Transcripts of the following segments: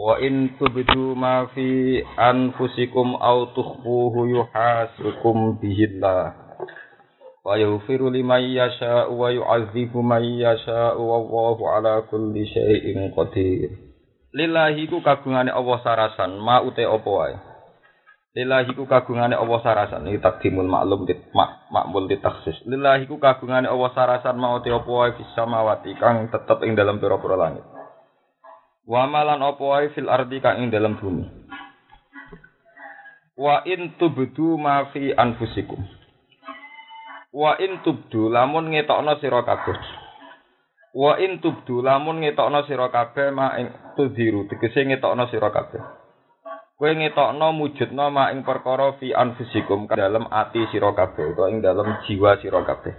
Wa in tubdu ma fi anfusikum aw tukhfuhu yuhasibukum bihillah. Wa yaghfiru liman yasha'u wa yu'adzibu man yasha'u wallahu ala kulli syai'in qadir. Lillahi ku kagungane Allah sarasan ma ute apa wae. Lillahi ku kagungane Allah sarasan iki takdimul maklum dit mak makmul ditaksis. Lillahi ku kagungane Allah sarasan ma ute apa wae fis samawati kang tetep ing dalam pira-pira langit. Wa malan apa wae fil ardi kang ing dalam bumi. Wa in tubdu ma fi anfusikum. Wa in tubdu lamun ngetokno sira kabeh. Wa in tubdu lamun ngetokno sira kabeh ma ing tudhiru tegese ngetokno sira kabeh. Kowe ngetokno mujudno ma ing perkara fi anfusikum dalam ati sira kabeh utawa ing dalam jiwa sira kabeh.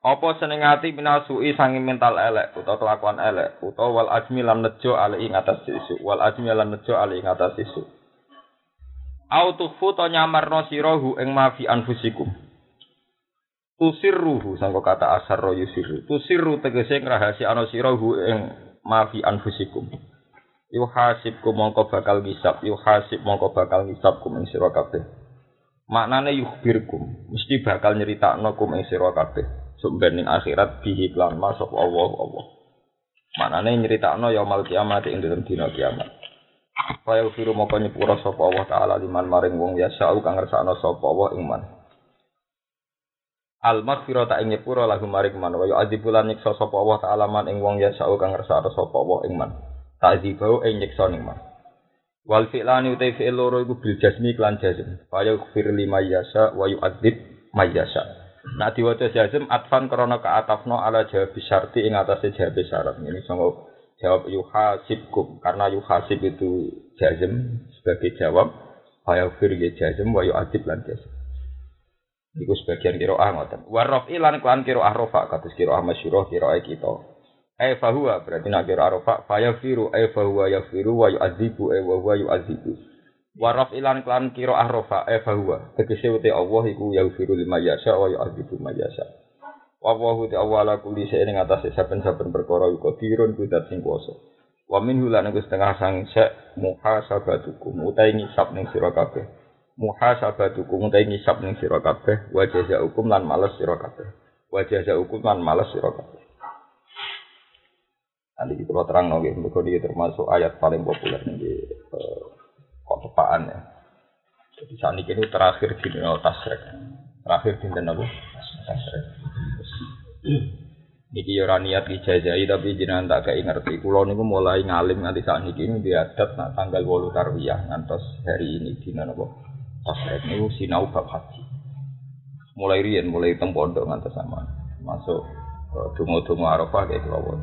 Apa seneng ati minasui sangi mental elek utawa kelakuan elek? Utawa wal ajmi lan nejo ali ing atas isu wal ajmi lan nejo ali ing atas isu au tukhfu to nyamarno sira hu ing ma fi anfusikum. Tusirruhu sangko kata asar ro yusiru tusirru tegese ngrahasiakno sira hu ing ma fi anfusikum. Yuhasibkum mongko bakal ngisab yuhasib mongko bakal ngisab kum ing sira kabeh. Maknane yukhbirkum mesti bakal nyeritakno kum ing sira kabeh sumber ning akhirat bihi lan masuk Allah Allah. Manane nyeritakno yaumul kiamat ing dalem dina kiamat. Faya firu moko nyepura sapa Allah taala liman maring wong ya sa'u kang ngersakno sapa Allah ing man. Al maghfirah ta ing nyepura lagu maring man wa yu'adzibulan nyiksa sapa Allah taala man ing wong ya sa'u kang ngersakno sapa Allah ing man. Ta'dzibau ing nyiksa ning man. Wal fi'lani utai fi'il loro iku bil jasmi klan jazm. Faya fir lima yasa mayyasa. Nah diwaca jazm atfan krana kaatafno ala jawab syarti ing atase jawab syarat. Ini sama jawab yuhasibkum karena yuhasib itu jazm sebagai jawab fayafir ya jazm wa yu'adib lan jazm. Iku sebagian kira ah ngoten. Warof ilan klan kira ah rofa kados kira ah masyhur kira kita. Eh fahuwa berarti nak kira rofa fayafiru eh fahuwa yafiru wa yu'adzibu eh wa huwa yu'adzibu. Waraf ilan klan kiro ahrofa e fahuwa. Tegese uti Allah iku yaghfiru lima yasha wa yu'adzibu ma yasha. Wa Allahu ta awala kulli shay'in ing atase saben-saben perkara iku dirun kudat sing kuwasa. Wa minhu lan iku setengah sang sek muhasabatukum utahe ngisab ning sira kabeh. Muhasabatukum utahe ngisab ning sira kabeh wa jazaukum lan males sira kabeh. Wa jazaukum lan males sira kabeh. Nanti kita terang nggih, mergo termasuk ayat paling populer nih kok tepaan ya. Jadi saat ini terakhir dunia tasrek. Terakhir di dunia apa? Tasrek. Niki yo niat dijajai tapi jenengan tak kayak ngerti. Kulo niku mulai ngalim nganti saat ini di adat nak tanggal 8 tarwiyah ngantos hari ini dina napa? Tasrek niku sinau bab haji. Mulai riyen mulai teng pondok ngantos sama. Masuk dungo-dungo Arafah kayak kula.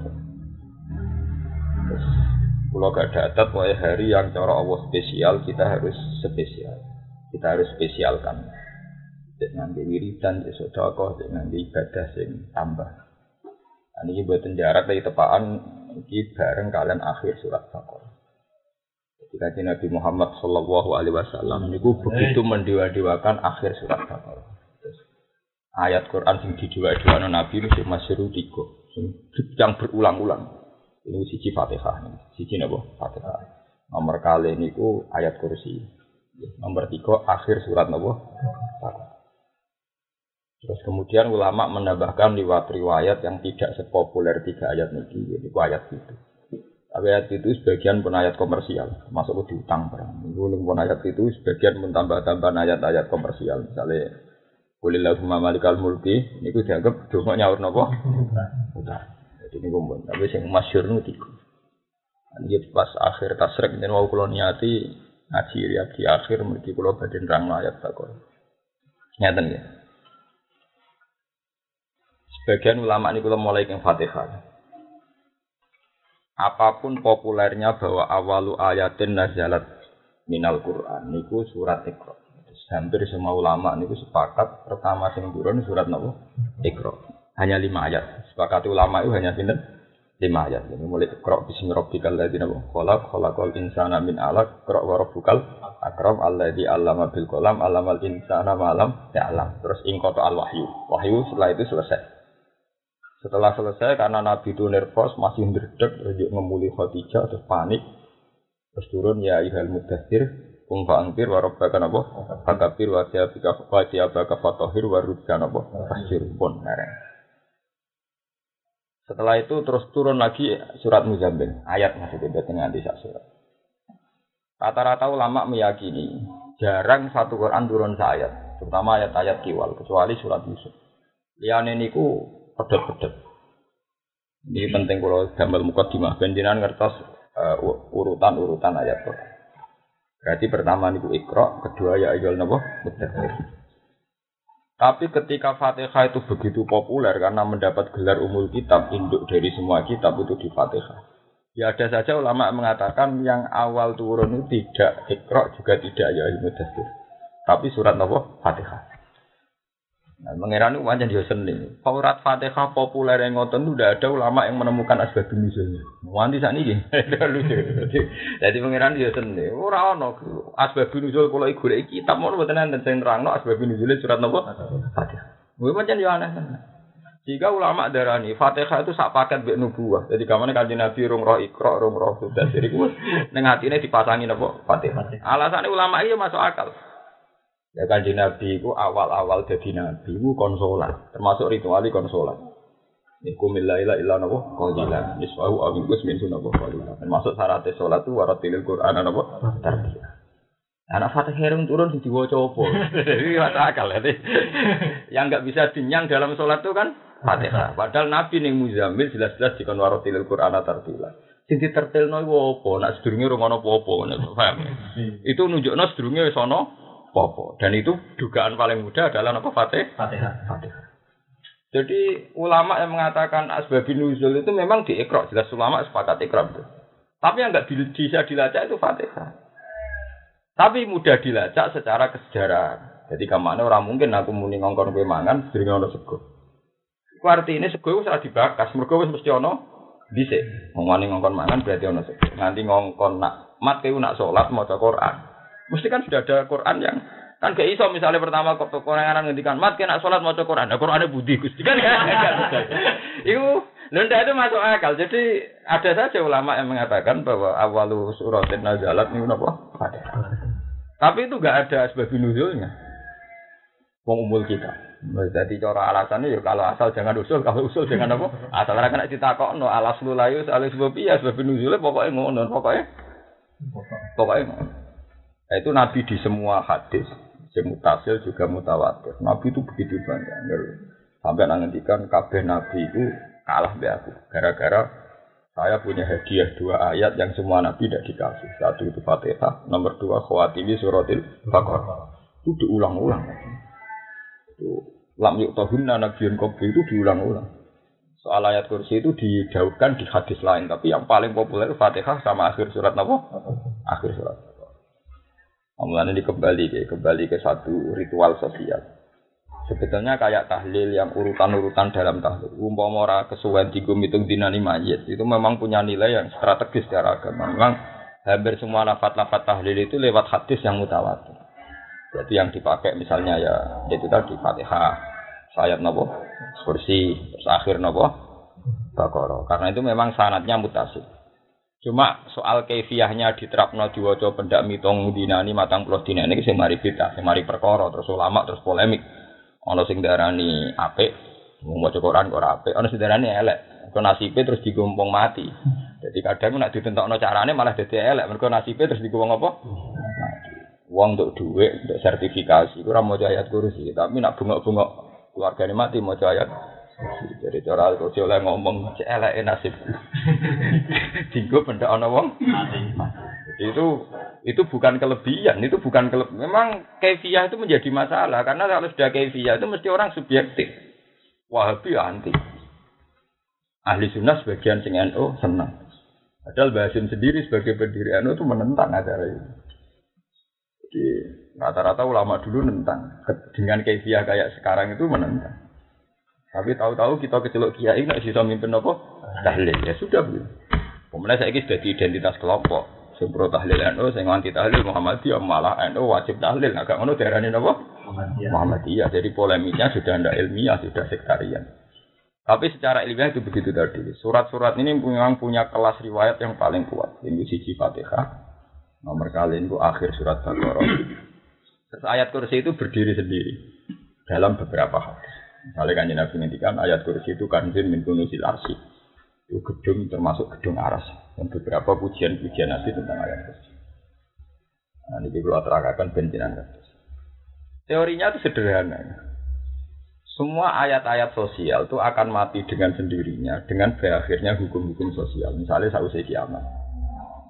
Terus kalau gak ada adat, pokoknya hari yang cara Allah spesial, kita harus spesial. Kita harus spesialkan. Jangan di wiridan, sodakoh, jangan di ibadah yang tambah. Nah, ini buat jarak dari tepaan, ini bareng kalian akhir surat Baqarah. Ketika Nabi Muhammad Shallallahu Alaihi Wasallam itu begitu mendewa-dewakan akhir surat Baqarah. Ayat Quran yang didewa-dewakan Nabi itu masih tiga, yang berulang-ulang. Ini siji Fatihah. Siji napa? Fatihah. Nomor kali ini ku ayat kursi. Nomor tiga akhir surat napa? Terus kemudian ulama menambahkan lewat riwayat yang tidak sepopuler tiga ayat ini, yaitu ayat itu. Tapi ayat itu sebagian pun ayat komersial, masuk ke utang barang. Itu pun ayat itu sebagian mentambah-tambah ayat-ayat komersial. Misalnya, lagu malikal mulki, ini dianggap cuma nyaur nopo. Utang. Jadi ini kumpul. Tapi yang masyur itu tiga. Ini pas akhir tasrek ini mau kulo niati ngaji ya di akhir mesti kulo badan rang ayat takor. Nyata ya. Sebagian ulama ini kulo mulai yang fatihah. apa pun populernya bahwa awalu ayatin nazalat minal Quran niku surat Iqra. Hampir semua ulama niku sepakat pertama sing turun surat nopo Iqra. Hanya lima ayat. Sepakat ulama itu hanya sinten lima ayat. Jadi mulai Iqra bismi rabbikal ladzi khalaq khalaqal insana min alaq Iqra wa rabbukal akram alladzi 'allama bil qalam 'allamal insana ma lam ya'lam. Terus ingkoto al wahyu. Wahyu setelah itu selesai. Setelah selesai karena Nabi itu nervous, masih ndredeg, rejek ngemuli Khadijah terus panik. Terus turun ya ihal mudathir, kum fa'angtir wa rabbaka napa? Fakabir wa siyabika wa fatahir wa rubka napa? Fasjir pun mereng. Setelah itu terus turun lagi surat Muzammil, ayat maksudnya berarti nganti sak surat. Rata-rata ulama meyakini jarang satu Quran turun ayat, terutama ayat-ayat kiwal, kecuali surat Yusuf. Liane niku pedot-pedot. Ini penting kalau gambar muka dimah. Benjinan ngertos uh, urutan-urutan ayat Quran. Berarti pertama niku ikro, kedua ya ayol nabo Tapi ketika Fatihah itu begitu populer karena mendapat gelar umul kitab, induk dari semua kitab itu di Fatihah. Ya ada saja ulama mengatakan yang awal turun itu tidak ikro juga tidak ya ilmu Tapi surat nabo Fatihah. Nah, mengira itu wajan dia seni. Surat Fatihah populer yang ngotot itu udah ada ulama yang menemukan asbab nuzulnya. Wanti saat ini, lucu. Jadi mengira dia seni. Orang ono asbab nuzul kalau ikut kitab mau buat nanti saya terang no asbab nuzulnya surat nopo Fatihah. Gue macam dia aneh. Jika ulama darani Fatihah itu sak paket bek nubuah. Jadi kamane kanjeng Nabi rung roh ikro, rung roh sudah. Jadi gue neng ini dipasangin apa Fatihah. Alasannya ulama iya masuk akal. Ya kanji Nabi itu awal-awal jadi Nabi itu konsolat, termasuk ritual konsolat. Iku milaila illa nabo qalilan niswahu aw ingus min sunnahu qalilan. Termasuk syarat salat itu waratilil Qur'an nabo tarbiyah. Anak Fatih Herung turun di diwaca apa? Jadi masuk akal ya. Yang enggak bisa dinyang dalam sholat itu kan Fatihah. Padahal Nabi ning Muzammil jelas-jelas dikon waratilil Qur'an tarbiyah. Sing ditertilno iku apa? Nak sedurunge ora ono apa-apa paham. Itu nunjukno sedurunge wis ana popo. Dan itu dugaan paling mudah adalah apa Fatih? Fatihah. Fatihah. Jadi ulama yang mengatakan asbabun nuzul itu memang di ikra, jelas ulama sepakat ikra itu. Tapi yang nggak bisa dilacak itu Fatihah. Tapi mudah dilacak secara kesejarahan. Jadi ke mana orang mungkin aku muni ngongkon kue mangan, sering ono sego. Iku ini sego itu salah dibakas, mereka wis mesti ono dhisik. Ngomong ngongkon mangan berarti ono sego. Nanti ngongkon nak mat kue nak sholat mau Quran. Mesti kan sudah ada Quran yang kan gak iso misalnya pertama kok Quran ngendikan mat kena sholat mau Quran, nah Quran budi Gusti kan kan. Itu Lenda itu masuk akal. Jadi ada saja ulama yang mengatakan bahwa awalu suratin nazalat ini apa? Ada. Tapi itu gak ada sebab nuzulnya. Wong umul kita. Jadi cara alasannya ya kalau asal jangan usul, kalau usul jangan apa? Asal ora kena ditakokno alas lulayu alis sebab iya sebab nuzulnya pokoknya ngono, pokoknya pokoknya ngono. Nah, itu Nabi di semua hadis, mutasil juga mutawatir. Nabi itu begitu banyak. Sampai nantikan kabeh Nabi itu kalah be aku. Gara-gara saya punya hadiah dua ayat yang semua Nabi tidak dikasih. Satu itu Fatihah, nomor dua khawatimi suratil Baqarah. Itu diulang-ulang. Itu lam yuk tahunna nabiun kopi itu diulang-ulang. Soal ayat kursi itu didauhkan di hadis lain, tapi yang paling populer Fatihah sama akhir surat apa? Akhir surat. Mulanya ini kembali ke kembali ke satu ritual sosial. Sebetulnya kayak tahlil yang urutan-urutan dalam tahlil. Umpama ora kesuwen digum hitung dinani mayit itu memang punya nilai yang strategis secara agama. Memang hampir semua lafat-lafat tahlil itu lewat hadis yang mutawatir. Jadi yang dipakai misalnya ya itu tadi Fatihah, sayat nopo, kursi, terus akhir nopo, bakoro. Karena itu memang sanatnya mutasil. Cuma soal kefiahnya diterapno diwaca pendak mitong dinani matang puluh dina ini sing mari kita, sing mari perkara terus ulama terus polemik. Ana sing darani apik, maca Quran kok apik, ana sing darani elek. Kok nasibe terus digumpung mati. Jadi kadang nek ditentokno carane malah dadi elek, mergo nasibe terus digumpung apa? Wong untuk duit, untuk sertifikasi, ora mau ayat kursi, tapi nak bungok-bungok keluargane mati mau ayat jadi cara kursi oleh ngomong celek nasib. Tinggu benda ana wong. Itu itu bukan kelebihan, itu bukan kelebihan. Memang kefiah itu menjadi masalah karena kalau sudah kefiah itu mesti orang subjektif. Wahabi anti. Ahli sunnah sebagian sing NU senang. Padahal Basim sendiri sebagai pendiri NU itu menentang acara itu. Jadi rata-rata ulama dulu nentang. Dengan kefiah kayak sekarang itu menentang. Tapi tahu-tahu kita kecelok kiai nggak bisa mimpin apa? Tahlil ya sudah begitu. Kemudian saya ini sudah di identitas kelompok. Sing pro tahlil NU, sing anti tahlil Muhammadiyah malah NU wajib tahlil. Agak ngono diarani apa? Muhammadiyah. Muhammadiyah. Jadi polemiknya sudah tidak ilmiah, sudah sektarian. Tapi secara ilmiah itu begitu tadi. Surat-surat ini memang punya kelas riwayat yang paling kuat. Ini siji Fatihah. Nomor kali ini akhir surat Baqarah. Terus ayat kursi itu berdiri sendiri dalam beberapa hadis. Misalnya kan Nabi ngendikan ayat kursi itu kanzin min kunusil arsi. Itu gedung termasuk gedung aras. Dan beberapa pujian-pujian Nabi tentang ayat kursi. Nah, ini kalau terangkan benjinan Teorinya itu sederhana. Semua ayat-ayat sosial itu akan mati dengan sendirinya dengan berakhirnya hukum-hukum sosial. Misalnya sausai kiamat.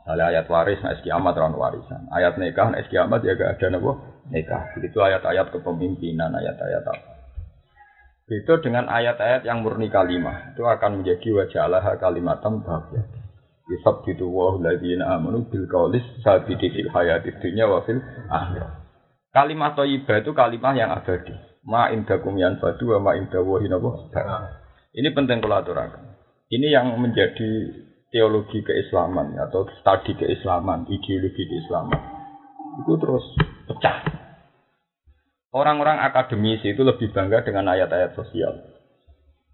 Misalnya ayat waris, nah kiamat orang warisan. Ayat nikah, nah kiamat ya gak ada nopo nikah. Begitu ayat-ayat kepemimpinan, ayat-ayat apa. Itu dengan ayat-ayat yang murni kalimah. Itu akan menjadi wajah Allah kalimatam bahagia. Yusab gitu wa ladina amanu bil kaulis sabidi fil hayati dunya wa fil akhirat. Kalimat thayyibah itu kalimat yang abadi. Ma indakum yanfadu wa ma indawahi napa? Ini penting kalau. Ini yang menjadi teologi keislaman atau studi keislaman, ideologi keislaman. Itu terus pecah. Orang-orang akademisi itu lebih bangga dengan ayat-ayat sosial.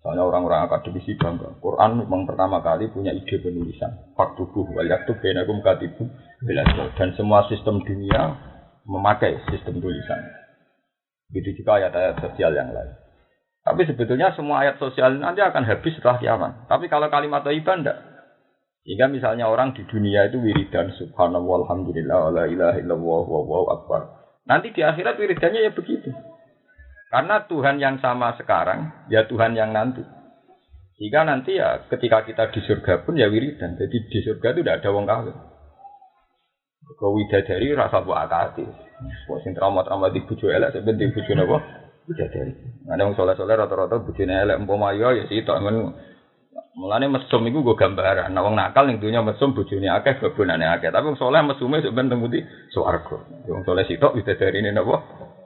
Soalnya orang-orang akademisi bangga. Quran memang pertama kali punya ide penulisan. Faktubuh wal yaktub bainakum katibu dan semua sistem dunia memakai sistem tulisan. Begitu juga ayat-ayat sosial yang lain. Tapi sebetulnya semua ayat sosial nanti akan habis setelah kiamat. Tapi kalau kalimat thayyibah enggak. Jika misalnya orang di dunia itu wiridan subhanallah alhamdulillah la ilaha illallah wallahu akbar. Nanti di akhirat wiridannya ya begitu. Karena Tuhan yang sama sekarang, ya Tuhan yang nanti. Jika nanti ya ketika kita di surga pun ya wiridan. Jadi di surga itu tidak ada wong kafir. Kau widadari rasa buat akati. Wah sing trauma-trauma di bujo elek sebenarnya di bujo napa? Widadari. Ada yang soleh-soleh rata-rata bujone elek umpama ya ya sih men Mulane mesum iku gue gambaran. Nah wong nakal ning dunya mesum bojone akeh babonane akeh. Tapi wong saleh mesume sebenarnya teng pundi swarga. Wong saleh sitok widadarine napa?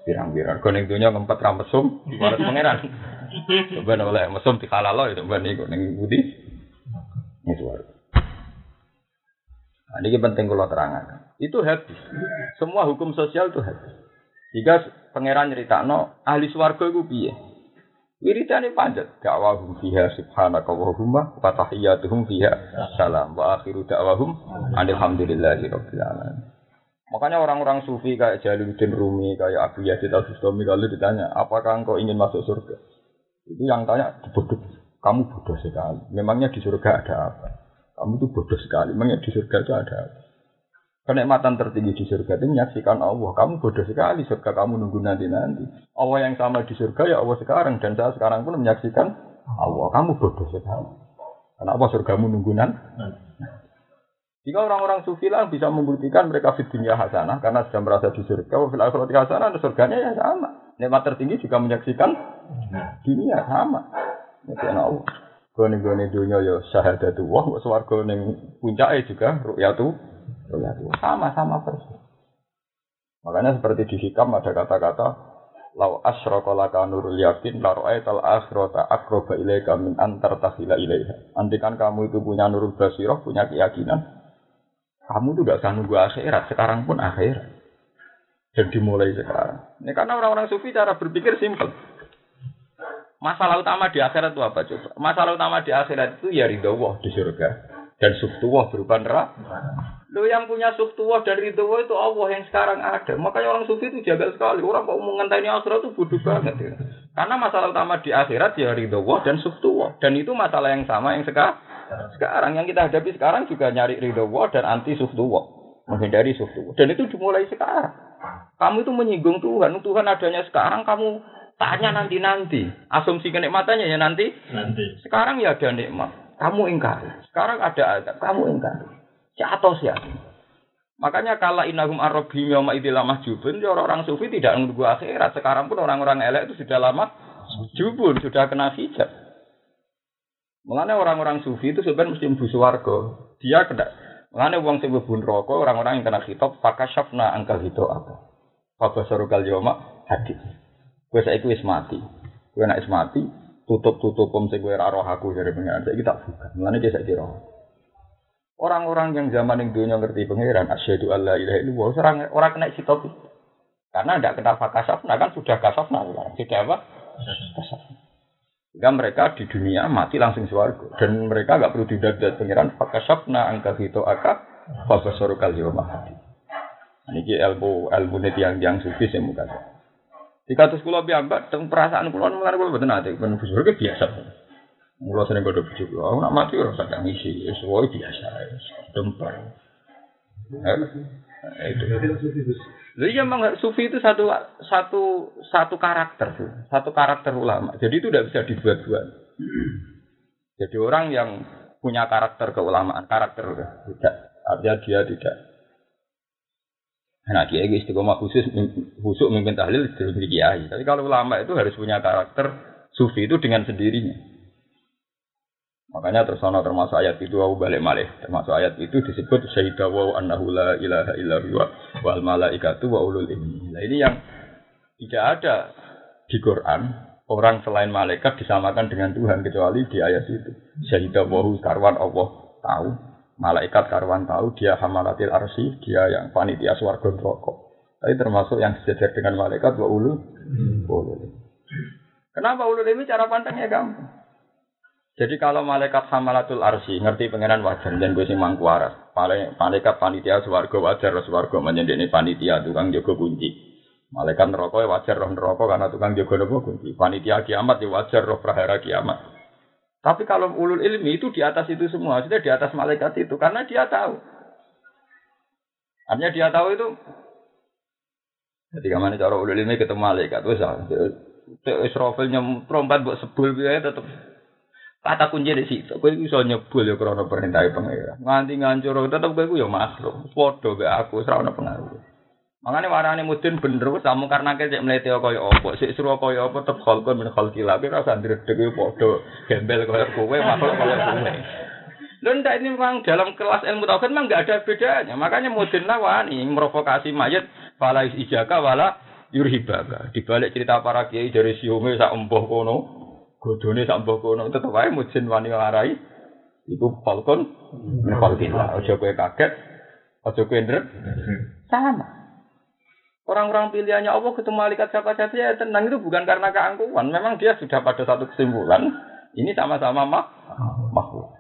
Pirang-pirang. Kok ning dunya ngempet ra mesum waras pangeran. Sebenarnya oleh mesum dihalalo ya sebenarnya niku ning pundi? Ning swarga. Nah, ini penting kalau terangkan. Itu habis. Semua hukum sosial itu habis. Jika pangeran cerita no ahli swarga itu piye? Wiridane panjat. Da'wahum fiha subhanaka wa humma wa tahiyyatuhum fiha salam wa akhiru da'wahum alhamdulillahi rabbil alamin. Makanya orang-orang sufi kayak Jalaluddin Rumi, kayak Abu Yazid Al-Bustami kalau ditanya, apakah engkau ingin masuk surga? Itu yang tanya bodoh. Kamu bodoh sekali. Memangnya di surga ada apa? Kamu tuh bodoh sekali. Memangnya di surga itu ada apa? Kenikmatan tertinggi di surga itu menyaksikan Allah. Kamu bodoh sekali, surga kamu nunggu nanti-nanti. Allah yang sama di surga ya Allah sekarang. Dan saya sekarang pun menyaksikan Allah. Kamu bodoh sekali. Kenapa surgamu nunggu nanti? Jika orang-orang sufi lah bisa membuktikan mereka di dunia hasanah karena sudah merasa di surga, wa fil akhirati hasanah, dan surganya ya sama. Nikmat tertinggi juga menyaksikan dunia sama. Ya Allah. Gone-gone dunia ya syahadatu wah, swarga ning puncake juga ru'yatu ru'yatu. Sama-sama persis. Makanya seperti di hikam ada kata-kata Lau asyraka laka nurul yakin la ra'aital akhirata aqraba ilaika min antar tahila ilaiha. Andikan kamu itu punya nurul basirah, punya keyakinan, kamu tuh gak usah nunggu akhirat, sekarang pun akhirat. Dan dimulai sekarang. Ini karena orang-orang sufi cara berpikir simpel. Masalah utama di akhirat itu apa coba? Masalah utama di akhirat itu ya ridho Allah di surga. Dan suftuwah berupa neraka. Lo yang punya suftuwah dan ridho itu Allah yang sekarang ada. Makanya orang sufi itu jaga sekali. Orang mau mengenteni akhirat itu bodoh banget. Ya. Karena masalah utama di akhirat ya ridho Allah dan suftuwah. Dan itu masalah yang sama yang sekarang. Sekarang yang kita hadapi sekarang juga nyari ridho Allah dan anti suftuwah. Menghindari suftuwah. Dan itu dimulai sekarang. Kamu itu menyinggung Tuhan. Tuhan adanya sekarang kamu tanya nanti-nanti. Asumsi kenikmatannya ya nanti. Nanti. Sekarang ya ada nikmat. Kamu ingkari. Sekarang ada azab. Kamu ingkari. Jatuh ya. Makanya kalau inahum arrobhim yawma idilah mahjubun, ya orang sufi tidak menunggu akhirat. Sekarang pun orang-orang elek itu sudah lama jubun, sudah kena hijab. Mengenai orang-orang sufi itu sebenarnya mesti mlebu swarga. Dia kena Mengenai uang sing neraka, orang-orang yang kena khitab fakashafna angkal itu apa? Fabasarukal yawma hadid. Kowe saiki wis mati. Kowe nek wis mati, tutup-tutup om sing kowe roh aku dari pengiran. Saiki tak buka. Mulane ki saiki roh. Orang-orang yang zaman yang dunia ngerti pengiran, asyhadu alla ilaha illallah, orang orang kena hitop. Karena tidak kena fakasafna kan sudah kasafna, sudah apa? Kasafna. Sehingga mereka di dunia mati langsung suarga dan mereka nggak perlu didadat pengiran fakasafna angka hito aka fabasorukal yawma Ini ilmu ilmu yang yang sufi saya muka. Jika terus kulo biamba, tentang perasaan kulo mulai kulo betul nanti, penuh ke biasa. Kulo sering kode bujuk, aku nak mati orang sadang isi, sesuai biasa, dempar. Jadi memang sufi itu satu satu satu karakter satu karakter ulama. Jadi itu tidak bisa dibuat-buat. Jadi orang yang punya karakter keulamaan, karakter tidak, artinya dia tidak Nah, kiai istiqomah khusus khusus memimpin tahlil terus kiai. Tapi kalau ulama itu harus punya karakter sufi itu dengan sendirinya. Makanya terus termasuk ayat itu aku balik malih. Termasuk ayat itu disebut syahida wa annahu la ilaha illa huwa wal malaikatu wa ulul ilmi. Nah, ini yang tidak ada di Quran orang selain malaikat disamakan dengan Tuhan kecuali di ayat itu. Syahida wa karwan Allah tahu malaikat karwan tahu dia hamalatil arsi, dia yang panitia swarga neraka. Tapi termasuk yang sejajar dengan malaikat wa ulu ulul. Kenapa ulul ini cara pandangnya gampang? Jadi kalau malaikat hamalatul arsi ngerti pengenan wajar dan gue sing mangku. Malaikat panitia swarga wajar swarga ini panitia tukang jaga kunci. Malaikat neraka ya wajar roh neraka karena tukang jaga nopo kunci. Panitia kiamat ya wajar roh prahara kiamat. Tapi kalau ulul ilmi itu di atas itu semua, sudah di atas malaikat itu karena dia tahu. Artinya dia tahu itu. Jadi ke mana cara ulul ilmi ketemu malaikat, wes Israfil nyemprompat buat sebul biaya tetap kata kunci di situ. Kau bisa nyebul ya karena perintah pengira. Nganti ngancur tetap gue ya makhluk. Foto be aku serana pengaruh. Makanya warane mudin bener wis kamu karena cek mlete kaya apa, sik suruh kaya apa tetep khalqun min khalqila, tapi rasa ndredeg padha gembel kaya kowe, makhluk kaya kowe. Lho ndak ini memang dalam kelas ilmu tauhid memang enggak ada bedanya. Makanya mudin lawani merovokasi mayat fala ijaka wala yurhibaka. Di balik cerita para kiai dari siume sak embuh kono, godone sak embuh kono tetep wae mudin wani ngarai iku falkon min khalqila. Aja kowe kaget, aja kowe ndret. Sama. Orang-orang pilihannya Allah ketemu malaikat siapa saja ya tenang itu bukan karena keangkuhan. Memang dia sudah pada satu kesimpulan. Ini sama-sama mak makhluk.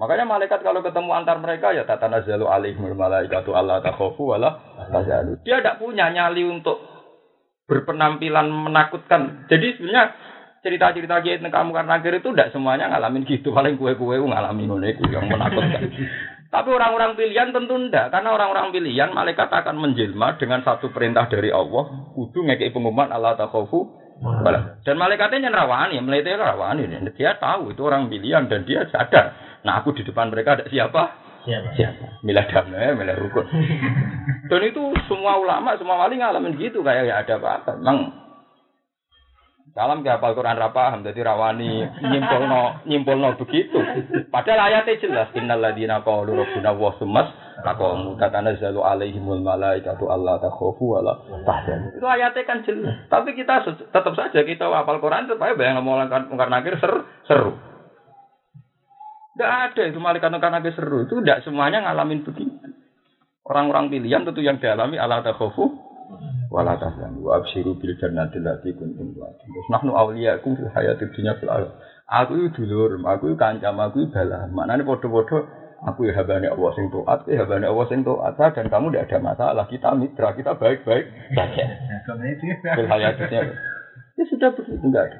Makanya malaikat kalau ketemu antar mereka ya tata nazalu alaihimul malaikatu Allah takhofu wala tazalu. Dia tidak punya nyali untuk berpenampilan menakutkan. Jadi sebenarnya cerita-cerita kiai kamu karena akhir itu tidak semuanya ngalamin gitu. Paling kue-kue ngalamin itu yang menakutkan. Tapi orang-orang pilihan tentu tidak, karena orang-orang pilihan malaikat akan menjelma dengan satu perintah dari Allah, kudu ngekei pengumuman Allah takhofu. Dan malaikatnya rawani, melihatnya rawani, dia tahu itu orang pilihan dan dia sadar. Nah aku di depan mereka ada siapa? Siapa? Siapa? Milah damai, milah rukun. dan itu semua ulama, semua wali ngalamin gitu kayak ya ada apa-apa. Memang dalam ke hafal Quran ra paham, dadi rawani nyimpulno nyimpulno begitu. Padahal ayatnya jelas innal ladzina qalu rabbuna wa sumas taqamu tatanazzalu alaihimul malaikatu alla takhafu wa la tahzanu. Itu ayatnya kan jelas. Tapi kita tetap saja kita hafal Quran supaya bayang ngomong karena akhir seru. seru. Tidak ada itu malaikat karena akhir seru. Itu tidak semuanya ngalamin begitu. Orang-orang pilihan tentu yang dialami Allah takhafu wala tahzanu wa absyiru bil jannati allati kuntum tu'adun. Terus nahnu awliyakum fil hayatid dunya fil akhirah. Aku itu dulur, aku itu kancam, aku itu balah. Maknanya podo-podo aku ya habane Allah sing taat, ya habane Allah sing taat dan kamu tidak ada masalah. Kita mitra, kita baik-baik saja. Fil hayatid dunya. Ya sudah begitu enggak ada.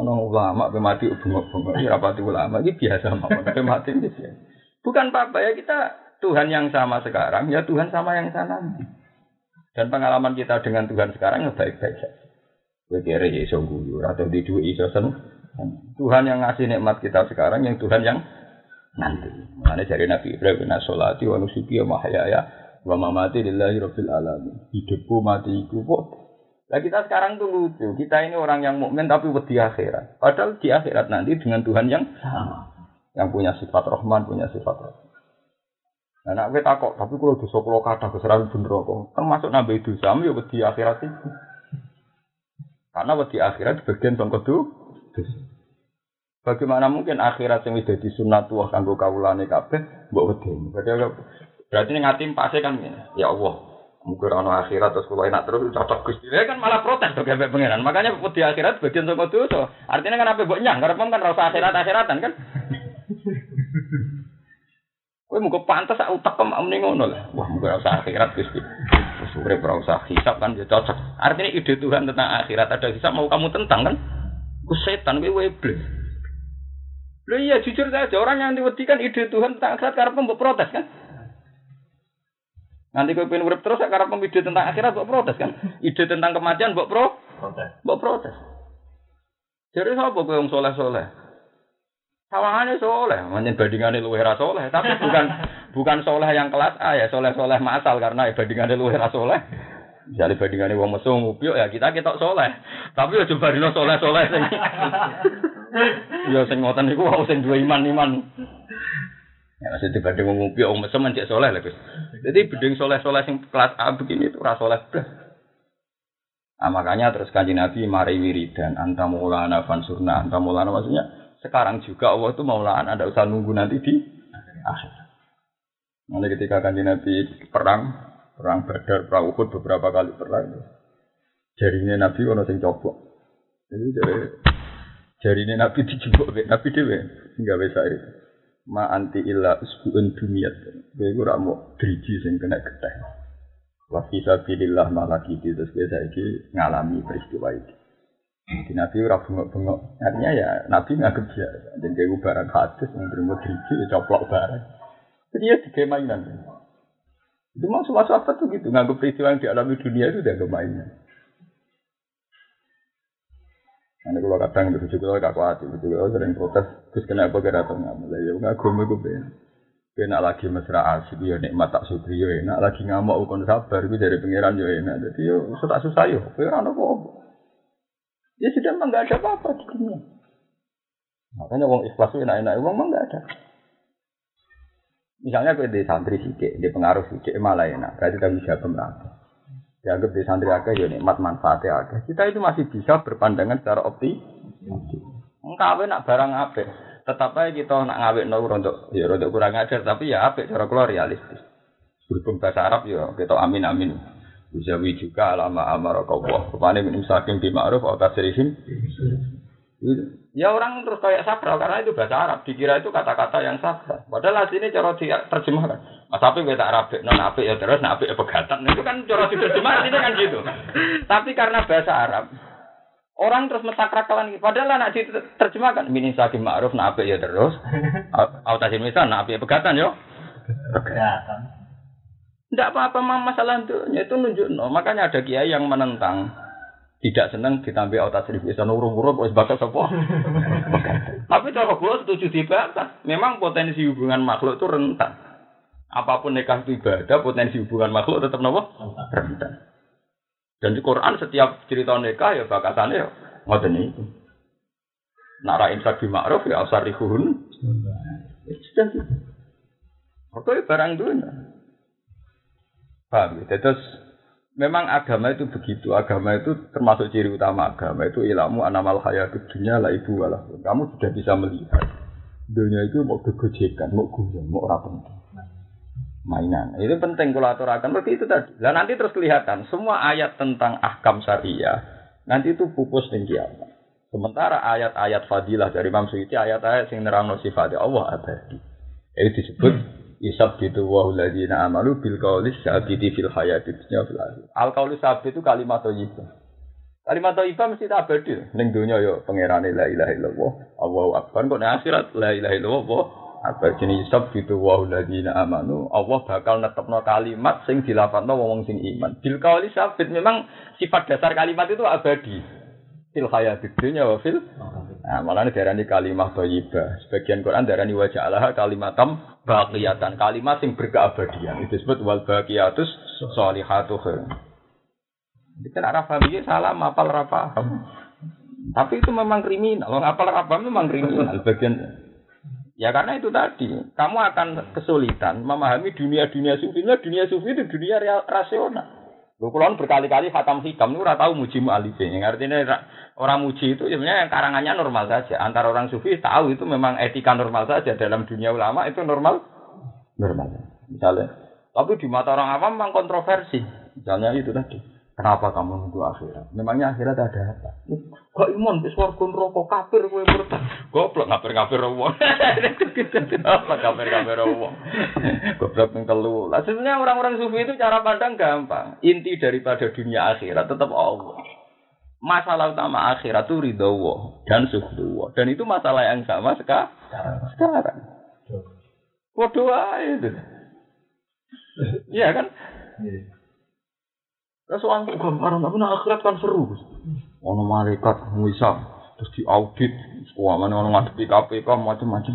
Ono ulama pe mati bengok-bengok, ya rapati ulama iki biasa mawon, pe mati ini biasa. Bukan apa-apa ya kita Tuhan yang sama sekarang, ya Tuhan sama yang sana. Dan pengalaman kita dengan Tuhan sekarang ya baik-baik saja. Kowe kere ya iso guyu atau di dua iso sen. Tuhan yang ngasih nikmat kita sekarang yang Tuhan yang nanti. Mana dari Nabi Ibrahim na sholati wa nusuki wa mahyaya wa mamati lillahi rabbil alamin. Hidupku matiku kok Lah kita sekarang tuh lucu. Kita ini orang yang mukmin tapi wedi akhirat. Padahal di akhirat nanti dengan Tuhan yang sama. Yang punya sifat Rahman, punya sifat Rahman. Nah, nak kita kok, tapi kalau dosa kalau kata keseran bener kok, termasuk nambah dosa, ya wedi akhirat itu. Karena wedi akhirat bagian bang kedu. Bagaimana mungkin akhirat yang sudah disunat tua kanggo kawulane kabeh mbok wedi. Berarti ngatim pasti kan ya Allah, Mungkin orang akhirat terus kalau enak terus cocok gusti kan malah protes tuh kayak pengiran. Makanya di akhirat bagian sama dosa. Artinya kan apa buat nyang? Karena kan rasa akhirat akhiratan kan. Kowe muga pantes aku tekem amne ngono lah. Wah, muga rasa akhirat gusti. Terus urip ora usah hisab kan ya cocok. Artinya ide Tuhan tentang akhirat ada hisab mau kamu tentang kan? Ku setan kowe iblis. Loh iya jujur saja orang yang diwedikan ide Tuhan tentang akhirat karena mbok protes kan? Nanti kau pengen urip terus karena ide tentang akhirat buat protes kan? Ide tentang kematian buat pro? Protes. Buat protes. Jadi siapa kau yang soleh soleh? Sawangannya soleh, manjen bandingannya luwih ra soleh, tapi bukan bukan soleh yang kelas A ya, soleh soleh masal karena bandingannya luwih ra soleh. Jadi bandingannya wong mesum ngupyuk ya kita kita soleh, tapi ya coba dino soleh soleh sing. ya sing ngoten niku wau sing dua iman iman. Ya masih dibanding wong ngopi wong mesem cek soleh Gus. Jadi beding soleh-soleh sing kelas A begini itu rasa soleh blas. Nah, makanya terus kanji Nabi mari wiridan anta maulana fansurna anta maulana maksudnya sekarang juga Allah itu maulana ada usah nunggu nanti di akhir. Nanti ketika kanji Nabi perang perang Badar, perang Uhud beberapa kali perang. Jarinya Nabi ono sing copok. Jadi jari jarinya Nabi dijebok Nabi dhewe enggak bisa itu ma anti illa usbuun dumiyat kowe ora mau driji sing kena geteh wa fi sabilillah malaki terus kowe saiki ngalami peristiwa itu Jadi Nabi ora bengok-bengok. Artinya ya Nabi nganggep biasa. Dan kayak barang hadis yang terima driji ya coplok barang. Jadi ya tiga mainan. Itu maksud masuk apa tuh gitu. Nganggep peristiwa yang dialami dunia itu udah mainan. Nanti kalau kadang itu juga gak kuat, itu juga sering protes. Terus kenapa kira atau nggak mulai ya nggak gue mau gue Kena lagi mesra asik ya nikmat tak syukri ya enak lagi ngamuk ukon sabar itu dari pangeran ya enak. Jadi yo susah susah yo, kowe ora apa Ya sudah memang nggak ada apa-apa di dunia. Makanya wong ikhlas itu enak-enak, wong memang nggak ada. Misalnya gue di santri sikit, di pengaruh sikit malah enak, berarti kita bisa pemerintah. Dianggap di santri agak ya nikmat manfaatnya agak. Kita itu masih bisa berpandangan secara opti. Engkau nak barang apa? Tetap aja kita nak ngawet no untuk ya untuk kurang ajar tapi ya apa cara keluar realistis. Berhubung bahasa Arab ya kita amin amin. Uzawi juga alama amar kau. Ke mana minum saking di ma'ruf atau tasrihim. Ya orang terus kayak sakral karena itu bahasa Arab dikira itu kata-kata yang sakral. Padahal aslinya cara terjemahkan. Mas tapi kita Arab non apik ya terus apik ya pegatan. Itu kan cara diterjemah ini kan gitu. Tapi karena bahasa Arab orang terus mentakrakalan padahal anak diterjemahkan minin sakim ma'ruf apik ya terus. Autasin misal apik ya pegatan yo. Pegatan. Tidak apa-apa masalah itu, itu nunjuk no. Makanya ada kiai yang menentang tidak senang ditambah otak serif bisa nurung-nurung wis bakal sapa. Tapi cara kula setuju dibatas. Memang potensi hubungan makhluk itu rentan. Apa pun nikah itu ibadah, potensi hubungan makhluk tetap nopo rentan. Dan di Quran setiap cerita nikah ya bakasannya ya ngoten itu. Nara imsak bi ma'ruf ya asarihun. Sudah gitu. Oke barang dunia. Paham ya? Terus memang agama itu begitu. Agama itu termasuk ciri utama agama itu ilmu anamal hayat dunia lah ibu walah. Kamu sudah bisa melihat dunia itu mau kegojekan, mau guyon, mau rapi mainan. Itu penting kalau aturakan seperti itu tadi. Dan nanti terus kelihatan semua ayat tentang ahkam syariah nanti itu pupus dan kiamat. Sementara ayat-ayat fadilah dari Imam Suyuti ayat-ayat yang nerangno sifatnya Allah abadi. Itu disebut Isab gitu wa ladina amalu bil qaulis sabiti fil hayati dunya fil. Al qaulus sabit itu kalimat thayyibah. Kalimat thayyibah mesti tak abadi. Ning donya yo pangerane la ilaha illallah, Allahu akbar. Kok ning akhirat la ilaha illallah apa jenis isab gitu wa ladina amanu. Allah bakal netepno kalimat sing dilafadzno wong sing iman. Bil qaulis sabit memang sifat dasar kalimat itu abadi. Fil hayati dunya wa fil Nah, malah ini darani kalimat thayyibah. Sebagian Quran darani wajah Allah kalimatam baqiyatan kalimat yang berkeabadian itu disebut wal baqiyatus sholihatu khair kan arah paham salah, apal ora paham. Tapi itu memang kriminal. Kalau apal ora paham memang kriminal bagian Ya karena itu tadi, kamu akan kesulitan memahami dunia-dunia sufi. Nah, dunia sufi itu dunia rasional. Lu kulon berkali-kali khatam hikam itu tahu muji mu'alifin. Yang artinya orang muji itu sebenarnya yang karangannya normal saja. Antara orang sufi tahu itu memang etika normal saja. Dalam dunia ulama itu normal. Normal. Misalnya. Tapi di mata orang awam memang kontroversi. Misalnya itu tadi. Kenapa kamu nunggu akhirat? Memangnya akhirat ada apa? Kok iman wis warga neraka kafir kowe murtad. Goblok kafir-kafir wong. Apa kafir-kafir wong? Goblok ping telu. Lah sebenarnya orang-orang sufi itu cara pandang gampang. Inti daripada dunia akhirat tetap Allah. Masalah utama akhirat itu ridho dan suhu Dan itu masalah yang sama sekarang. Sekarang. Waduh itu. Iya kan? Iya. Terus orang gambaran, tapi nah akhirat kan seru. Ono malaikat ngisap, terus diaudit, mana ono ngadepi KPK macam-macam.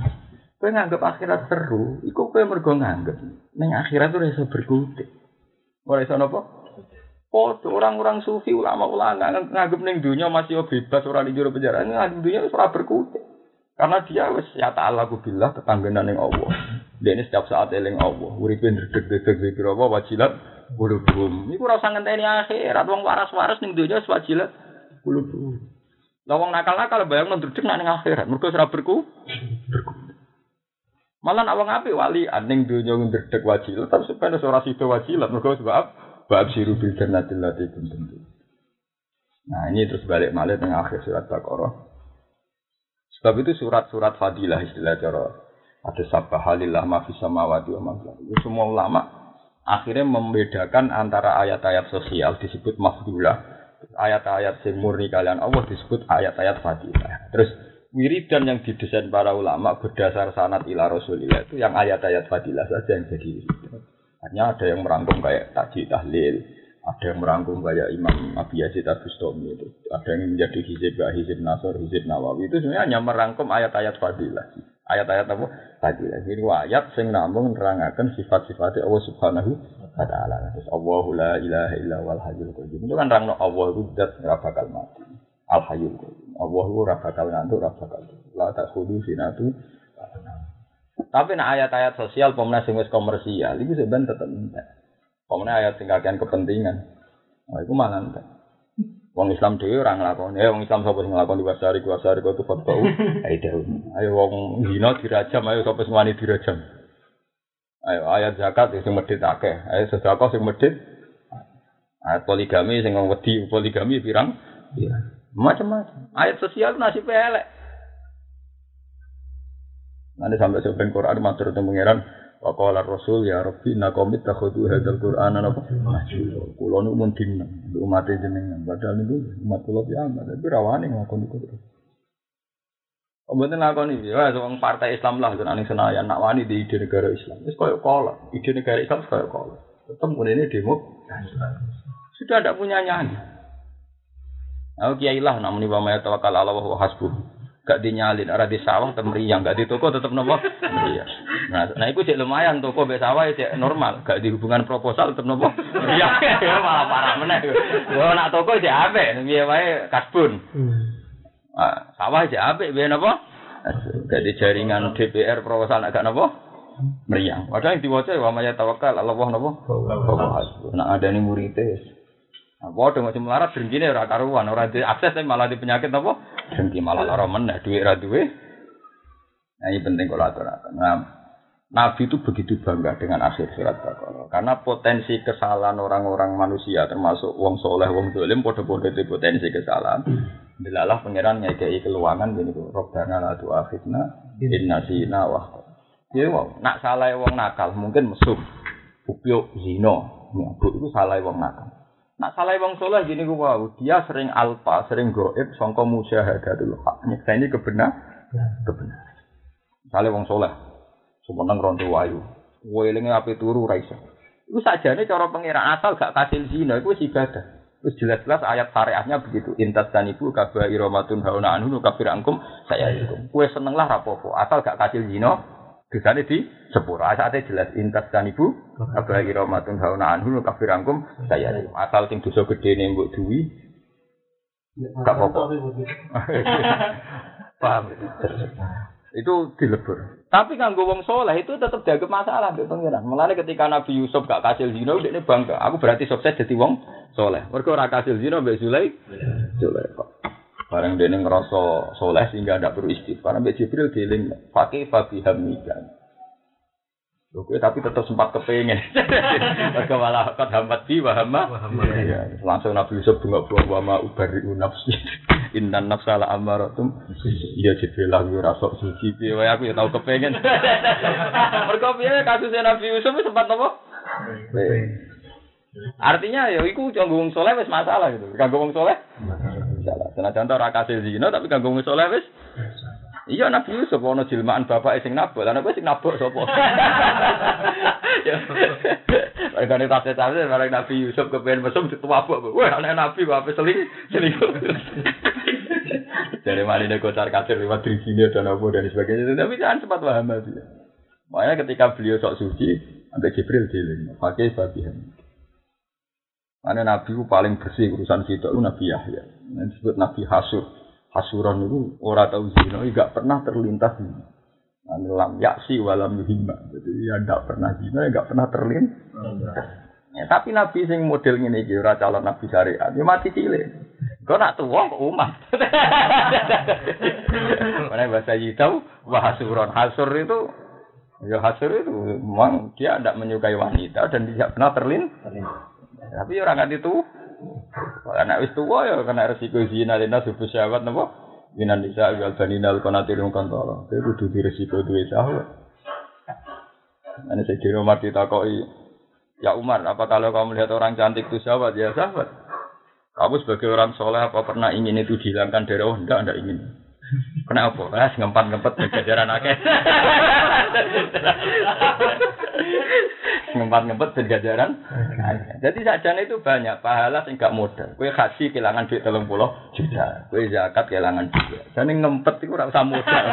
Kowe nganggep akhirat seru, iku kowe mergo nganggep. Ning akhirat itu iso berkutik. Ora iso napa? Orang-orang sufi ulama-ulama nganggep ning dunia masih bebas ora di jero penjara. Nganggep dunia ora berkutik. Karena dia wis ya ta'ala billah tetanggenan ning Allah. Ini setiap saat eling Allah. Uripe ndredeg-dredeg zikir apa wajilat kulubum. Iku ora usah ngenteni akhirat wong waras-waras ning donya wis wajilat kulubum. Lah wong nakal-nakal bayang ndredeg nak ning akhirat. Mergo ora berku. Malah awang api wali aning donya ndredeg wajilat tapi supaya ora sida wajilat mergo sebab bab siru bil jannatil lati kuntum. Nah ini terus balik malah tengah akhir surat Baqarah. Sebab itu surat-surat fadilah istilah cara ada sabah halillah mafis samawati wa Itu semua ulama akhirnya membedakan antara ayat-ayat sosial disebut mafdulah, ayat-ayat yang murni kalian Allah disebut ayat-ayat fadilah. Terus wiridan yang didesain para ulama berdasar sanat ila rasulillah itu yang ayat-ayat fadilah saja yang jadi Hanya ada yang merangkum kayak taji tahlil, ada yang merangkum kayak Imam Abi Yazid Abustami itu, ada yang menjadi hizib hizib Nasr, hizib Nawawi. Itu sebenarnya hanya merangkum ayat-ayat fadilah ayat-ayat apa tadi lagi ini ayat sing namung nerangaken sifat-sifat Allah Subhanahu wa taala. Terus Allahu la ilaha illa wal hayyul qayyum. Itu kan rangno Allah itu zat ora bakal mati. Al hayyul qayyum. Allah itu ora bakal ngantuk, ora bakal. La takhudu sinatu. Tapi nak ayat-ayat sosial pemenang sing wis komersial itu sebenarnya tetap entek. Pemenang ayat sing kepentingan. Nah, itu malah entek. Wong Islam dhewe ora nglakoni. Eh wong Islam sapa sing nglakoni wasari wasari kok tuh fatwa. Ayo Ayo wong zina dirajam, ayo sapa sing wani dirajam. Ayo ayat zakat sing medhit akeh. Ayo sedekah sing medhit. Ayat poligami sing wedi poligami pirang? Iya. Macam-macam. Ayat sosial nasib elek. Nanti sampai sebentar Quran matur tentang pangeran Wa qala Rasul ya Rabbi inna qaumi takhudhu hadzal Qur'ana napa mahjura. Kula nu mun dinten umat jenengan padahal niku umat kula piambak tapi rawani ngakon iku terus. Mboten lakoni ya wong partai Islam lah tenan ning Senayan nak wani di ide negara Islam. Wis koyo kola, ide negara Islam koyo kola. Tetep ini demo. Sudah tidak punya nyanyi. Aku kiai lah namanya pamaya tawakal Allah wa gak dinyalin. Arah di sawah atau meriang. Gak di toko tetap nopo? Meriang. Nah nah itu cek lumayan toko be sawah cek normal. Gak di hubungan proposal tetap nopo? Meriang. Ya malah parah meneh. Yo nak toko cek ape biar wae kasbun. Nah, sawah cek ape biar nopo? Gak di jaringan DPR proposal gak nopo? Meriang. Padahal yang diwaca wa maya tawakal Allah nopo? Nah ada nih muridnya Nah, Waduh macam melarat berhenti ora karuan, ora di akses malah di penyakit apa? Berhenti malah lara meneh duit ra duwe. Nah, ini penting kalau aturakan. Nah, Nabi itu begitu bangga dengan akhir surat Baqarah karena potensi kesalahan orang-orang manusia termasuk wong soleh, wong dolim, podo-podo itu potensi kesalahan. Dilalah pangeran ngekei keluangan gini tuh, Robbana la tu'akhidna in nasina wa Ya wow, nak salah wong nakal mungkin mesum, bupyo zino, nyabuk itu salah wong nakal. Nak salah wong soleh gini gue wow, dia sering alfa, sering goib, songko musyahadatul hak. Nyeksa ini kebenar, kebenar. Salah wong soleh, semeneng ronto wayu, welingnya api turu raisa. Itu saja nih cara pengiran asal gak kasih zina, itu ibadah. Terus jelas-jelas ayat syariatnya begitu. Intas dan ibu kabar iromatun hauna anhu kafir angkum saya itu. Kue seneng lah rapopo. Asal gak kasih zina Dosane di sepuro. Asate jelas intas kan ibu. Abah iramatun hauna anhu kafirangkum saya. Asal sing dosa gedene mbok duwi gak apa-apa. Paham? Itu dilebur. Tapi kanggo wong soleh itu tetap dianggap masalah mbek pangeran. Mulane ketika Nabi Yusuf gak kasil zina, dia bangga. Aku berarti sukses jadi wong soleh. Mergo ora kasil zina mbek Zulai. Zulai kok. Barang dene ngerasa soleh sehingga ndak perlu istighfar. Mbek Jibril dieling fakih fabi hamika. Oke, tapi tetap sempat kepengen. Mereka malah kat hamad di wahama. Ya, langsung Nabi Yusuf bunga buah wama ubari nafsi. Inna nafsa la amaratum. Iya Jibril lah gue rasok suci. Piye aku ya tahu kepengen. Mereka piye kasusnya Nabi Yusuf sempat apa? Artinya ya iku kanggo wong soleh wis masalah gitu. Kanggo wong soleh masalah. Senajan ora kasil zina tapi kanggo wong soleh wis Iya Nabi Yusuf ono jilmaan bapak sing nabok, lan sing nabok sapa? Ya. Regane tas tas bareng Nabi Yusuf kepen mesum ditwabok. Wah, anak Nabi ape seling selingkuh. Dari mana ini kocar kacir lewat sini dan apa dan sebagainya. Tapi jangan sempat paham dia. Makanya ketika beliau sok suci, ada Jibril diling, pakai babihan. Mana Nabi paling bersih urusan situ, Nabi Yahya. Yang disebut Nabi Hasur. Hasuran itu orang tahu zina, gak pernah terlintas zina. Lam yaksi walam yuhimma. Jadi ya gak pernah zina, gak pernah terlintas. Ya, tapi Nabi sing model ini iki ora calon Nabi syariat, ya mati cilik. Kau nak tua kok umat. Mana bahasa Yitau, wah hasuron. Hasur itu, ya hasur itu memang dia tidak menyukai wanita dan tidak pernah terlin. Tapi orang nggak itu anak wis tuwa ya kena resiko zina lena subuh syahwat napa? Minan nisa wal banina al qanatirun kantara. Kowe kudu di resiko syahwat. Ane saya kira Umar ditakoi, ya Umar, apa kalau kamu melihat orang cantik itu syahwat? Ya syahwat. Kamu sebagai orang soleh apa pernah ingin itu dihilangkan dari Allah? Enggak, enggak ingin. Kenapa? Ah, ngempat ngempet jajaran akeh. ngempat ngempet jajaran. Jadi sajane itu banyak pahala sing gak modal. Kue haji kehilangan duit telung puluh juta. Kue zakat kehilangan juga. Dan ngempet itu rasa modal.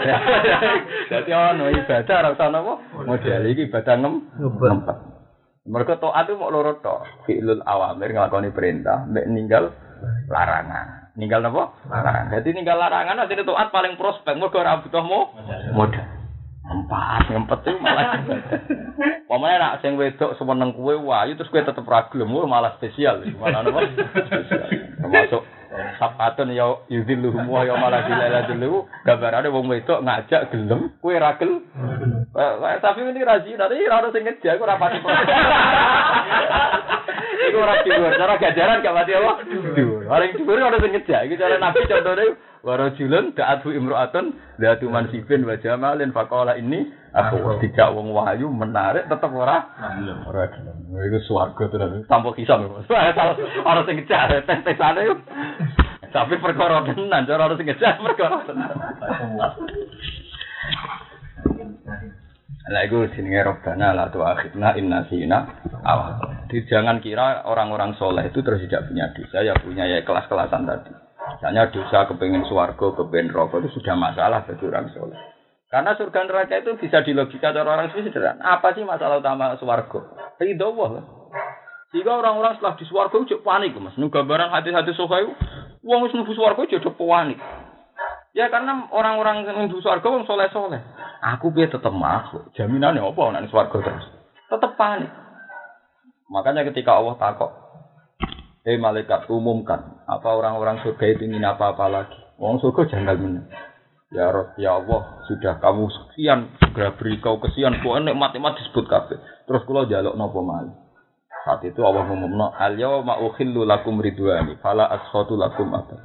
Jadi ono ibadah rasa apa? Modal iki ibadah ngem ngempet. Mereka toat itu mau lorot to. Fi'lul awamir ngelakoni perintah, mbek ninggal larangan. Ninggal apa? Larangan. Jadi ninggal larangan nanti toat paling prospek. Mereka ora butuh mau modal. Empat, ngempet itu malah. Pokoknya nak sing wedok semeneng kue wayu terus kue tetep ragilem, malah spesial. Malah apa? Spesial. Termasuk sapatun ya yudhilu wa ya malah dilala dulu gambarane wong wedok ngajak gelem kue ragel. Tapi ini razi, nanti ora sing ngejar aku ora pati. Iku ora dhuwur, cara gajaran gak pati apa? Dhuwur. Paling dhuwur ora sing ngejar. Iki cara Nabi contohnya warajulun da'atu imro'atun da'atu mansibin wa jamalin faqala ini aku. Tidak wong wahyu menarik tetep ora? Ora gelem. Iku swarga tenan. Tanpa kisah ora sing ngejar tes-tesane tapi perkara tenan cara ora sing ngejar perkara tenan. Lah itu jenenge robbana la tu'akhidna in nasina awal. Jadi jangan kira orang-orang soleh itu terus tidak punya dosa, ya punya ya kelas-kelasan tadi. Misalnya dosa kepengen suarga, kepengen rokok itu sudah masalah bagi orang soleh. Karena surga neraka itu bisa dilogika cara orang sederhana. Apa sih masalah utama suarga? Ridho Allah. Jika orang-orang setelah di suarga itu panik, mas. Ini gambaran hati-hati sokai, uang wis nubu suarga jadi panik. Ya karena orang-orang yang nubu suarga uang soleh-soleh. Aku biar tetap masuk. Jaminannya apa nanti suarga terus? Tetap panik. Makanya ketika Allah takut, Eh malaikat umumkan apa orang-orang surga itu ingin apa-apa lagi. Orang surga jangan menang. Ya Rob, ya Allah, sudah kamu sekian segera beri kau kesian. Kau enek mati-mati disebut kafe. Terus kalau jaluk nopo mal. Saat itu Allah ngomongno al yauma ukhillu lakum ridwani fala askhatu lakum apa.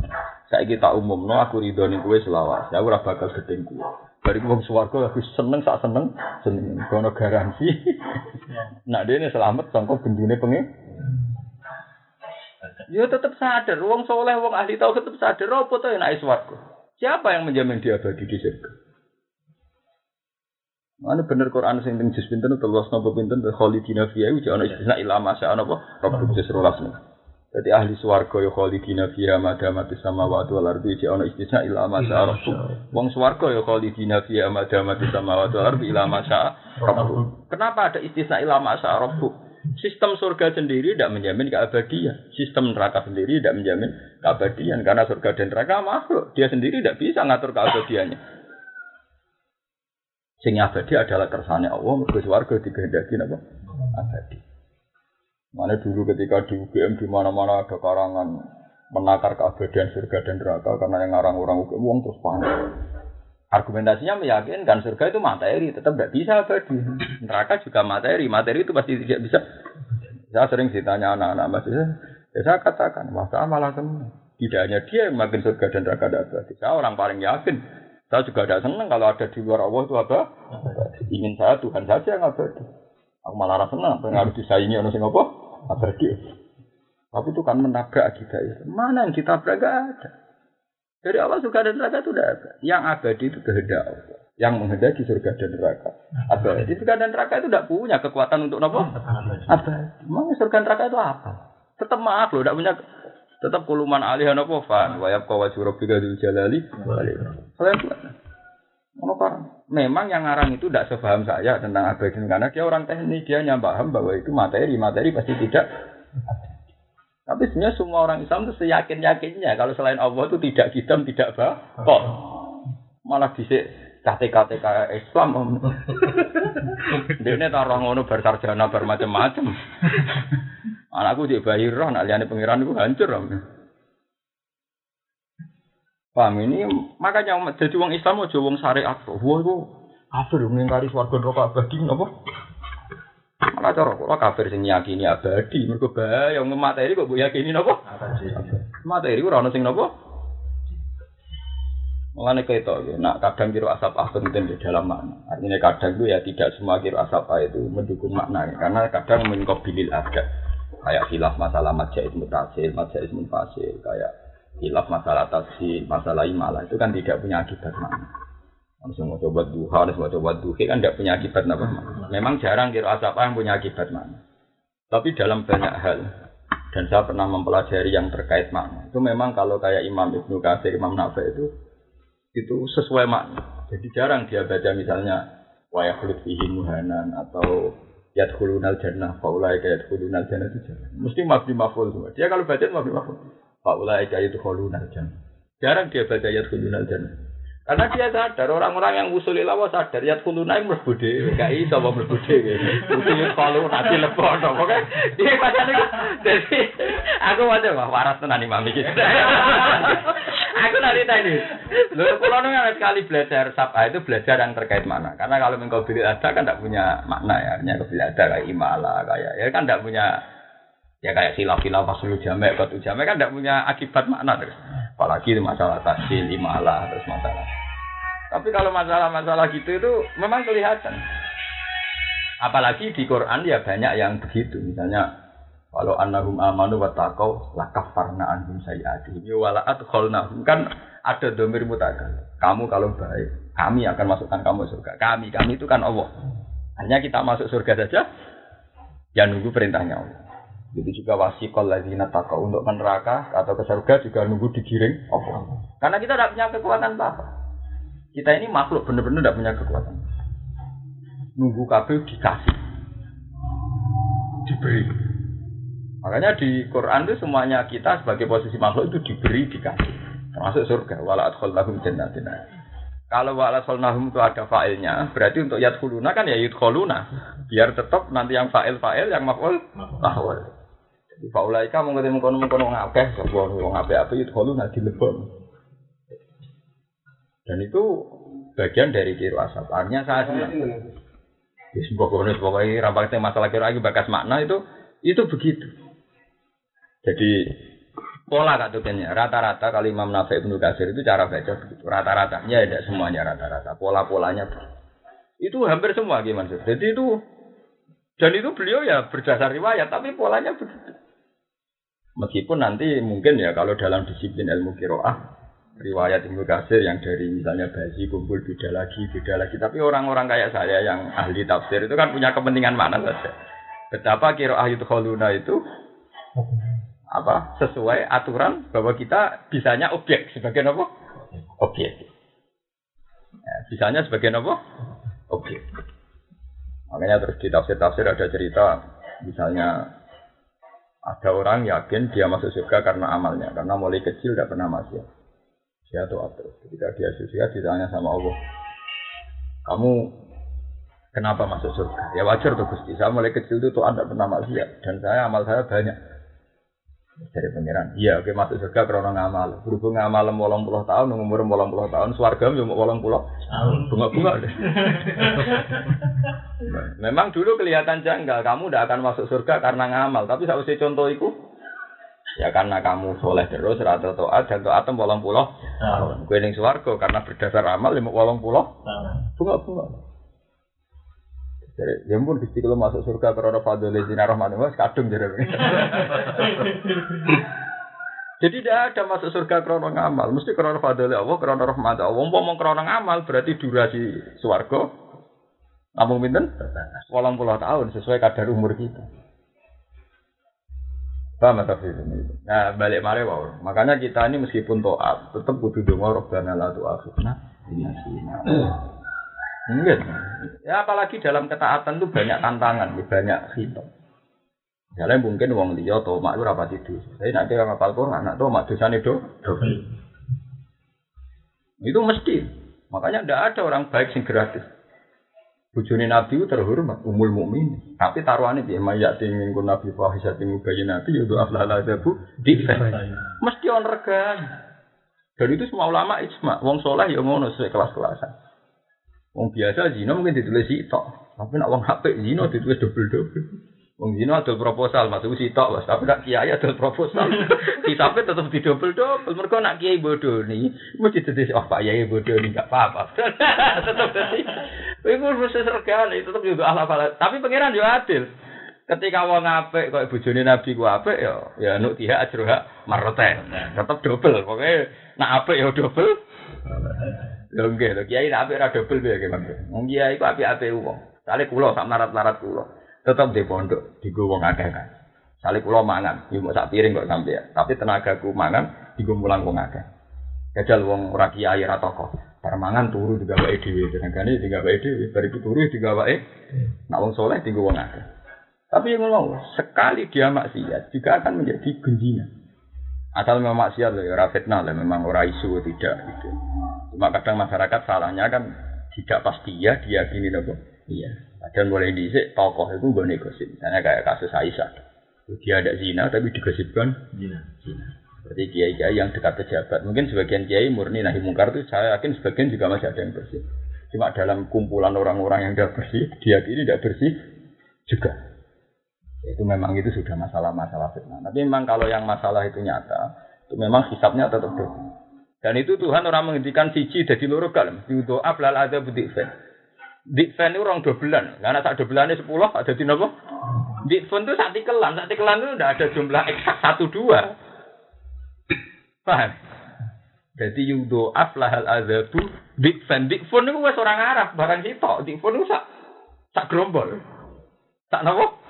Saiki tak umumno aku ridhoni kowe selawas. Ya ora bakal gedeng kowe. Bari wong swarga aku seneng sak seneng seneng kono garansi. Nak dene selamat sangko bendune pengen Ya tetap sadar, wong soleh, wong ahli tahu tetap sadar, apa tuh enak swarga? Siapa yang menjamin dia abadi di surga? Mana bener Quran sing teng juz pinten teluas napa pinten khalidina fiha uji ana istisna ila masa ana apa rabbul juz. Jadi ahli swarga ya khalidina fiha madamatis samawati wal ardi iki ana istisna ila ma syaa rabbuk. Wong swarga ya khalidina fiha madamatis samawati wal ardi ila ma syaa rabbuk. Kenapa ada istisna ila ma syaa rabbuk? Sistem surga sendiri tidak menjamin keabadian. Sistem neraka sendiri tidak menjamin keabadian karena surga dan neraka makhluk. Dia sendiri tidak bisa ngatur keabadiannya. Sing abadi adalah kersane Allah, mergo swarga dikehendaki napa? Abadi. Mana dulu ketika di UGM di mana-mana ada karangan menakar keabadian surga dan neraka karena yang ngarang orang UGM uang terus panik. Argumentasinya meyakinkan surga itu materi, tetap tidak bisa abadi. Neraka juga materi, materi itu pasti tidak bisa. Saya sering ditanya anak-anak masih, ya saya katakan, masa malah senang. Tidak hanya dia yang makin surga dan neraka tidak abadi. Saya orang paling yakin. Saya juga tidak senang kalau ada di luar Allah itu apa? Ingin saya Tuhan saja yang abadi. Aku malah senang, pengen harus disaingi orang sing apa? abadi. Tapi itu kan menabrak kita. Mana yang ditabrak gak ada. Dari awal surga dan neraka itu tidak ada. Yang abadi itu kehendak Allah. Yang menghendaki surga dan neraka. Abadi surga dan neraka itu tidak punya kekuatan untuk apa? Abadi. Memang surga dan neraka itu apa? Tetap maaf loh, tidak punya tetap kuluman alih apa fan wayab kawaju rabbika dzul jalali kalian Memang yang ngarang itu tidak sepaham saya tentang abadi karena dia orang teknik dia hanya paham bahwa itu materi materi pasti tidak. Tapi sebenarnya semua orang Islam itu seyakin yakinnya kalau selain Allah itu tidak hitam tidak kok malah bisa KTK Islam om. Dia ini taruh ngono bersarjana bermacam-macam. Anakku di bayi roh, nak liane pengiran itu hancur om. Paham ini makanya jadi wong Islam aja wong syariat. Wah itu kafir mengingkari swarga neraka abadi napa? Malah cara kula kafir sing yakini abadi, mergo bahaya wong materi kok mbok yakini napa? Abadi. Materi ora ono sing napa? Mulane keto ya, nak kadang kira asap ah penting di dalam makna. Artinya kadang itu ya tidak semua kira asap itu mendukung maknanya, karena kadang mengkobilil ada. Kayak khilaf masalah majais mutasil, majais munfasil, kayak hilaf masalah tafsir, masalah imalah itu kan tidak punya akibat mana. Harus mau coba duha, harus mau coba duhe kan tidak punya akibat apa. Memang jarang kira asap yang punya akibat mana. Tapi dalam banyak hal dan saya pernah mempelajari yang terkait makna itu memang kalau kayak Imam Ibnu Katsir, Imam Nafi itu itu sesuai makna. Jadi jarang dia baca misalnya wayah fihi muhanan atau yadkhulunal jannah faulai kayak yadkhulunal jannah itu jarang. Mesti mabdi maful semua. Dia kalau baca mabdi maful. Faulai itu khulunal jannah. Jarang dia baca ayat khulunal jannah. Karena dia sadar orang-orang yang usul lawa sadar ya yang mlebu dhewe, gak iso apa mlebu dhewe. Usul kalau nanti lebon oke. Dia baca jadi aku wae wah waras tenan imam iki. aku nanti tadi. Lalu kalau nunggu sekali belajar sapa itu belajar yang terkait mana? Karena kalau engkau beli ada kan tidak punya makna ya. Artinya kau ada kayak imala kayak ya kan tidak punya Ya kayak silap-silap fasul jamek, batu jamek kan tidak punya akibat makna terus. Apalagi masalah tasil, imalah, terus masalah. Tapi kalau masalah-masalah gitu itu memang kelihatan. Apalagi di Quran ya banyak yang begitu. Misalnya kalau annahum amanu wa taqau la kafarna anhum sayiatihim ya wala adkhalnahum kan ada domir mutakal. Kamu kalau baik, kami akan masukkan kamu surga. Kami, kami itu kan Allah. Hanya kita masuk surga saja, ya nunggu perintahnya Allah. Jadi juga wasikol lagi nataka untuk neraka atau ke surga juga nunggu digiring. Karena kita tidak punya kekuatan apa. Kita ini makhluk benar-benar tidak punya kekuatan. Nunggu kabel dikasih, diberi. Makanya di Quran itu semuanya kita sebagai posisi makhluk itu diberi dikasih. Termasuk surga. Wala lahum jannatin. Kalau wala nahum itu ada failnya, berarti untuk yadkhuluna kan ya yudkhuluna. Biar tetap nanti yang fa'il fa'il yang maf'ul mahwal. Di faulaika mau ketemu kono kono ngakeh, sebuah wong apik apik itu kalau nanti lebon. Dan itu bagian dari kiro asap. Artinya saya senang. Di sebuah kono pokoknya rampaknya masalah kiro lagi bakas makna itu itu begitu. Jadi pola katukannya rata-rata kalau Imam Nafi Ibnu Kasir itu cara baca begitu. Rata-ratanya tidak semuanya rata-rata. Pola-polanya itu hampir semua gimana Jadi itu dan itu beliau ya berdasar riwayat, tapi polanya begitu. Meskipun nanti mungkin ya kalau dalam disiplin ilmu kiroah riwayat Ibnu Kasir yang dari misalnya bayi kumpul beda lagi beda lagi tapi orang-orang kayak saya yang ahli tafsir itu kan punya kepentingan mana saja betapa kiroah itu kholuna itu apa sesuai aturan bahwa kita bisanya objek sebagai apa? Objek. Ya, bisanya sebagai apa? Objek. Makanya terus di tafsir-tafsir ada cerita misalnya ada orang yakin dia masuk surga karena amalnya, karena mulai kecil tidak pernah masuk. Dia tahu terus. Ketika dia surga ditanya sama Allah, kamu kenapa masuk surga? Ya wajar tuh Gusti. Saya mulai kecil itu tuh anda pernah maksiat dan saya amal saya banyak. Dari pangeran, iya oke masuk surga karena ngamal. Berhubung ngamal bolong puluh tahun, umur bolong puluh tahun, swarga mau bolong puluh tahun. Bunga-bunga deh. Memang dulu kelihatan janggal, kamu tidak akan masuk surga karena ngamal. Tapi saya usah contoh itu, ya karena kamu soleh terus, rata toat dan toat bolong puluh tahun. Gue swarga karena berdasar amal lima bolong puluh. Bunga-bunga. Jadi, ya pun Gusti kalau masuk surga karena fadl zina rahmanu was kadung jadi. Jadi tidak ada masuk surga karena ngamal, mesti karena fadl Allah, karena rahmat Allah. Wong karena ngamal berarti durasi swarga namun pinten? Walang puluh tahun sesuai kadar umur kita. Paham tapi ini. Nah balik mari wow. Makanya kita ini meskipun toat tetap butuh doa robbana la tu'akhidna ini Enggak. Ya apalagi dalam ketaatan itu banyak tantangan, banyak hitam. Jalan mungkin uang liya atau mak itu rapat itu. Tapi nak dia ngapal Quran, nak tuh mak dosa itu Itu mesti. Makanya tidak ada orang baik sing gratis. Bujuni Nabi terhormat, umul mukmin. Tapi taruhannya dia mayak tingin ku Nabi fahisat tinggu bayi Nabi, ya doa aflala bu di Mesti on regan. Dan itu semua ulama ijma. Wong soleh ya ngono sesuai kelas-kelasan. Wong biasa zina mungkin ditulis sitok, tapi nak wong HP zina ditulis double double. Wong zina ada proposal masuk sitok, mas. tapi nak kiai ada proposal. Kitabnya tetap di double double. Mereka nak kiai bodoh nih, mesti ditulis oh pak kiai bodoh nih nggak apa-apa. tetap jadi. Iku mesti sergane, tetap juga ala ala. Tapi pangeran juga adil. Ketika wong apik kok bojone Nabi ku apik ya ya nuk tiha ajroha marroten. Tetap double. Pokoknya nak apik ya double. Lho nggih, lho kiai nek apik ra dobel piye nggih Mas. Wong kiai ku apik-apik wong. Sale kula sak larat-larat kula. Tetep di pondok, digo wong akeh kan. Sale kula mangan, yo sak piring kok sampe ya. Tapi tenagaku mangan digo mulang wong akeh. Jajal wong ora kiai ra tokoh. Bar mangan turu digawe dhewe, tenagane digawe dhewe, bar iku turu digawe. Nak wong soleh digo wong akeh. Tapi yang ngomong, sekali dia maksiat juga akan menjadi genjingan. Asal memang maksiat ya ora fitnah lah, memang ora isu tidak gitu. Cuma kadang masyarakat salahnya kan tidak pasti ya diyakini nopo. Iya. Dan boleh dicek tokoh itu gue negosip. Misalnya kayak kasus Aisyah. Dia ada zina tapi digosipkan zina. Zina. Seperti kiai-kiai yang dekat pejabat. Mungkin sebagian kiai murni nahi mungkar itu saya yakin sebagian juga masih ada yang bersih. Cuma dalam kumpulan orang-orang yang tidak bersih, dia ini tidak bersih juga. Itu memang itu sudah masalah-masalah fitnah. Tapi memang kalau yang masalah itu nyata, itu memang hisapnya tetap dosa. Dan itu Tuhan orang menghentikan siji jadi loro kalem. Doa belal ada. Dik fan itu orang dobelan. Karena tak dobelannya sepuluh ada di nopo. Dik fan itu saat tikelan. Saat tikelan itu tidak ada jumlah eksak satu dua. Paham? Jadi yudo dik fan. Dik fan itu wes orang Arab barang sitok. Dik fan itu sak sak gerombol. Sak nopo?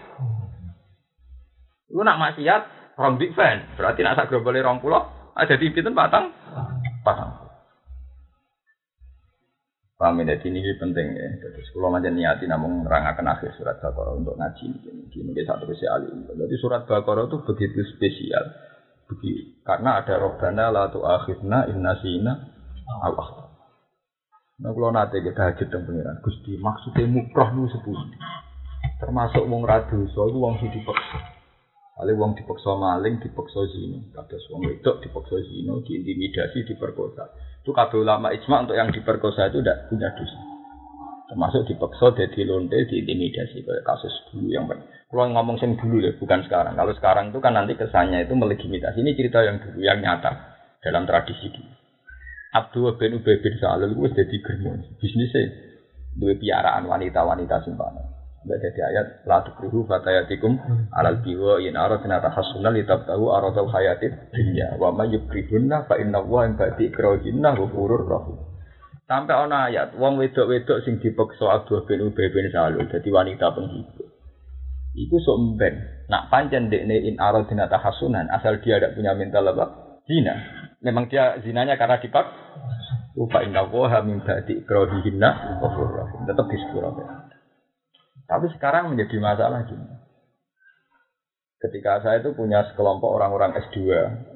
Lu nak maksiat rong big fan, berarti nak sak grobole rong pulau ada di pinten patang patang. Paham ya, ini penting ya. Jadi sekolah macam niati namun merangakan akhir surat Baqarah untuk ngaji ini. Ini satu ini. Jadi surat Baqarah itu begitu spesial. Begitu. Karena ada robbana la tu'akhidna inna sina Allah. Nah kalau nanti kita hajat dan pengiran. Gusti maksudnya mukroh nu sepuluh. Termasuk wong radu, so itu wong sing dipaksa. Kali wong dipaksa maling, dipaksa zina. Kados wong wedok dipaksa zina, diintimidasi, diperkosa. Itu kabeh ulama ijma untuk yang diperkosa itu tidak punya dosa. Termasuk dipaksa jadi lonte, diintimidasi kayak kasus dulu yang ber. Kalau ngomong sing dulu ya, bukan sekarang. Kalau sekarang itu kan nanti kesannya itu melegitimasi. Ini cerita yang dulu, yang nyata dalam tradisi dulu. Abdul bin Ubay bin Salul itu jadi germo bisnisnya dua piaraan wanita-wanita simpanan. Mbak jadi ayat la tukrihu fatayatikum alal biwa in aradna tahassuna litabtahu aradal hayatid dunya wa may yukrihunna fa inna wa in ba'di ikrahinna ghafurur rahim. Sampai ana ayat wong wedok-wedok sing dipeksa Abdul bin Ubay bin Salul dadi wanita penghibur. Iku sok mben. Nak pancen dekne in aradina tahassunan asal dia tidak punya mental apa? Zina. Memang dia zinanya karena dipak. Ufa inna woha min ba'di ikrohihinna ghafurur rahim. Tetap disepuro. Tapi sekarang menjadi masalah gini. Ketika saya itu punya sekelompok orang-orang S2,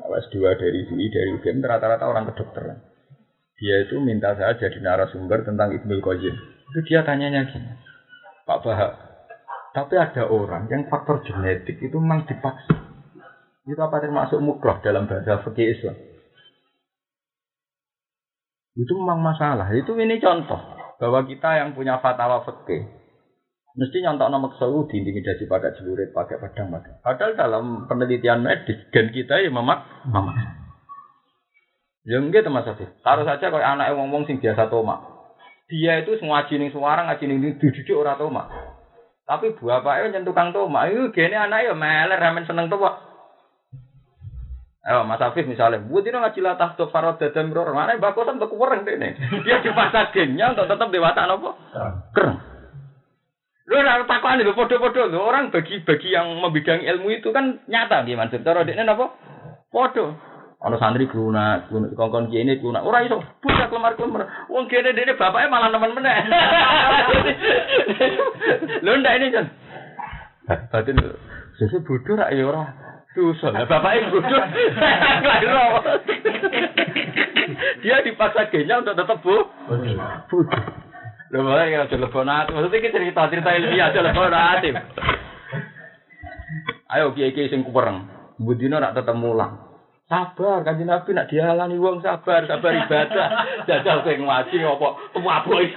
S2 dari UI, dari UGM, rata-rata orang kedokteran. Dia itu minta saya jadi narasumber tentang Ibnu Qayyim. Itu dia tanyanya gini, Pak Bahak, tapi ada orang yang faktor genetik itu memang dipaksa. Itu apa termasuk mukroh dalam bahasa fikih Islam? Itu memang masalah. Itu ini contoh bahwa kita yang punya fatwa fikih mesti nyontok nama ke seluruh diintimidasi pakai celurit, pakai pedang, pakai. Padahal dalam penelitian medis gen kita ya memak, memak. Ya enggak Mas Afif. Taruh saja kalau anak wong-wong sing biasa tomak. Dia itu semua ning suara ngaji ning dididik ora tomak. Tapi bapaknya nyentuh kang tomak. Itu gene anak ya meler ramen seneng tomak. Ayo Mas Afif misalnya, buat ini ngaji latah tuh farod dadam ror, mana bakosan tuh kurang deh nih. Dia dipaksa gennya untuk tetap dewasa nopo. Keren. Lu harus takuan itu podo-podo lu orang bagi-bagi yang membidang ilmu itu kan nyata gimana? Cara dia nopo? Podo. Ono santri guna, guna kongkon kene guna. Ora iso buka klemar-klemar. Wong kene dene bapaknya malah nemen meneh. Lho ndak ini kan. Batin susu bodoh rak ya ora. Susah. Lah bapaknya bodoh. Klaro. Dia dipaksa genya untuk tetap bu. Bodoh. Lho malah ya telepon hati. Maksudnya kita cerita-cerita ilmiah telepon hati. Ayo kiai-kiai sing kupereng. Budina rak tetep mulang. Sabar, kanji Nabi nak dialani wong sabar, sabar ibadah. Jajal kowe ngaji apa mabuk.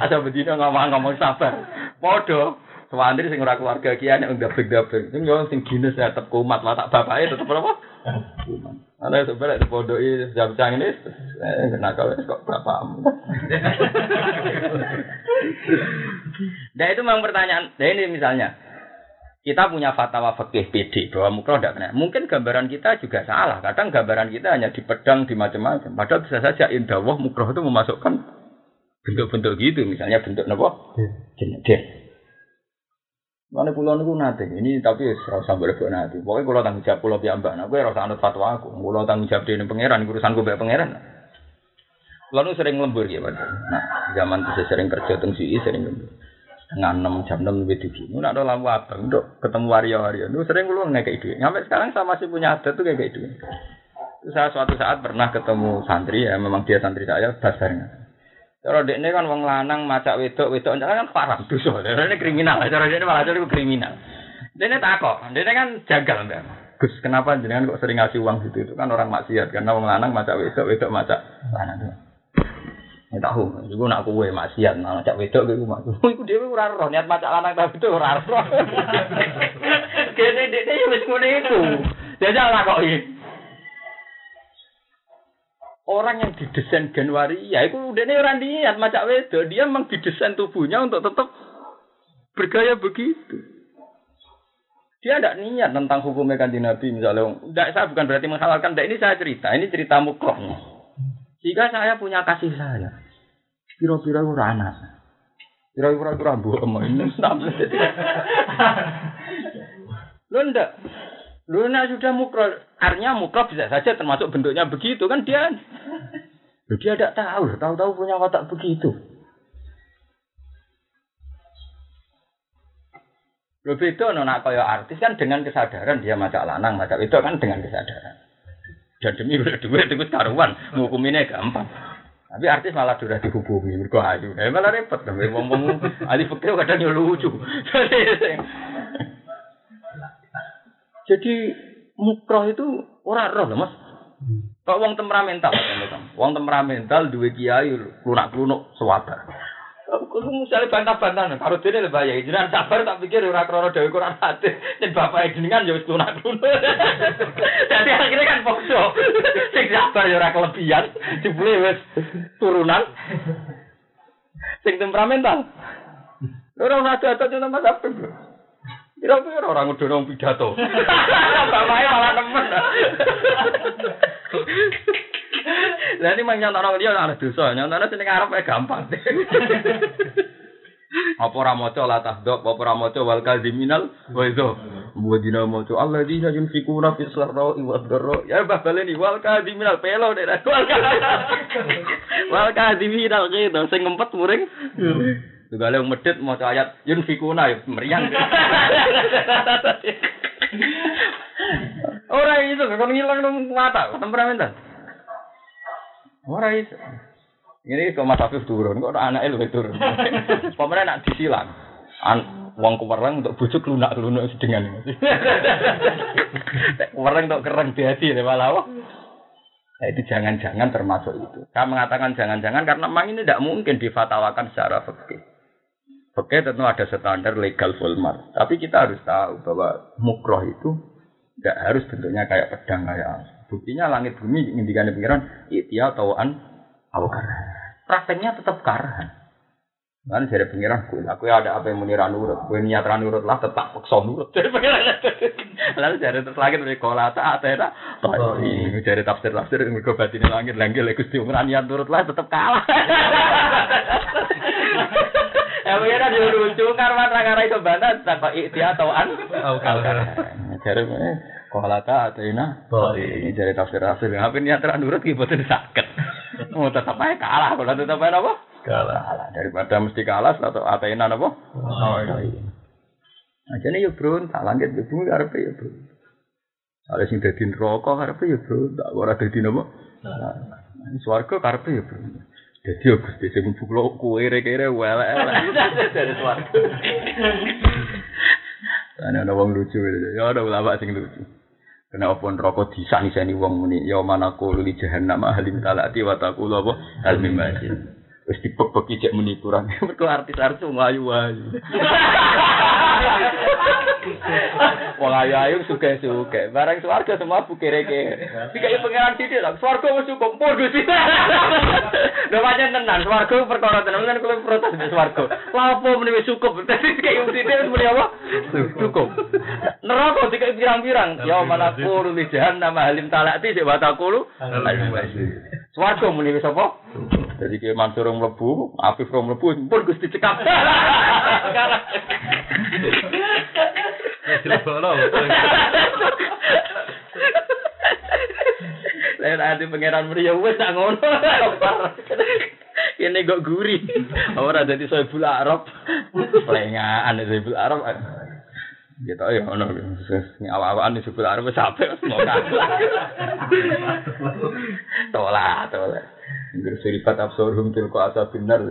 Ada bedino ngomong-ngomong sabar. Padha Sewandri sing ora keluarga kiai nek ndabek-ndabek. Sing yo sing gines tetep kumat lah tak bapake tetep apa? Kumat. Ana sebenarnya di podoki jam cang ini eh, kena kau kok bapakmu. Nah itu memang pertanyaan. Nah ini misalnya, kita punya fatwa fikih PD bahwa mukroh tidak kena. Mungkin gambaran kita juga salah. Kadang gambaran kita hanya di pedang di macam-macam. Padahal bisa saja indawah mukroh itu memasukkan bentuk-bentuk gitu. Misalnya bentuk nopo jenis Mana pulau niku nanti ini tapi serasa berbeda nanti. Pokoknya kalau tanggung jawab pulau piambak, nah gue rasa anut fatwa aku. Pulau tanggung jawab di pangeran, urusan gue bawa pangeran. Lalu sering lembur ya, Nah, zaman itu sering kerja tengsi sering lembur setengah enam jam enam lebih tinggi. Nggak ada lampu abang, untuk ketemu wario-wario. Itu sering lu nggak kayak itu. Sampai sekarang saya masih punya adat tuh kayak. Itu saya suatu saat pernah ketemu santri ya, memang dia santri saya, dasarnya. Cara ini kan wong lanang macak wedok wedok kan parah dosa. Ini kriminal. Cara ini malah jadi kriminal. Dia ini takok. Dia ini kan jagal mbak. Gus kenapa jenengan kok sering ngasih uang gitu? Itu kan orang maksiat karena wong lanang macak wedok wedok macak lanang. Ya tahu, iku nak kowe maksiat nang cak wedok iku mak. Iku dhewe ora roh niat macak lanang ta wedok ora roh. Kene dekne yo wis ngene iku. Jajal lah kok iki. Orang yang didesain Januari, ya itu udah nih orang niat macak wedok, dia memang didesain tubuhnya untuk tetap bergaya begitu. Dia tidak niat tentang hukumnya kanji Nabi misalnya. Tidak, saya bukan berarti menghalalkan. Tidak, ini saya cerita. Ini cerita mukrohnya. Jika saya punya kasih saya, kira-kira ora anak. Kira-kira ora mbok ini Lo ndak. Lo nak sudah mukro, artinya mukro bisa saja termasuk bentuknya begitu kan dia. Dia tidak tahu, tahu-tahu punya watak begitu. Lo beda nona kaya artis kan dengan kesadaran dia macak lanang, macak itu kan dengan kesadaran. Dan demi duit itu karuan, ngukuminnya gampang. Tapi artis malah sudah dihubungi, mergo ayu. Eh malah repot, tapi ngomong ahli fikih kadang lucu. Jadi mukroh itu orang roh loh mas. Kok wong temperamental, wong temperamental dua kiai lunak-lunuk suwabar. Aku misalnya bantah-bantah, kalau dia lebih bahaya. Jangan sabar tak pikir ora krono dewi kurang hati. Dan bapak jenengan ya wis lunak Jadi akhirnya kan pokso. Sing sabar ya ora kelebihan, jebule wis turunan. Sing temperamental. Ora ora ada ada Mas Abdul. Kira-kira orang udah nong pidato. Bapaknya malah nemen. Lah ini mang nyontokno dia ora dosa, nyontokno sing arep gampang. Apa ora maca la tahdab, apa ora maca wal kadhiminal wa idza. Wa dina maca alladzina yunfikuna fis sarra'i wad dharra. Ya bah baleni wal kadhiminal pelo nek wal kadhiminal gitu sing ngempet muring. Tugale wong medhit maca ayat yunfikuna ya meriang. Ora iso kok ngilang nang mata temperamental. Ora iso. Ini kok Mas Afif turun, kok anaknya lu turun. Pemerintah nak disilang. An wong kuwereng untuk bujuk lunak-lunak sedengan. Kuwereng untuk kereng di hati ya malah. Nah, itu jangan-jangan termasuk itu. Saya mengatakan jangan-jangan karena memang ini tidak mungkin difatawakan secara fikih. Fikih tentu ada standar legal fulmar. Tapi kita harus tahu bahwa mukroh itu tidak harus bentuknya kayak pedang kayak Buktinya langit bumi ngindikan pikiran itia tauan awakar prakteknya tetap karahan. Kan dari pengiran gue, aku ada apa yang menira nurut, gue niat nurut lah tetap paksa nurut. Dari pengiran, lalu dari terus lagi dari kolata atau ada, ini dari tafsir tafsir yang gue batin langit lagi gusti umran niat nurut lah tetap kalah. Ya pengiran dia lucu karena karena itu bantah tanpa ikhtiar atau an, dari kolata atau ini dari tafsir tafsir, apa niat nurut gue buatin sakit. Oh, tetap aja kalah. Kalau tetap aja apa? Kalah. kalah. Daripada mesti kalah atau atainan apa? Oh, iya. Nah, jadi ya bro, tak langit ya bro, karena ya bro. Ada sing dadi neraka karepe ya bro, tak ora dadi napa? Nah, swarga karepe ya bro. Jadi ya Gusti sing mbuklo kuwe rek-rek welek-elek dari swarga. Ana ana wong lucu ya ada ulama sing lucu. Kena apa neraka disani-sani wong muni ya mana qulu li jahannam halim talati wa taqulu apa hal mim masjid. Wis dipek-peki cek muni kurang. Mergo artis-artis wong ayu-ayu. Wong ayu-ayu suka-suka. Barang swarga semua bukere-kere. Dikai pangeran sithik lho. Swarga wis cukup pur Gusti. Lho pancen tenan swarga perkara tenan kan kulo protes di swarga. Lha apa muni wis cukup. Dikai wong sithik wis muni apa? Cukup. Neraka dikai pirang-pirang. Ya mana kulo li jahannam halim talati sik wa taqulu. Swarga muni wis apa? Jadi kayak Mansur mlebu, Afif yang mlebu, pun Gusti cekap. Lain ada pangeran meriah, wes tak ngono. Ini kok gurih. Ora dadi Soebul Arab. Lengaan Soebul Arab. Tau ya ono sing awak-awakan Soebul Arab wis sampe kalah. Tolak, tolak. Inggris siripat absorum tilko asa benar.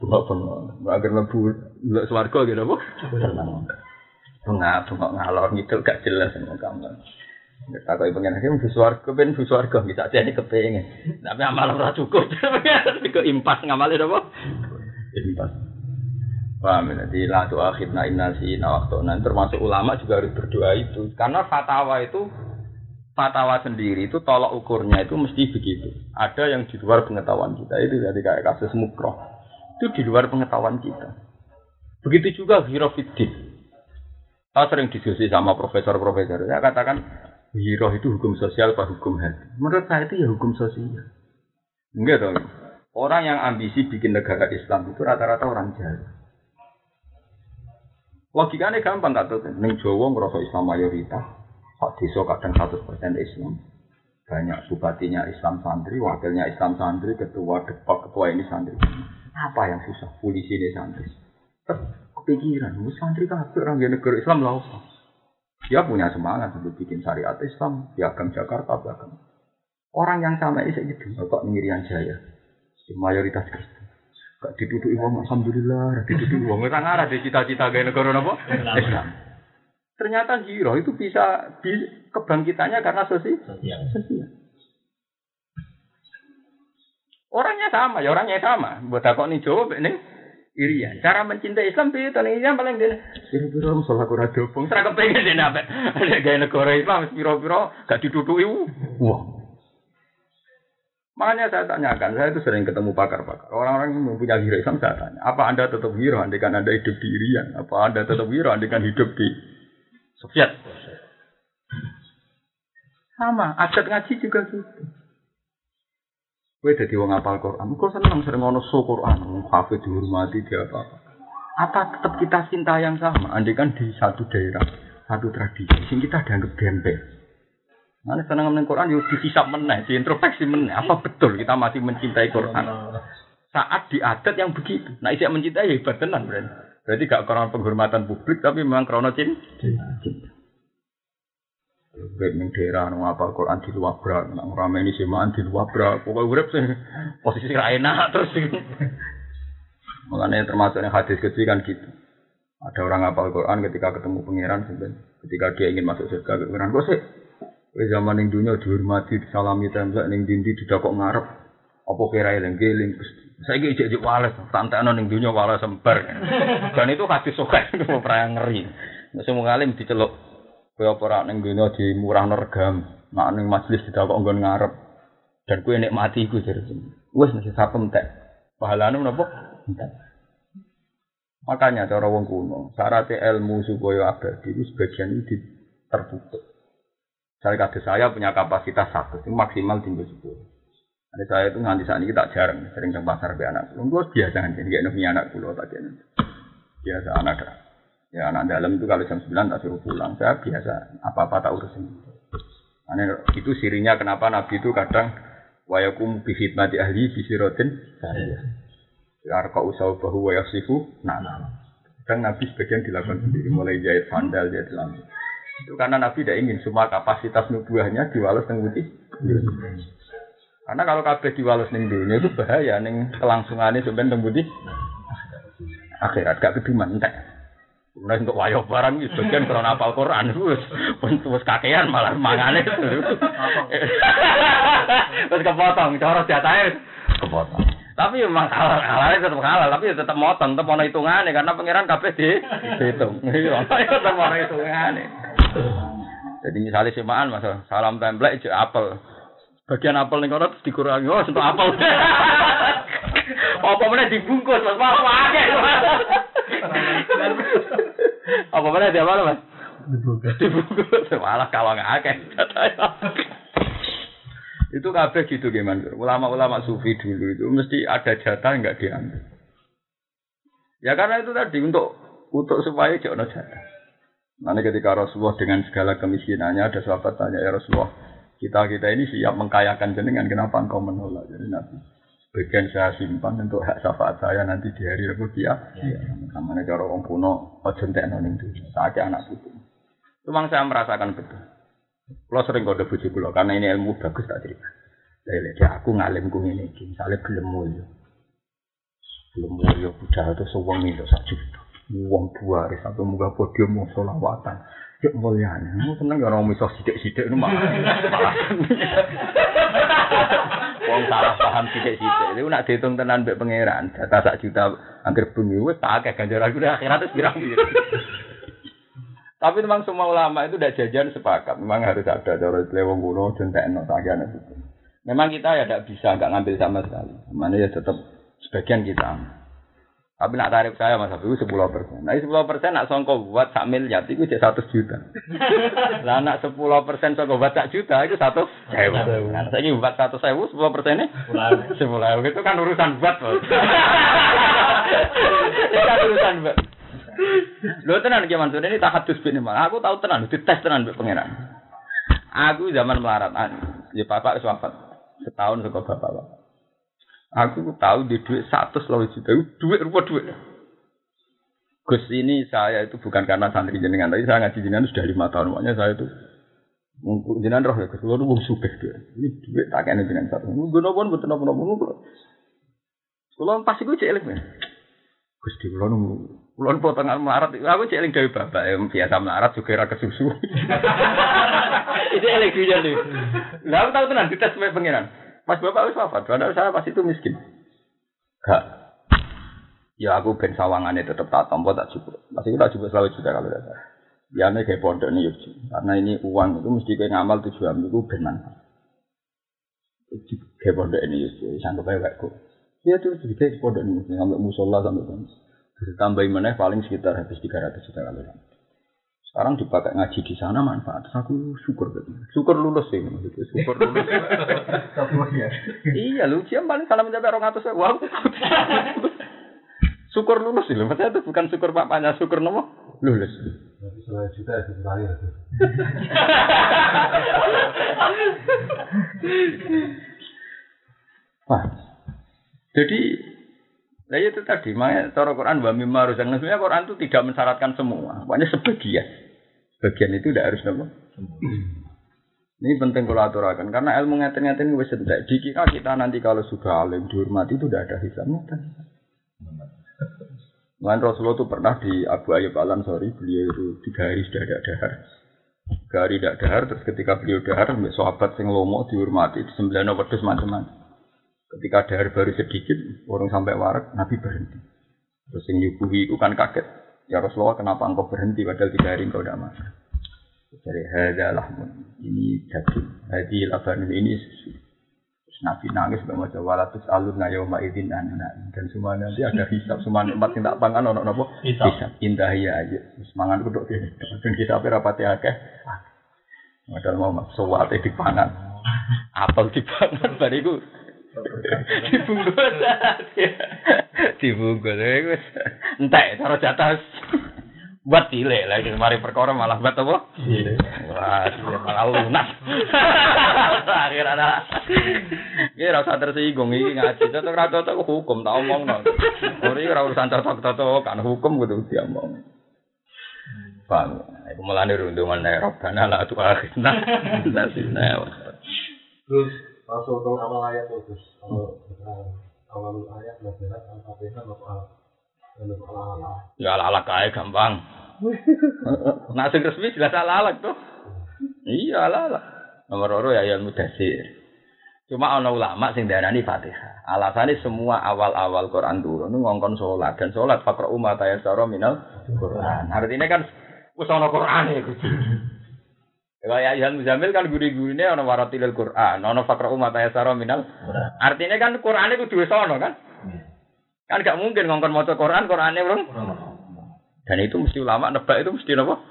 Bunga bengok, agar lebu nggak swargo gitu apa? Bunga bunga ngalor gitu gak jelas kamu. Kita kau pengen lagi mesti swargo, pengen mesti swargo bisa aja ini kepengen. Tapi amal ora cukup, kok impas ngamalin apa? Impas. Paham ya? Jadi la akhirna inna si waktu termasuk ulama juga harus berdoa itu. Karena fatwa itu fatwa sendiri itu tolak ukurnya itu mesti begitu. Ada yang di luar pengetahuan kita itu jadi kayak kasus mukroh itu di luar pengetahuan kita. Begitu juga hirofidin. Saya sering diskusi sama profesor-profesor. Saya katakan hiro itu hukum sosial apa hukum hati. Menurut saya itu ya hukum sosial. Enggak dong. Orang yang ambisi bikin negara Islam itu rata-rata orang jahat. Logikanya gampang tak tuh. Neng Jawa ngerasa Islam mayoritas, Pak desa kadang 100% Islam. Banyak bupatinya Islam santri, wakilnya Islam santri, ketua depak, ketua ini santri. Apa yang susah? Polisi ini santri. Kepikiran, mus santri kan orang negara Islam lah. Dia punya semangat untuk bikin syariat Islam, piagam Jakarta, piagam. Orang yang sama ini gitu, Bapak Miriam Jaya, mayoritas Kristen. Gak dituduh uang, Alhamdulillah, dituduh uang. Kita ngarah di cita-cita gaya negara apa? Islam. Ternyata giro itu bisa, bisa kebangkitannya karena sosial. sosial. Orangnya sama, ya orangnya sama. Buat aku nih jawab ini Irian. Cara mencintai Islam itu nih yang paling dia. Biro-biro musola kurang dobong. Serah kepengen dia nabe. Ada gaya negara Islam, biro-biro gak dituduhi. Wah. Makanya saya tanyakan, saya itu sering ketemu pakar-pakar. Orang-orang yang mempunyai hero Islam saya tanya, apa anda tetap hero andikan anda hidup di Irian? Apa anda tetap hero andikan hidup di Soviet. Sama, adat ngaji juga gitu. Gue jadi wong apal Quran. Kok seneng sering ngono so Quran, kafe dihormati dia apa. Apa tetap kita cinta yang sama? Andai kan di satu daerah, satu tradisi, sing kita dianggap gembel. Mana senang ngomongin Quran, yuk dihisap meneh, diintrospeksi meneh. Apa betul kita masih mencintai Quran? Saat di adat yang begitu. Nah, isi mencintai ya hebat tenan, berarti. Berarti gak karena penghormatan publik, tapi memang karena cinta. Baik ning daerah nang apa Quran di luar bra, nang ini semaan di luar bra. Pokoknya urip sih posisi ra enak terus. Makanya termasuk yang hadis kecil kan gitu. Ada orang hafal Quran ketika ketemu pangeran. Ketika dia ingin masuk surga pangeran, kok sih? Kowe zaman ning dunia dihormati, disalami templek ning dindi didakok ngarep. Apa kira eling geling Saya ijek ijek wales, tantekno ning dunia wales sembar. Dan itu hadis sokek, perang ngeri. Semua ngalim diceluk. Kowe apa ora ning dunia dimurahno regam, nak ning majelis didakok nggon ngarep. Dan kowe nikmati iku jare. Wis mesti sapem tek. Pahalane menapa? Makanya cara wong kuno, syarat ilmu supaya abadi itu sebagian itu tertutup. Saya kata saya punya kapasitas satu, itu maksimal tinggal sepuluh. Ada saya itu nanti saat ini tak jarang, sering ke pasar be anak. Gue biasa kan, jadi punya anak pulau tak Biasa anak Ya anak dalam itu kalau jam 9 tak suruh pulang. Saya biasa apa-apa tak urusin. Aneh, itu sirinya kenapa Nabi itu kadang wayakum bihidmati ahli bisirotin saya. Arka usau bahu wa yasifu. Nah, nah. Kadang Nabi sebagian dilakukan sendiri, mulai jahit sandal, jahit lampu. Itu karena Nabi tidak ingin semua kapasitas nubuahnya diwales neng putih. Karena kalau kabeh diwales neng dunia itu bahaya neng kelangsungannya sebenarnya neng putih. Akhirat gak keduman entek. Kemudian untuk wayo barang itu bagian karena apal Quran terus terus kakean malah mangane terus kepotong cara jatahnya kepotong tapi memang halal, halalnya tetap halal, tapi ya tetap motong, tetap mau hitungannya karena pangeran kabeh di hitung. Iya, tetap mau hitungannya. Jadi misalnya semaan masa salam template itu apel. Bagian apel nih terus dikurangi, oh untuk apel. Apa mana dibungkus mas, apa aja. Apa mana dia mana mas? Dibungkus. Dibungkus, malah kalau nggak akeh. Itu kabeh gitu gimana? Ulama-ulama sufi dulu itu mesti ada jatah nggak diambil. Ya karena itu tadi untuk untuk supaya jangan jatah. Nanti ketika Rasulullah dengan segala kemiskinannya ada sahabat tanya ya Rasulullah kita kita ini siap mengkayakan jenengan kenapa engkau menolak jadi Nabi bagian saya simpan untuk hak syafaat saya nanti di hari Rabu ya. Namanya cara orang kuno ojo ning Saya anak putu. Memang saya merasakan betul. Kalau sering kode buji kulo karena ini ilmu bagus tak cerita. Dari aku ngalim ku ini, misalnya belum mulia, belum mulia budal itu sewang itu satu juta. Uang dua hari sampai muka podium mau solawatan. Cek mulia mau seneng gak orang misal sidik-sidik ini malah. Uang salah paham sidik-sidik. Itu nak dihitung tenan be pangeran. Jatah sak juta angker bumi, wes tak kayak ganjaran gue akhirat itu pirang tapi memang semua ulama itu udah jajan sepakat. Memang harus ada cara lewong kuno jentek no sakjana itu. Memang kita ya tidak bisa nggak ngambil sama sekali. Mana ya tetap sebagian kita. Tapi nak tarif saya mas Habib sepuluh persen. Nah sepuluh persen nak songko buat sak miliar itu jadi satu juta. Nah nak sepuluh persen songko buat sak juta itu satu sewa. Nah saya buat satu sewa sepuluh persennya sepuluh. Itu kan urusan buat. Itu kan urusan buat. Lho tenan ki Mansur ini tahadus bin Aku tahu tenan dites tenan mbek pangeran. Aku zaman melarat, ya bapak wis wafat. Setahun bapak bapak. Aku tahu di duit satu selalu juta, duit rupa duit. Gus ini saya itu bukan karena santri jenengan, tapi saya ngaji jenengan sudah lima tahun. Makanya saya itu Mungkin jenengan roh ya, Gus. Lalu wong sugih duit. Ini duit tak kene jenengan satu. Gue nopo betul nopo nopo. Kalau pas iku cek elek. Gus di kulo Kulon potongan melarat, aku cek eling dari bapak yang biasa melarat juga rakyat susu. Itu dia nih. Lah aku tahu tenan dites pengiran. Pas bapak wis wafat, padahal saya pas itu miskin. Gak. Ya aku ben sawangannya tetap tak tompo tak cukup. Masih tak cukup selalu juga kalau dasar. Ya ini kayak pondok yuk. Karena ini uang itu mesti kayak ngamal tujuan itu benar. Kayak pondok ini yuk. Sanggup aja kok. Ya tuh juga pondok ini sampai musola sampai Ditambah mana paling sekitar habis 300 juta kali. Sekarang dipakai ngaji di sana manfaat. Aku syukur betul. Syukur lulus sih maksudnya. Syukur lulus. iya lu siapa paling salam mencapai orang atas. Wow. Syukur lulus sih, maksudnya itu bukan syukur papanya, syukur nopo lulus. Juta. Wah. Jadi Nah itu tadi, makanya cara Quran wa mimma harus sebenarnya Quran itu tidak mensyaratkan semua, pokoknya sebagian. Sebagian itu tidak harus nopo. Ini penting kalau aturakan karena ilmu ngeten-ngeten wis entek. Dikira kita nanti kalau sudah alim dihormati itu tidak ada hisabnya kan. Mungkin Rasulullah itu pernah di Abu Ayyub Al Ansori beliau itu tiga hari sudah ada dahar. Tiga hari tidak dahar terus ketika beliau dahar sahabat sing lomo dihormati sembilan wedhus macam-macam. Ketika dahar baru sedikit, orang sampai warak, Nabi berhenti. Terus yang nyuguhi itu kan kaget. Ya Rasulullah, kenapa engkau berhenti padahal tiga hari engkau tidak makan? Dari hada lahmun. Ini daging. Hadi labanun ini susu. Terus Nabi nangis gak mau walatus alun na yawma idin anak Dan semua nanti ada hisap. Semua nikmat yang tak pangan, ono nopo hisap. Indah ya aja. Terus mangan kuduk gini. Dan hisapnya rapati akeh. Padahal mau sewate dipangan. Apel dipangan. Bariku dibungkus. Dibungkus wis. Entek cara jatah buat cilik lagi mari perkara malah buat apa? Wah malah lunas. Akhir ada ini rasa tersinggung ini ngaji. Cocok rata cocok hukum tak omong no ini urusan cocok cocok kan hukum gitu dia omong bang itu malah nirundungan robbana la tu'akhidna nasibna Terus langsung ke awal ayat terus kalau awal ayat al-fatihah al al Ya ala kae gampang. Nah sing resmi jelas ala alak tuh. Iya ala alak. Nomor loro ya yang mudasir. Cuma ana ulama sing darani Fatihah. Alasannya semua awal-awal Quran turun ngongkon sholat dan sholat fakra umat ayasara minal Quran. Artinya kan wis ana Quran ya Kayak Yan Muzamil kan guri-gurine ana waratilil Quran, ana fakra umat ayasara minal. Artinya kan Quran itu dua sono kan? Kan gak mungkin ngongkon maca Quran, Qurane urung. Dan itu mesti ulama nebak itu mesti napa?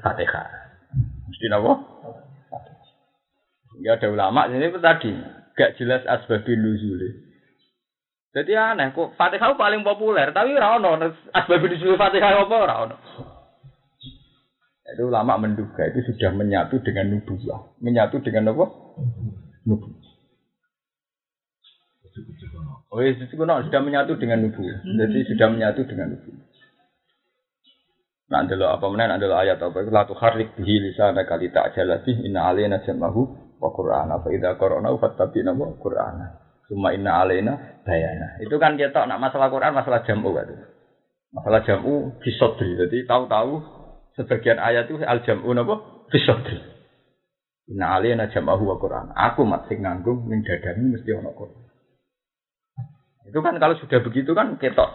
Fatihah. Mesti napa? Ya ada ulama ini tadi gak jelas asbabun nuzul. Jadi aneh kok Fatihah paling populer tapi ora ono asbabun nuzul Fatihah apa ora ono. Itu ulama menduga itu sudah menyatu dengan nubuah. Menyatu dengan apa? Nubuah. Oh iya, itu sudah menyatu dengan nubuah. Jadi sudah menyatu dengan nubuah. Nah, adalah apa mana? Adalah ayat apa? Itu latu harik bihi lisana kali tak jalasi inna alena jamahu wa. Apa idza qara'na fattabi'na wa Qur'an. Cuma inna alena bayana. Itu kan kita nak masalah Quran, masalah jamu kan. Masalah jamu bisodri. Jadi tahu-tahu sebagian ayat itu al jam'u napa fisodri. Inna alina jam'ahu wa Qur'an. Aku mat sing nanggung ning dadamu mesti ana Qur'an. Itu kan kalau sudah begitu kan ketok.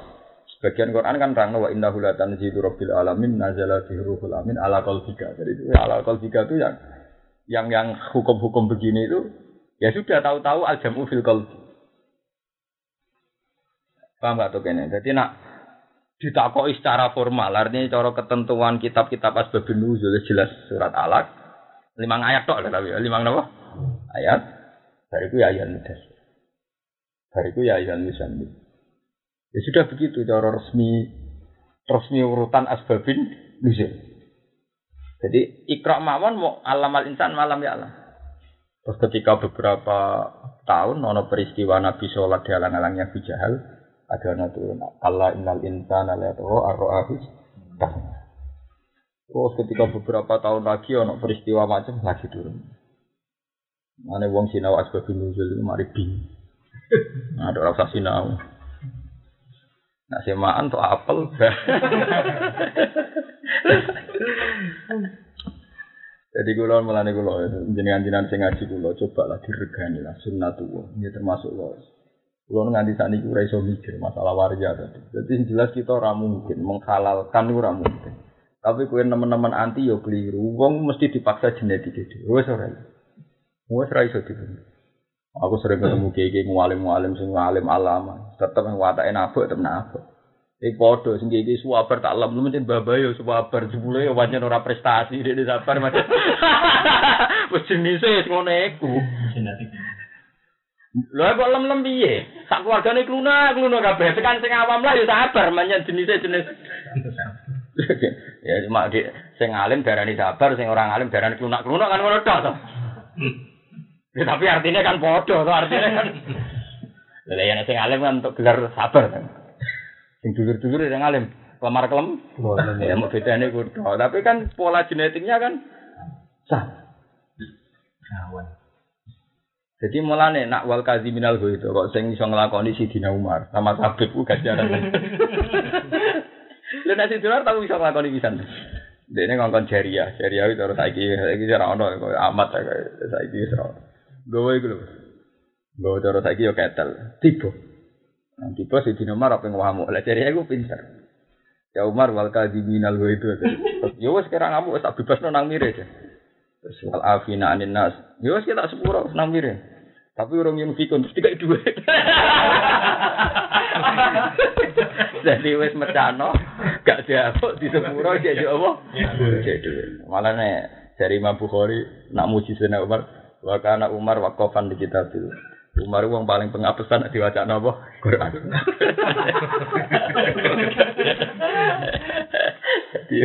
Sebagian Quran kan rang wa innahu la tanzilu rabbil alamin nazala bihi ruhul amin ala qalbika. Jadi itu ala qalbika itu yang yang yang hukum-hukum begini itu ya sudah tahu-tahu al jam'u fil qalbi. Paham gak tuh kene? Jadi nak ditakoi secara formal artinya cara ketentuan kitab-kitab asbabun nuzul jelas surat alaq lima ayat tok lah tapi lima apa ayat. Dari itu ya ayat mudas itu ya ayat musammi ya sudah begitu cara resmi resmi urutan asbabin nuzul. Jadi ikra mawon mau alam al insan malam ya alam. Terus ketika beberapa tahun nono peristiwa nabi sholat di alang-alangnya bijahal ada turun Allah innal insana la yatgha ar-ra'ahus Terus ketika beberapa tahun lagi ono peristiwa macam lagi turun. Mana wong sinau asbabun nuzul itu mari bing. Nah, ada rasa sinau. Nah, semaan tuh apel. Jadi kulo melani kulo jenengan-jenengan sing ngaji kulo coba lah diregani lah sunnatullah. Ini termasuk loh. Kulo nganti saat ini ora iso mikir masalah warga tadi. Jadi jelas kita ora mungkin menghalalkan ora mungkin. Tapi kue teman-teman anti yo keliru. Wong mesti dipaksa genetik itu. Wes ora. Wes ora iso. Aku sering ketemu kiai mualim-mualim sing ngalim alama. Tetep watake nabok tetep nabok. Iki padha sing kiai suwabar tak lem mesti babah yo suwabar jebule yo pancen ora prestasi dhewe sabar macam. Wis jenise ngono iku. Genetik. Lho kok lem-lem piye? Sak keluargane kluna, kluna kabeh. Tekan sing awam lah ya sabar menyang jenisnya jenis. ya cuma di sing alim darani sabar, sing orang alim darani klunak-klunak kan ngono tok to. Ya, tapi artinya kan podo to artinya kan. Lah ya sing alim kan untuk gelar sabar kan. Sing dulur-dulur sing alim lemar kelem. Ya mau bedane kudu. Tapi kan pola genetiknya kan sah. Kawan. Jadi mulane nak wal kaziminal go itu kok sing iso nglakoni Sidina Umar sama Habib ku ganjaran. Lha nek Sidina Umar tau iso nglakoni pisan. Dene ngongkon jariah, jariah itu terus saiki saiki ora ono amat ya, saiki wis ora. Gowo iku lho. Gowo terus saiki yo ketel. Tiba. Nah, tiba Sidina Umar apa ngwamu. Lah jariah iku pinter. Ya Umar wal kaziminal go itu. Yo wis kira ngamuk tak bebasno nang mire. Terus wal afina anin nas. Ya wis kita sepuro nang mire. Tapi orang yang fikun terus tiga duit. Jadi wis mecano, gak diapuk di sepuro jadi apa? Jadi. Malah nih dari Imam Bukhari nak muji Sayyidina Umar, wa kana Umar waqafan di kitabil. Umar wong paling pengapesan diwaca napa? Quran. Jadi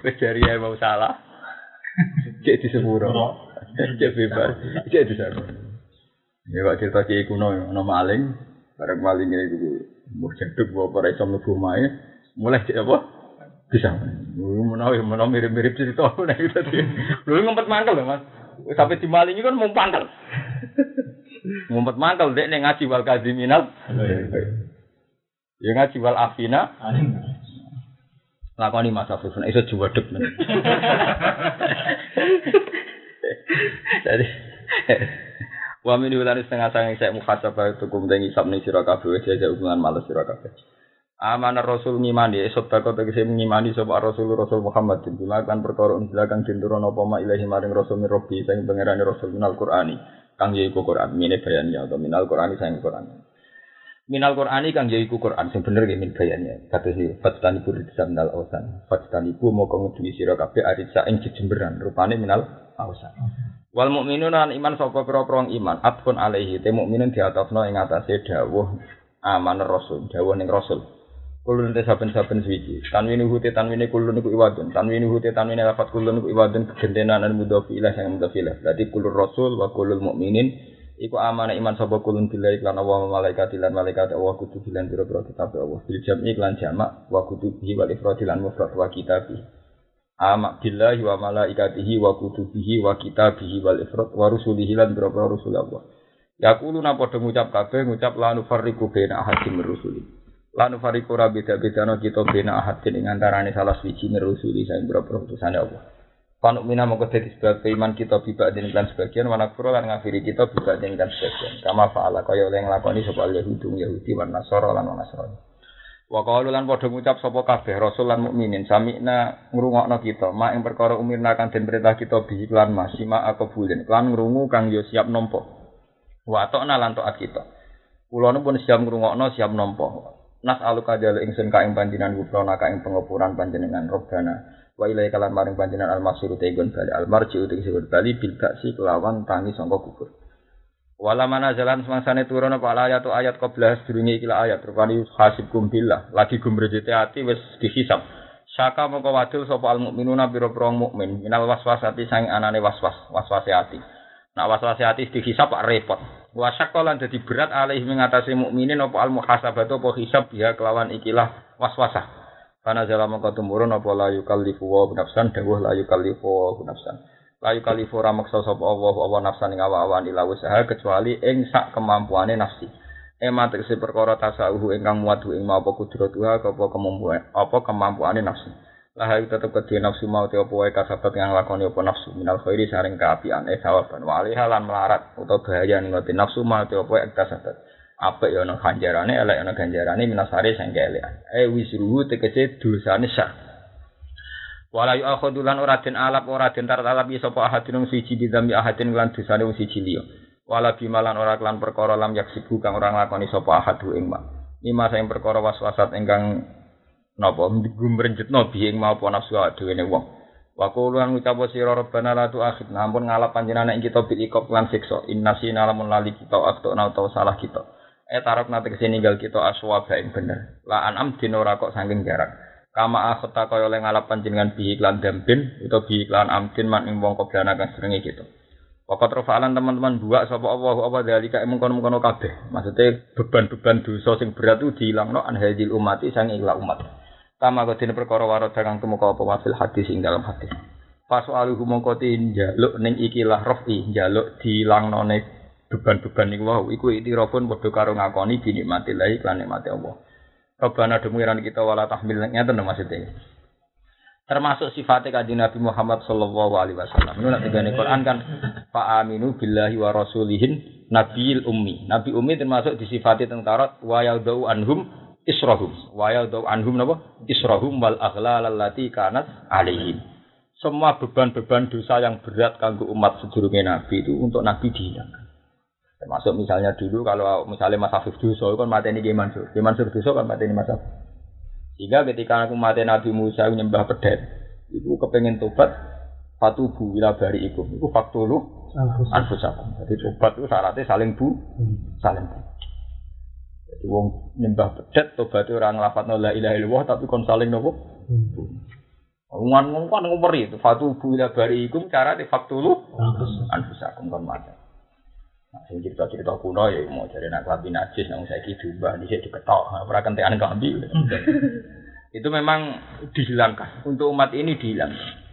wis dari mau salah. Cek di sepuro. Cek bebas. Cek di sepuro. Ya kok cerita kiai kuno ono maling, bareng maling itu mbok jaduk mbok ora iso mlebu omahe, mulai cek apa? Bisa. Menawi menawi mirip-mirip cerita nek tadi. Lho ngumpet mangkel lho Mas. Sampai di maling kan mau pangkel. ngumpet mangkel dek ning ngaji wal kaziminal. Ya ngaji wal afina. Lakoni Mas Afif, nek iso juwadeg men. Jadi Wa min ulani setengah sange sek muhasabah itu kum dengi sab ning sira kabeh wis hubungan males sira kabeh. Amanah Rasul ngimani esot bako tegese ngimani sapa Rasul Rasul Muhammad bin kan perkara unjila kang dinturun apa ma ilahi maring Rasul min Rabbi sing pangerane Rasul minal Qur'ani kang yaiku Qur'an mine bayannya atau minal Qur'ani sing Qur'an. Minal Qur'ani kang yaiku Qur'an sing bener nggih min bayannya. Kados fatani pur minal awsan. Fatani pu moko ngeduni sira kabeh arisa ing jejemberan rupane minal awsan. Wal mukminun lan iman sapa pira-pira iman atfun alaihi te mukminun diatofno ing atase dawuh aman rasul dawuh ning rasul kulun te saben-saben suci tanwini hute tanwini kulun iku iwadun tanwini hute tanwini lafat kulun iku iwadun gentenan an mudhofi ilah yang mudhofi ilah dadi kulur rasul wa kulul mukminin iku amana iman sapa kulun billahi lan Allah malaikat lan malaikat Allah kutu lan pira-pira kitab Allah bil jam'i lan jamak wa kutubihi wal ifrad lan mufrad wa kitabihi amak billahi wa malaikatihi wa kutubihi wa kitabihi wal ifrat wa rusulihi lan biro rusul Allah. Yaquluna padha ngucap kabeh ngucap la nufarriqu baina ahadin min rusuli. La nufarriqu ra beda-bedano kita baina ahadin ing antarane salah siji min rusuli biro-biro utusane Allah. Panuk mina mongko dadi sebab iman kita bibak den lan sebagian wa nakfuru lan ngafiri kita bibak den lan sebagian. Kama fa'ala kaya oleh nglakoni sapa Yahudi Yahudi lan Nasara lan Nasrani. Wa qalu lan padha ngucap sapa kabeh rasul lan mukminin samikna ngrungokno kita mak ing perkara umirna kang den perintah kita bi lan masima aku bulen lan ngrungu kang yo siap nampa. Wa atokna lan taat kita. Kula pun siap ngrungokno siap nampa. Nas aluka jale ingsun ka ing panjenengan gufrona ka ing pengopuran panjenengan robbana wa ilai kalan maring panjenengan al-masir tegon bali al-marji uti bali bil si kelawan tangi sangka kubur Wala mana jalan semangsane turun apa ayat atau ayat qablah sedurunge iki ayat rupane hasib billah lagi gumrejete ati wis dihisab. Saka mongko wadul sapa al mukminuna pira-pira mukmin minal waswasati sang anane waswas, waswase ati. Nak waswase ati dihisab pak repot. Wasakka lan dadi berat alih mengatasi mukminin apa al muhasabatu apa hisab dia kelawan ikilah waswasah. Karena jalan mongko tumurun apa la yukallifu wa nafsan dawuh la yukallifu wa nafsan. Layu kalifu ora maksa Allah apa nafsan ing awak-awan ila usaha kecuali ing sak nafsi. Ema tegese perkara tasawuh ingkang muatu ing apa kudratuha apa kemampuan apa kemampuane nafsi. Lah itu tetep kedhe nafsu mau te apa wae kasabat yang lakoni apa nafsu minal khairi saring kaapian eh sawaban wa halan melarat utawa bahaya ning nafsu mau te apa kasabat. Apik ya ana ganjarane elek ana ganjarane minasare sing keelekan. Eh wisruhu tegese dosane sak. Wala yu akhudulan ora den alap ora den tartalap ya sapa ahadun siji bidami ahadin lan dosane wong siji liya. Wala bimalan ora kelan perkara lam yaksibu kang ora nglakoni sapa ahadu ing ma. Lima sing perkara waswasat ingkang napa gumrenjetno bi ing apa nafsu dhewe wong. Wa qulu lan ngucap sira rabbana la tu'akhidna ampun ngalap panjenengan ing kita bil lan siksa inna sina lali kita akto na utawa salah kita eh tarok nate ke sini ninggal kita aswaba ing bener la anam din ora kok saking jarak kama akhta kaya oleh ngalap panjenengan bi iklan dambin utawa bi iklan amdin man ing wong koblana kang srenge kita Pokok rofalan teman-teman buak sapa Allah apa dalika emung kono-kono kabeh. Maksudnya beban-beban dosa sing berat itu dihilangno an hadil umati sang ikhla umat. Kama kodine perkara warot kang tumeka apa wafil hadis ing dalam hadis. Pasu aluhu mongko njaluk ning ikilah rofi njaluk dilangnone beban-beban niku wau iku itirafun padha karo ngakoni binikmatillah lan nikmate Allah. Rabbana demiran kita wala tahmil ngeten maksudnya termasuk sifatnya kanjeng Nabi Muhammad Shallallahu Alaihi Wasallam. Ini nanti Quran kan Pak Aminu billahi wa rasulihin Nabiil ummi. Nabi ummi termasuk disifati tentara wa yaudau anhum israhum. Wa anhum napa? Israhum wal aghlal allati kanat alaihim. Semua beban-beban dosa yang berat kanggo umat sedurunge Nabi itu untuk Nabi dihilangkan. Termasuk misalnya dulu kalau misalnya Mas Afif dosa kan mateni Ki Mansur. Ki Mansur dosa kan mateni Mas Afif. Sehingga ketika aku mati Nabi Musa nyembah pedet, itu kepengen tobat fatubu ila bari ikum. Itu faktulu anfusakum. Jadi tobat itu syaratnya saling bu, saling bu. Jadi wong nyembah pedet tobat orang lafat la ilaha illallah tapi kon saling nopo. Ngan ngomong ngomong itu fatubu ila bari ikum cara di faktulu anfusakum kon mati. Nah, sing cerita-cerita kuno ya mau cari nak kelabi najis nang saya gitu bah di situ ketok ora kentekan kambing. itu memang dihilangkan untuk umat ini dihilangkan.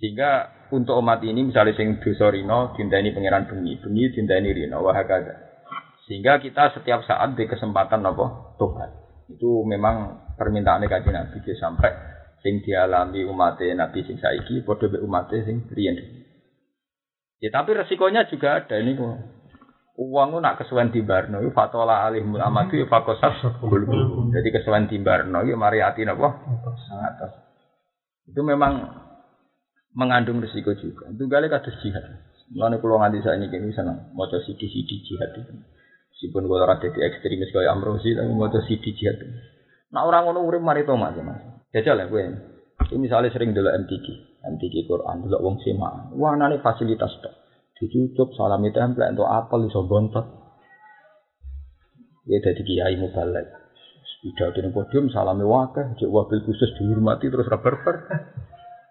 Sehingga untuk umat ini misalnya sing dosa rino ini pangeran bengi, bengi ini rino wah Sehingga kita setiap saat di kesempatan apa tobat. Itu memang permintaan kaji Nabi sampai sing dialami umat Nabi sing saiki padha umat sing riyen. Ya tapi resikonya juga ada ini kok. Uang nak kesuwen timbarno itu fatola alih mulamatu ya fakosas Jadi kesuwen timbarno itu mari hati napa? Atas. Itu memang mengandung risiko juga. Itu kali kados jihad. Mulane kula nganti saiki kene seneng maca sidi-sidi jihad itu. Meskipun kula ora dadi ekstremis kaya Amrozi tapi maca sidi jihad. Nah orang ngono urip mari to Mas. Jajal ya kowe. Ini misalnya sering dulu MTQ, MTQ Quran, dulu wong sema. Wah, nani fasilitas tok. Dicucuk, salami template, untuk apel, iso bontot. Ya dari kiai mubalek. Pidato di podium, salami wakah, cek wabil khusus dihormati terus reber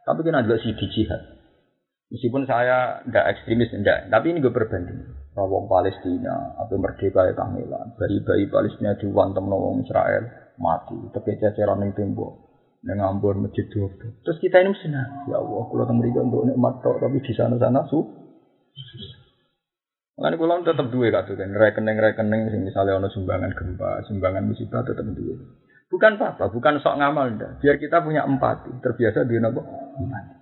Tapi kena juga si jihad. Meskipun saya tidak ekstremis, tidak. Tapi ini gue berbanding. Rawong Palestina, apa merdeka ya kamilan. Bayi-bayi Palestina diwantem nawang Israel, mati. Tapi ceceran yang tembok dengan ambon masjid dua Terus kita ini senang. Ya Allah, kalau temu untuk nikmat tok, tapi di sana-sana su. Makanya kalau tetap dua kata kan, rekening-rekening, misalnya ono sumbangan gempa, sumbangan musibah tetap dua. Bukan apa, bukan sok ngamal dah. Biar kita punya empati, terbiasa di nopo empati.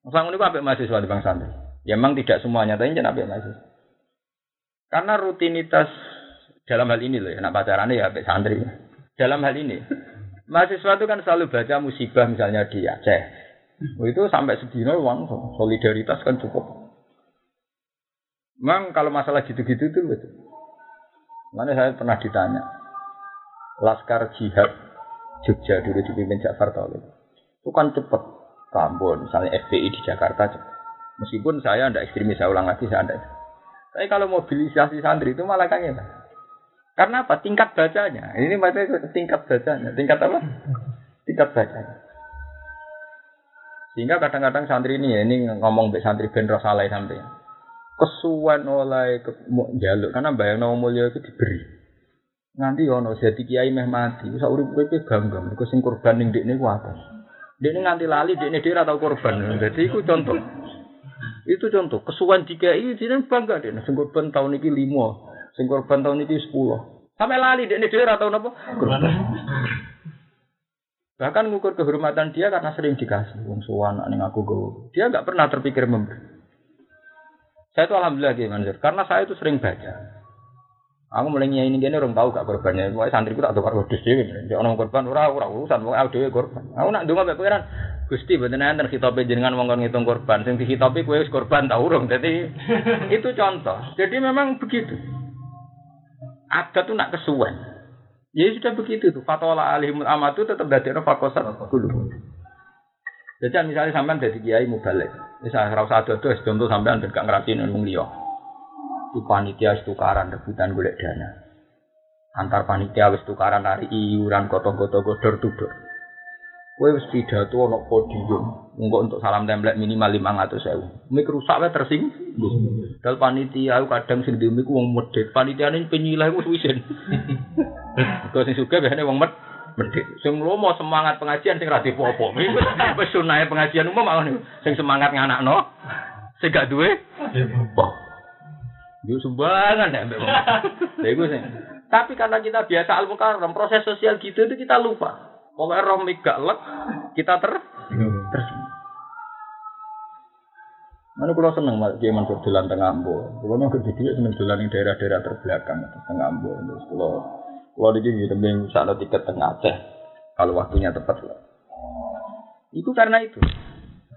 Masalah ini apa mahasiswa di bang santri? Ya memang tidak semuanya, tapi jangan apa mahasiswa. Karena rutinitas dalam hal ini loh, ya, nak pacarannya ya apa santri. Dalam hal ini, Mahasiswa itu kan selalu baca musibah misalnya di Aceh. Oh, itu sampai sedino uang solidaritas kan cukup. Memang kalau masalah gitu-gitu itu betul. Mana saya pernah ditanya, Laskar Jihad Jogja dulu dipimpin Ja'far Talib. Itu kan cepat. Kambon, misalnya FPI di Jakarta cepat. Meskipun saya tidak ekstremis, saya ulang lagi saya tidak. Tapi kalau mobilisasi santri itu malah kan ya. Karena apa? Tingkat bacanya. Ini maksudnya tingkat bacanya. Tingkat apa? Tingkat bacanya. Sehingga kadang-kadang santri ini ya, ini ngomong be santri ben salah sampai kesuwan oleh ke, jaluk karena bayang nama mulia itu diberi. Nanti ono jadi kiai meh mati, bisa urip urip bangga, mereka sing korban ning dekne ku apa? Dekne nganti lali, dekne dia atau korban. Jadi itu contoh. Itu contoh kesuwan dikai, dia bangga dia. Sing korban tahun ini limo, Sing korban tahun ini sepuluh. Sampai lali dia dhewe ora tau napa? Bahkan ngukur kehormatan dia karena sering dikasih wong suwan ning aku go. Dia nggak pernah terpikir memberi. Saya itu alhamdulillah Mansur, karena saya itu sering baca. Aku mulai ini gini orang tahu gak korbannya. Pokoknya santriku tak tahu wedhus dhewe. Dia orang korban ora ora urusan aku dhewe korban. Aku nak ndonga mek pangeran. Gusti mboten enten khitabe jenengan wong ngitung korban. Sing dikhitabi kowe wis korban ta urung. Jadi itu contoh. Jadi memang begitu. Ada tuh nak kesuwen. Ya sudah begitu tuh. Fatwa alihimul amatu tetap dari fakosat dulu. Jadi misalnya sampean dari kiai mubalik, misalnya ora usah ada contoh sampean gak ngrasini wong liya. Itu panitia tukaran rebutan golek dana. Antar panitia wis tukaran hari iuran gotong-gotong godor tudor. Kowe wis pidato ana podium, engko untuk salam template minimal 500.000. Mik rusak wae tersinggung. Dal panitia aku kadang sing demi ku wong medhit, panitiane penyilah ku wisin. Kok sing suka biasane wong med medhit. Sing lomo semangat pengajian sing ra dipopo. Wis sunahe pengajian umum malah sing semangat nganakno. Sing gak duwe. Wah. Yo sumbangan ya mbek wong. Lha iku sing. Tapi karena kita biasa al mukarram, proses sosial gitu itu kita lupa. Pokoknya roh gak lek, kita ter Mana kalau seneng mas, dia mansur jalan tengah ambo. Kalau nggak gede seneng jalan di daerah-daerah terbelakang, tengah ambo. Terus kalau di sini tembeng saat tiket tengah Aceh, kalau waktunya tepat lah. Itu karena itu.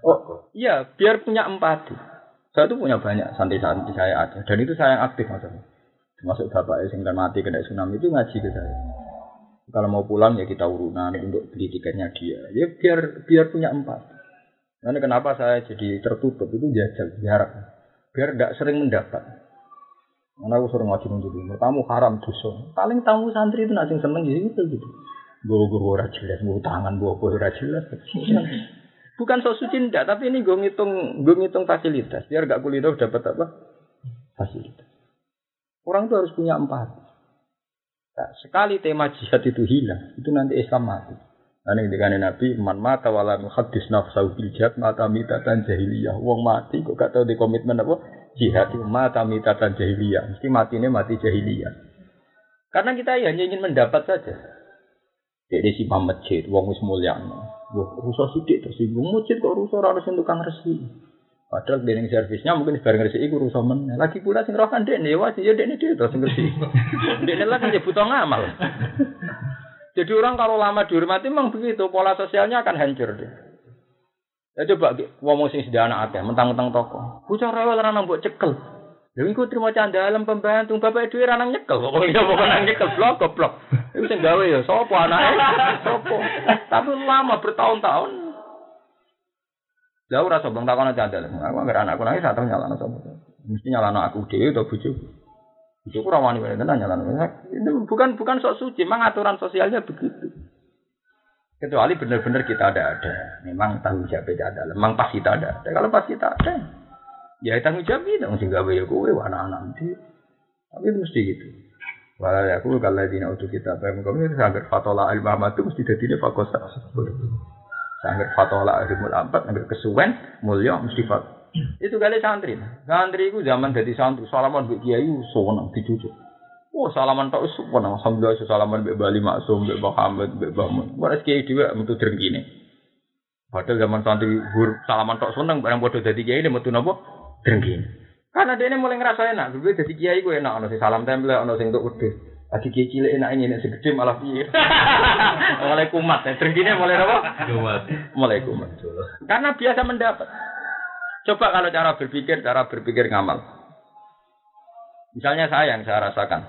Oh iya, biar punya empati. Saya tuh punya banyak santri-santri saya ada, dan itu saya yang aktif maksudnya. Termasuk bapak yang kan mati kena tsunami itu ngaji ke saya. Kalau mau pulang ya kita urunan untuk beli tiketnya dia. Ya biar biar punya empat. Nanti kenapa saya jadi tertutup itu jajal jarak. Biar tidak sering mendapat. Karena aku sering ngaji dulu. Tamu haram dosa. Paling tamu santri itu nasi seneng gitu gitu. Gue gue ora jelas, gue tangan gue gue ora. Bukan sok suci tapi ini gue ngitung gue ngitung fasilitas. Biar gak kuliah dapat apa? Fasilitas. Orang itu harus punya empat. Nah, sekali tema jihad itu hilang, itu nanti Islam mati. Nanti dengan Nabi, man mata wala muhaddis nafsahu bil jihad mata mitatan jahiliyah. Wong mati kok gak di komitmen apa? Jihad mata mitatan jahiliyah. Mesti mati ini mati jahiliyah. Karena kita hanya ingin mendapat saja. Jadi si masjid, wong wis mulia. Wah, rusak sidik tersinggung. Masjid kok rusak harus untuk kang resi. Padahal dening servisnya mungkin sebarang resi iku rusak men. Lagi pula sing rohan dekne wah ya dekne dia terus ngerti. dekne lagi kan butuh ngamal. Jadi orang kalau lama dihormati memang begitu, pola sosialnya akan hancur. Ya coba ngomong sing anak akeh, mentang-mentang toko. Bocah rewel ra nang mbok cekel. Lha iku trimo candalem pembantu, bapak dhewe ra nang nyekel. Kok iya kok nang nyekel blok goblok. Iku sing gawe ya sapa anake? Sapa? Tapi lama bertahun-tahun Jauh rasa bang takon aja ada. Aku nggak anakku nangis atau nyala sapa. Mesti nyala aku dhewe atau bojoku. Bojoku ora wani wae tenan nyala Itu bukan bukan sok suci, memang aturan sosialnya begitu. Kecuali benar-benar kita ada ada. Memang tanggung jawab tidak ada. Memang pas kita ada ada. Kalau pas kita ada, ya tanggung jawab itu mesti gawe ya kowe anak-anak nanti. Tapi itu mesti gitu. Walau aku kalau dina untuk kita, kami itu sampai fatola ilmu itu mesti jadi fakosa. Sangger fatola arimul ampat, sangger kesuwen, mulia, mesti fat. Itu kali santri. Santri itu zaman dari santri, salaman bu kiai, sonang, dicucuk. Oh, salaman tak usuk, pun alhamdulillah salaman mbek Bali Maksum, mbek Muhammad, mbek Bamun. Waras kiai dhewe metu drengkine. Padahal zaman santri hur salaman tok seneng barang padha dadi kiai metu napa? Drengkine. Karena dia mulai ngerasa enak, gue jadi kiai gue enak, ono sing salam tempel, ono sing untuk wedhus. Lagi kiai cilik enak ini, nek segede malah piye. mulai kumat, ya. Mulai apa? Kumat. Mulai kumat. Karena biasa mendapat. Coba kalau cara berpikir, cara berpikir ngamal. Misalnya saya yang saya rasakan.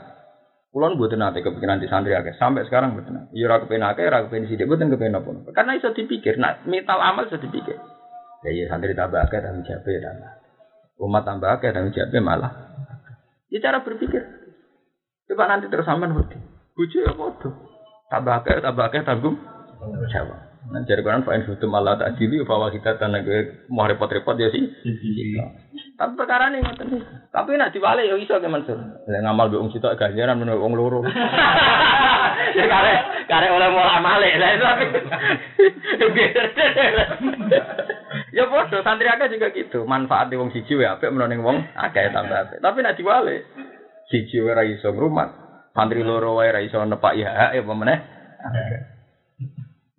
Kulon buat nanti kepikiran di santri akeh. Sampai sekarang buat nanti. Iya ragu kepen akeh, ragu kepen sidik, buat kepen apa. Karena itu dipikir. Nah, mental amal sudah dipikir. Ya iya santri tambah dan siapa ya tambah. Umat tambah akeh, dan siapa malah. Ini cara berpikir. Coba nanti terus sampean wedi. Bojo ya padha. Tambah akeh tambah akeh tanggung jawab. Nah, jadi kan fa'in hutum Allah tak dili bahwa kita tanah gue mau repot-repot ya sih. Tapi perkara ini ngoten. Tapi nak diwale ya iso ke Mansur. Lah ngamal be wong sitok ganjaran menurut wong loro. Ya kare kare oleh mulai male. Lah tapi Ya bodoh santri akeh juga gitu. Manfaat di wong siji ya apik menurut wong akeh tambah apik. Tapi nak diwale siji ora iso ngrumat, santri loro wae ora iso nepaki hak apa meneh.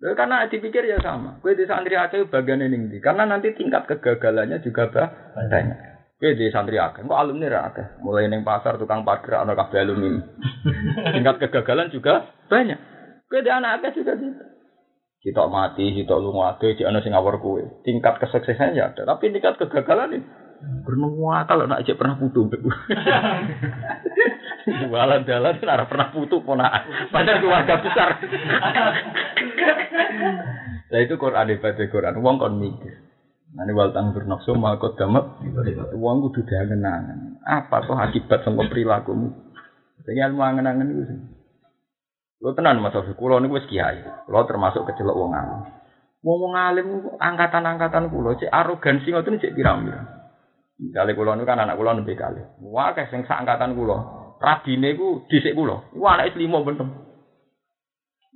Lalu karena dipikir ya sama. Kue di santri akeh bagian ini? Karena nanti tingkat kegagalannya juga banyak. Kue di santri akeh, kok alumni ra akeh. Mulai neng pasar tukang parkir ana kabeh alumni. tingkat kegagalan juga banyak. Kue di anak akeh juga gitu. Kita mati, kita lunga akeh, di ana sing ngawur kue. Tingkat kesuksesannya ya ada, tapi tingkat kegagalan ini Pernah kalau nak aja pernah putu. Jualan jalan nara pernah putu pona. Padahal keluarga besar. Lah itu Quran hebat Quran. Wong kon mikir. Nani wal tanggur nafsu makot damat. Wong kudu diangen-angen. Apa tuh akibat sangka perilakumu? Jadi ilmu angen-angen sih. Lo tenan mas Sofi, kulo niku wis kiai. Kulo termasuk kecelok wong alim. Wong alim angkatan-angkatan kulo cek arogansi ngoten cek pirang-pirang. Misalnya kulo niku kan anak kulo nembe kali. Wah, kayak sing angkatan kulo. Rabine ku dhisik kulo. Iku anake limo.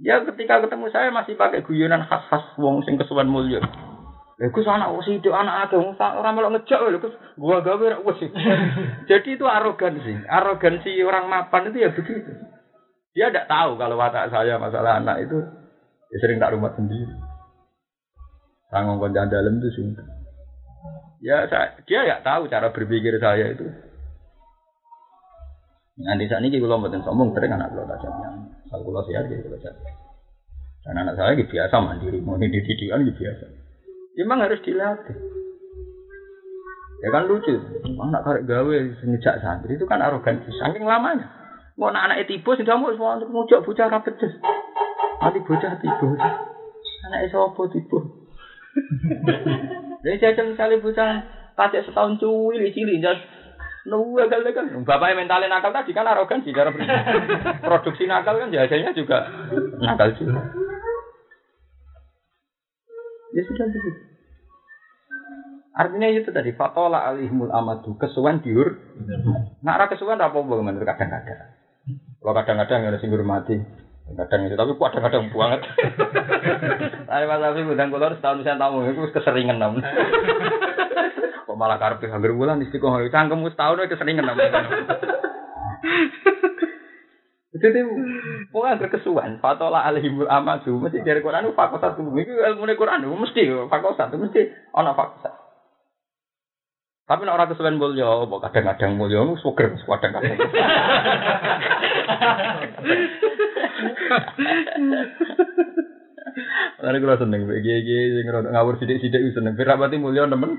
Ya ketika ketemu saya masih pakai guyonan khas-khas wong sing kesuwen mulya. Lha Gus anak sithik anak akeh wong ora melok ngejak lho Gus. Gua gawe ra wis. Jadi itu arogansi. Arogansi orang mapan itu ya begitu. Dia tidak tahu kalau watak saya masalah anak itu ya sering tak rumah sendiri. Tanggung konjak dalam itu sungguh. Ya saya, dia nggak tahu cara berpikir saya itu. Nanti saat ini kalau mboten sombong sering anak kalau tak kalau kalau sehat gitu kalau sehat. Dan anak saya gitu biasa mandiri, mau di didikan gitu biasa. Memang harus dilatih. Ya kan lucu, anak karek gawe sejak santri itu kan arogansi, saking lamanya. Mau anak anak tiba sudah mau semua untuk ngujak bocah rapedes. Nanti bocah tiba, anak sopo tiba. Jadi saya misalnya bocah kasih setahun cuwil cilik jas Nunggu gagal kan. Bapaknya mentalnya nakal tadi kan arogan sih cara produksi nakal kan biasanya juga nakal juga. Ya sudah begitu. Artinya itu tadi fatola alihmul amadu kesuwan diur. Nak ra kesuwan apa bagaimana kadang-kadang. Kalau kadang-kadang ada sing mati. Kadang itu tapi kadang-kadang banget. Tapi Mas Afi udang kolor setahun saya tamu itu keseringan namun. Malah karpe hampir bulan istiqomah cangkem setahun itu keseringan namun. Jadi pokoknya berkesuan. Fatola alihimul amadu mesti dari Quran itu fakosat tuh. Itu ilmu Quran itu mesti fakosat mesti ono fakosat. Tapi nek ora kesuwen mulya, apa kadang-kadang mulya nu suger kadang-kadang. Lalu kalau seneng, gigi sing ngawur sidik-sidik seneng. Kira berarti mulia temen.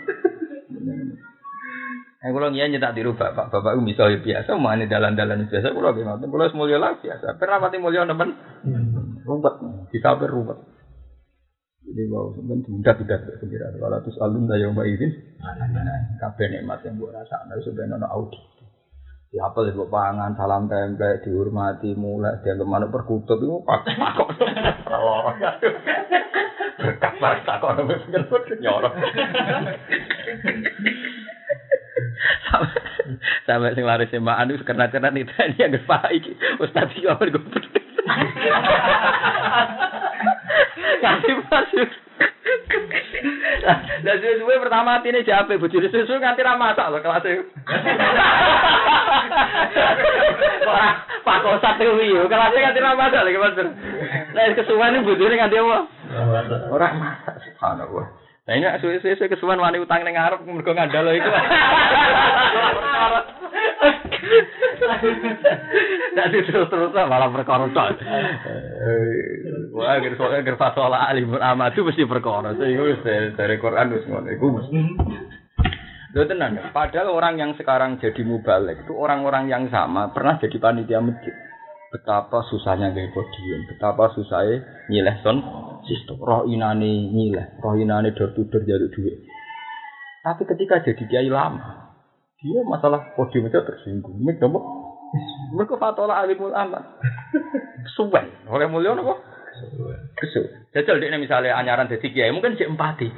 Eh kalau ngian nyetak tiru bapak, bapak itu misalnya biasa, mau ini dalan-dalan biasa, kalau gimana? Kalau semulia lah biasa. Pernah mati mulia temen, rumput, bisa berrumput. Jadi wow, sebenarnya tidak tidak sekira. Kalau terus alun daya mbak izin, kabeh nikmat yang buat rasa, nah sebenarnya audit. Ya apa sih pangan, salam tempe, dihormati, mulai dia ke mana perkutut itu pak pak berkat pak takut nabi pengen nyorok. Sampai sing laris mbak Anu karena karena nih tadi agak pak iki ustad iki apa gue Kasih masuk. Lah suwe pertama atine jape bojone susu nganti ra masak lho kelas e. Ora pakosat kuwi yo kelas nganti ra masak lho Mas. Lah kesuwen bojone nganti apa? Ora masak subhanallah. Nah ini suwe-suwe kesuwen wani utang ning ngarep mergo ngandalo iku. Jadi terus-terus malah perkara. Wah, agar soalnya agar fasola alimul amatu mesti perkara. Itu wis dari Quran wis ngono iku. Lho tenan, padahal orang yang sekarang jadi mubalik itu orang-orang yang sama pernah jadi panitia masjid. Betapa susahnya gaya podium, betapa susahnya nyileh son sistem. Roh inane nyileh, roh inane door to jaluk duit. Tapi ketika jadi kiai lama, dia masalah podium itu tersinggung. Mik? Mereka fatola alimul amat. Suwen, oleh mulia nopo? Kesu. Jajal dia misalnya anyaran jadi kiai, mungkin cek empati.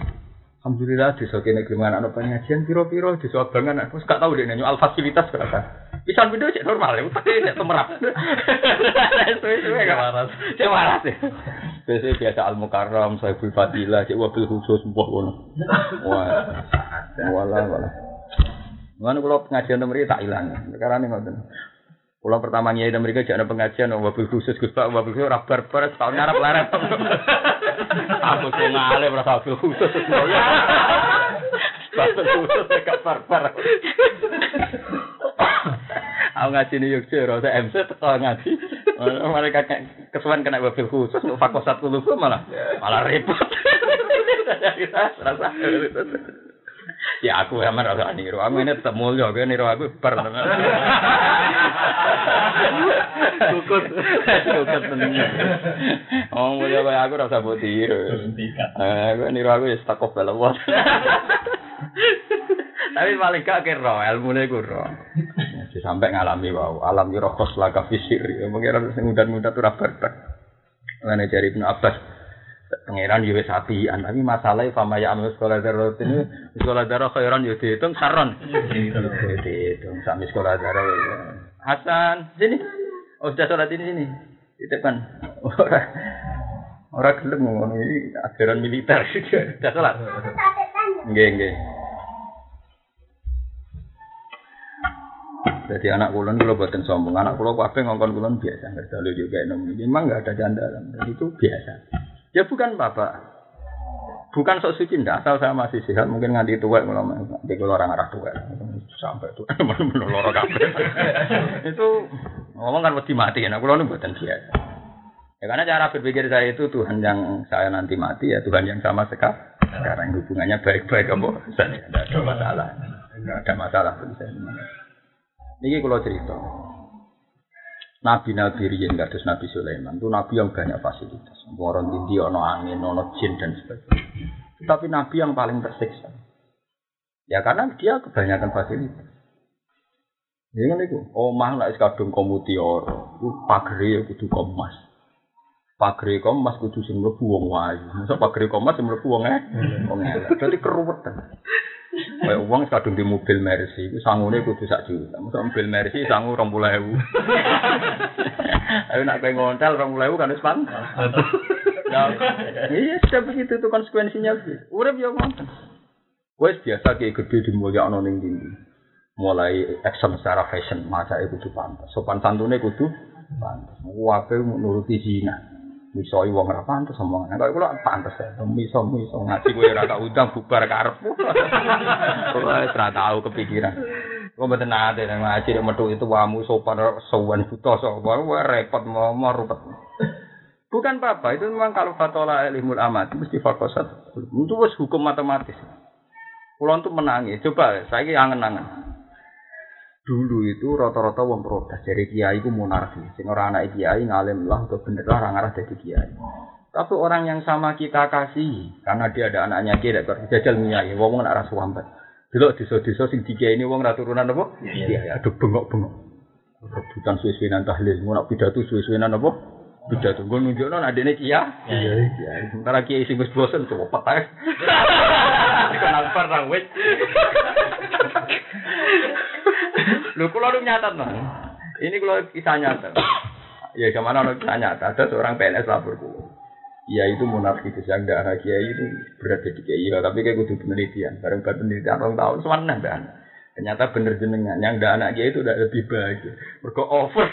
Alhamdulillah desa kene gimana ana pengajian piro-piro desa abangan aku gak tahu deh nyoal fasilitas berapa. Bisa video cek normal ya, tapi cek temerap. Suwe-suwe gak waras. Cek waras ya. Biasa al mukarram, sahibul fadilah, cek wabil khusus mbah ngono. Wah. Wala wala. Mana kalau pengajian mereka tak hilang. Sekarang ini ngoten. Kalau pertama nyai dan mereka jangan pengajian, wabil khusus gus pak, wabil khusus rabar per tahun ngarap larat. Aku tuh ngalih merasa wabil khusus. Wabil khusus dekat barbar. Aku ngaji yuk sih, rasa MC tetap ngaji. Mereka kesuan kena wabil khusus, fakosat kulufu malah malah repot. Rasa Ya aku sama rasa niru. Aku ini tetap mulia, aku niru aku bar. Kukut. Kukut tenan. Oh mulia kayak aku rasa buat tiru. Eh, Aku niru aku ya stuck of belawat. Tapi paling gak kira ilmune ku ro. Jadi sampai ngalami wow, alam yo rohos laka fisir. Mungkin sing muda-muda tuh ra bertek. Ngene jari Ibnu Abbas. Pangeran yo wis apian, tapi masalahnya fama ya amal sekolah darah ini sekolah darah khairan yo dihitung saron. Dihitung sami sekolah darah. Hasan, sini. Oh, sudah sholat ini sini. Titipkan. Orang orang gelem ngono iki ajaran militer. Sudah sholat. Nggih, nggih. Jadi anak kulon kalau buatin sombong, anak kulon kabeh ngongkon kulon biasa, nggak selalu juga nom. Memang nggak ada jandalan, dan itu biasa. Ya bukan bapak, bukan sok suci ndak asal saya masih sehat mungkin nganti tua kalau nanti kalau orang arah tua sampai tuh benar loro kabeh. Itu ngomong kan mesti mati ya kulon buatan biasa ya karena cara berpikir saya itu Tuhan yang saya nanti mati ya Tuhan yang sama sekarang sekarang. Hubungannya baik-baik apa? Saya tidak ada masalah. Tidak ada masalah. Bagi saya ini kalau cerita Nabi-nabi riyen kados Nabi Sulaiman itu nabi yang banyak fasilitas. Orang tinggi, ono angin, ono jin dan sebagainya. Tapi nabi yang paling tersiksa. Ya karena dia kebanyakan fasilitas. Ya kan itu, omah nek kadung komutior, itu pagere ya kudu komas. Pagere komas kudu sing mlebu wong wayu. Masa pagere komas sing mlebu wong eh. Wong elek. Dadi. Kayak uang kadung di mobil Mercy, itu sangune kudu sak juta. Masa mobil Mercy sangu rong puluh ewu. Ayo nak pengen ngontel rong puluh ewu kan. Nah, Iya, sudah begitu tuh konsekuensinya. Urip ya ngoten. Wes biasa kayak gede di mulia ono ning tinggi. Mulai action secara fashion, itu kudu pantas. Sopan santunnya kudu pantas. Wape nuruti zina. Misoi wong ora pantes omong. Nek kula pantes ya. Miso miso ngaji kowe ora tak undang bubar. Kula wis ora tau kepikiran. Kok mboten nate nang ngaji nek metu itu wamu sopan sowan buta sapa wah repot mau rupet. Bukan apa-apa, itu memang kalau fatola ilmul amat mesti fakosat. Itu hukum matematis. Kulon tuh menangi. Coba saya angen-angen. Dulu itu rata-rata wong protes dari kiai ku monarki. Sing ora anak kiai ngalim lah atau bener lah orang arah jadi kiai. Tapi orang yang sama kita kasih karena dia ada anaknya kiai dak jajal miyai wong nek ora suwambet. Delok desa-desa sing dikiai ini wong ra turunan apa? Iya, aduh bengok-bengok. Rebutan suwe-suwenan tahlil, mau nak pidato suwe-suwenan apa? Pidato gue nunjukno adene kia. Iya, iya. Sementara kiai sing wis bosen coba petai. Dikenal perang wis. Lho kula lu nyatat nah. Ini kalau kisah nyata. Ya ke mana ada kisah nyata. Ada seorang PNS lapor kulo. Ya itu monarki itu yang darah kiai itu berada di kiai. Ya, tapi kayak kudu penelitian. Bareng buat penelitian orang tahun semana dan ternyata bener jenengan yang ada anak kiai itu udah lebih baik. Mereka over.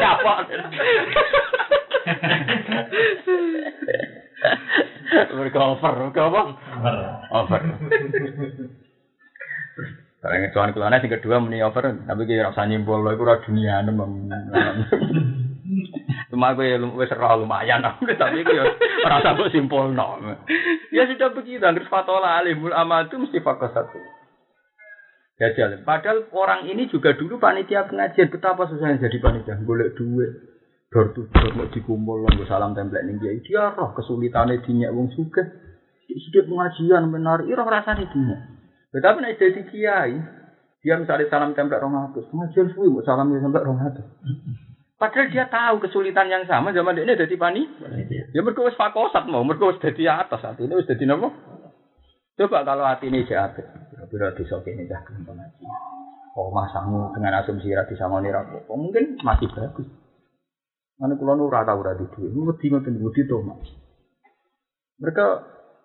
Apa? Mereka over. Mereka apa? Over. Barang tuan kulane sing kedua muni over, tapi kira rasa nyimpul iku ora dunia nemem. Cuma gue wis ora lumayan tapi gue ora usah mbok simpulno. Ya sudah begitu, angger fatola alimul amatu mesti fakos satu. Gajal. Padahal orang ini juga dulu panitia pengajian betapa susahnya jadi panitia, golek duit. Dor tuh dor mau dikumpul nggo salam template ning kiai. Dia roh kesulitane dinyak wong sugih. Sidik pengajian benar, ira rasane dinyak. Tetapi nek jadi kiai, dia misalnya salam template rong atus, pengajian suwi mau salam template rong atus. Padahal dia tahu kesulitan yang sama zaman ini jadi pani. Ya mergo wis fakosat mau, mergo wis dadi atas hati ini wis dadi napa? Coba kalau hati ini jahat, kira-kira desa kene dah gelem pengaji. Oh masamu dengan asumsi ra disangoni ra apa, mungkin masih bagus. Mana kula nu ora tau ora di duwe, wedi ngoten wedi to, Mas. Mereka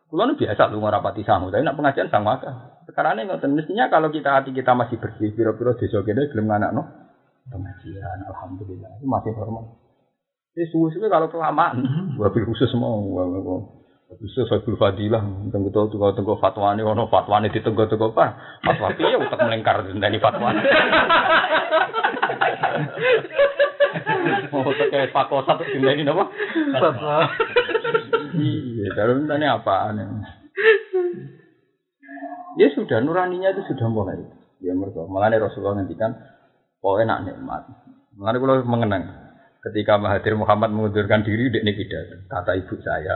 kula nu biasa lu rapati sangu, tapi nak pengajian sang maka. Sekarang ini ngoten mestinya kalau kita hati kita masih bersih, pira-pira desa kene gelem nganakno pengajian, alhamdulillah itu masih normal. Ini suwe-suwe kalau kelamaan, wabil khusus mau, bisa saya fadilah, tunggu tahu tunggu tunggu fatwa ini, ono fatwa ini ditunggu tunggu apa? Fatwa piye utak melengkar dari fatwa. Mau pakai fakos satu ini apa? Fatwa. Iya, dalam tanya apaan ya? Ya sudah nuraninya itu sudah mulai. Ya mereka. Malah Rasulullah ngendikan pokoknya nak nikmat. Malah kalau mengenang ketika Mahathir Muhammad mengundurkan diri di pidato. Kata ibu saya,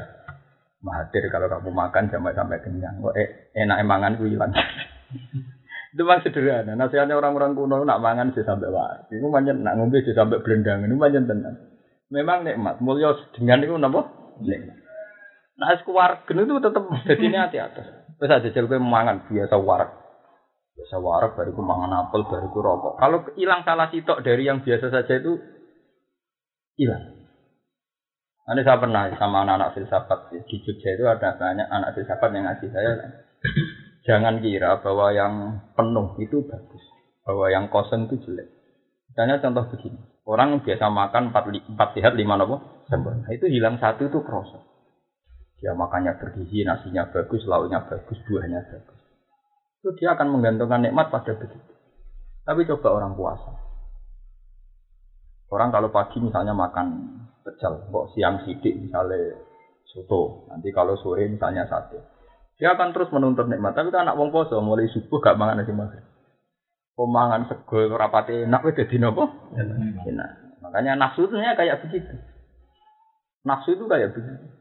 Mahathir kalau kamu makan sampai sampai kenyang, kok eh, enak emangan gue hilang. itu memang sederhana. Nasihatnya orang-orang kuno nak mangan sih sampai waras. Itu manjen nak ngombe sih sampai belendang. Itu manjen tenang. Memang nikmat. Mulia dengan itu napa? Nikmat. Nah, es kuwargen itu tetap jadi hati atas. Terus aja jelpe mangan biasa warak. Biasa warak bariku mangan apel, bariku rokok. Kalau hilang salah sitok dari yang biasa saja itu hilang. Nanti saya pernah sama anak-anak filsafat di Jogja itu ada banyak anak filsafat yang ngasih saya. Jangan kira bahwa yang penuh itu bagus, bahwa yang kosong itu jelek. Misalnya contoh begini, orang biasa makan empat, sehat lima nopo sempurna. Itu hilang satu itu kroso. Dia makannya bergizi, nasinya bagus, lauknya bagus, buahnya bagus. Itu dia akan menggantungkan nikmat pada begitu. Tapi coba orang puasa. Orang kalau pagi misalnya makan pecel, kok siang sidik misalnya soto, nanti kalau sore misalnya sate. Dia akan terus menuntut nikmat. Tapi kan anak wong poso mulai subuh gak mangan nasi maghrib. Pemangan sego rapate enak wis dadi napa? Enak. Makanya nafsunya kayak begitu. Nafsu itu kayak begitu.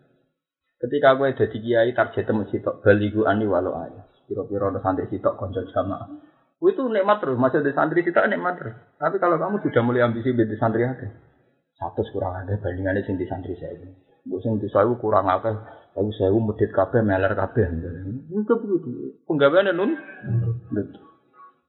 Ketika gue jadi kiai target temu sitok baligu ani walau ayah. Piro-piro ada santri sitok konco jamaah. Itu nikmat terus, masih ada santri sitok nikmat terus. Tapi kalau kamu sudah mulai ambisi di santri ada, satu kurang ada bandingannya sing di santri saya. Gue sing di saya kurang apa? Aku saya medit kabeh meler kabeh. Enggak begitu. Penggaweannya nun.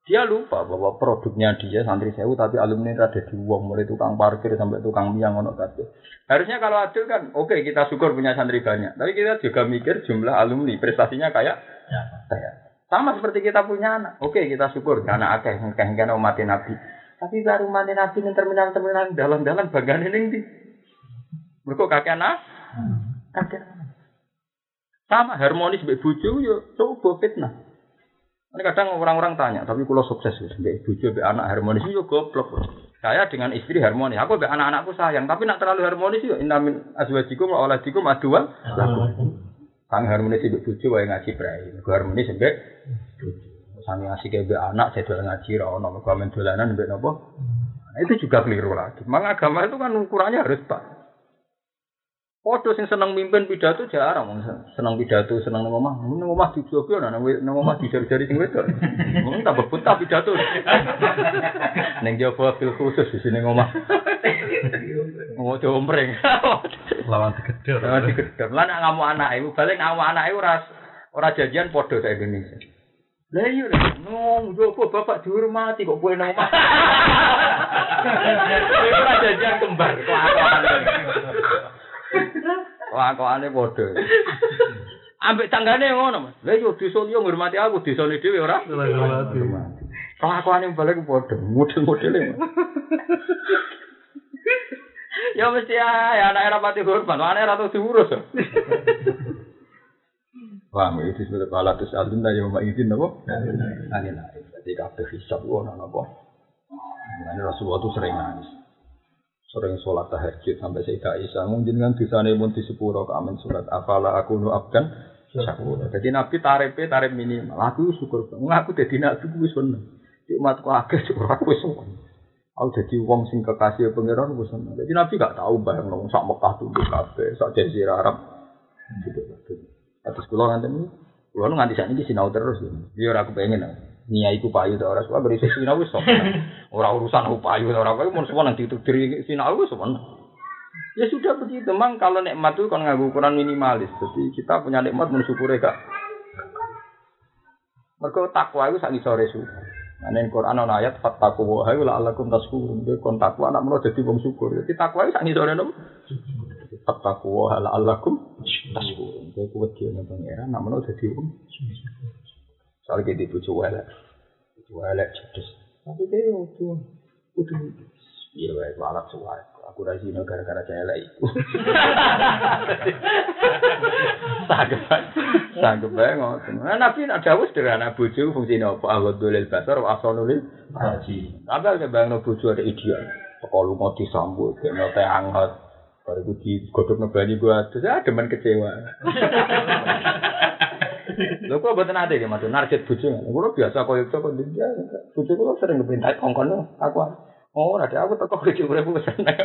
Dia lupa bahwa produknya dia santri sewu tapi alumni ada di uang mulai tukang parkir sampai tukang miang ono kabeh. Harusnya kalau adil kan oke okay, kita syukur punya santri banyak. Tapi kita juga mikir jumlah alumni prestasinya kayak ya. kayak sama seperti kita punya anak. Oke okay, kita syukur anak akeh ngekeh umat nabi. Tapi baru umat nabi ning terminal-terminal dalan-dalan bagian ini di. Mereka kakek anak. Kakek sama harmonis mbek bojo yo coba fitnah. Ini kadang orang-orang tanya, tapi kalau sukses ya, mbak bojo, mbak anak harmonis itu goblok. Saya dengan istri harmonis, aku mbak anak-anakku sayang, tapi nak terlalu harmonis yo inamin azwajikum wa aduan lakum. Kang harmonis mbak bojo wae ngaji prai, harmonis mbak bojo. Sami asik mbak anak saya ngaji ra ono, men dolanan mbak nopo. Nah, itu juga keliru lagi. Memang agama itu kan ukurannya harus pak. Foto sing seneng mimpin pidato jarang wong seneng pidato seneng nang omah. Nang omah dijogo nang nang omah dijari-jari sing wedok. Wong tambah buta pidato. Ning jowo fil khusus di sini omah. Ngomong ompreng. Lawan digedor. Lawan digedor. Lah nek ngamuk anak ibu balik ngamuk anak ibu ora ora janjian padha sak Indonesia. Lah iya lho, nong jowo bapak dihormati kok kowe nang omah. Ora janjian kembar kok Lakokane padha. Ambek tanggane ngono, Mas. Lah yo desa liya ngurmati aku, desane dhewe ora. Ngurmati. Lakokane balik padha, model-modele. Ya mesti ya anak era pati hormat, anak era tuh diurus. Wah, itu disebut balatus alun ya mak izin napa? Angin ae. Dadi kabeh hisab ono napa? Nah, Rasulullah itu sering nangis sering sholat tahajud sampai Sayyidah Aisyah. Mungkin kan bisane pun di sepuro amin surat. Afala aku nu abdan syakur jadi Nabi tarif tarif minimal. Aku syukur. Aku jadi nabi wis seneng. Di umatku agak syukur aku seneng. Aku jadi wong sing kekasih pangeran wis seneng. Jadi Nabi gak tahu bayang nong sak Mekah tunduk kabeh sak jazirah Arab. Gitu. Atas kula nganten kula nganti sak niki sinau terus. Ya ora aku. pengen niai ku payu ta ora suwe beri sinau wis sok. Ora urusan payu ora kowe mun semua nang ditudiri sinau wis. Ya sudah begitu, mang kalau nikmat itu kan nganggo ukuran minimalis. Jadi kita punya nikmat mensyukuri gak. Mergo takwa itu sak sore su. Nah, ning Quran ana ayat fattaqu wa hayu la'allakum tashkurun. Kowe kon takwa anak menawa dadi wong syukur. Jadi takwa itu sak sore nopo? Fattaqu wa la'allakum tashkurun. Kowe kuwat dene pangeran anak menawa dadi wong syukur. Soal kita bucu elek, bucu elek cerdas. Tapi dia itu, itu, iya baik, malah suai. Aku rajin gara-gara saya elek itu. Sanggup sanggup banget ngotot. Nah, nabi nak jauh sederhana bucu fungsinya apa? Dolil basar, asal nulil haji. Kalau bayang bucu ada ideal. Kalau mau disambut, kena teh angkat. Baru di godok ngebani gua, terus ada demen kecewa. Lho kok mboten ate nggih Mas, narjet bojo. Kulo biasa koyo kok dia. Bojo kulo sering kepintai kongkon aku. Oh, ada aku teko iki urip wis seneng.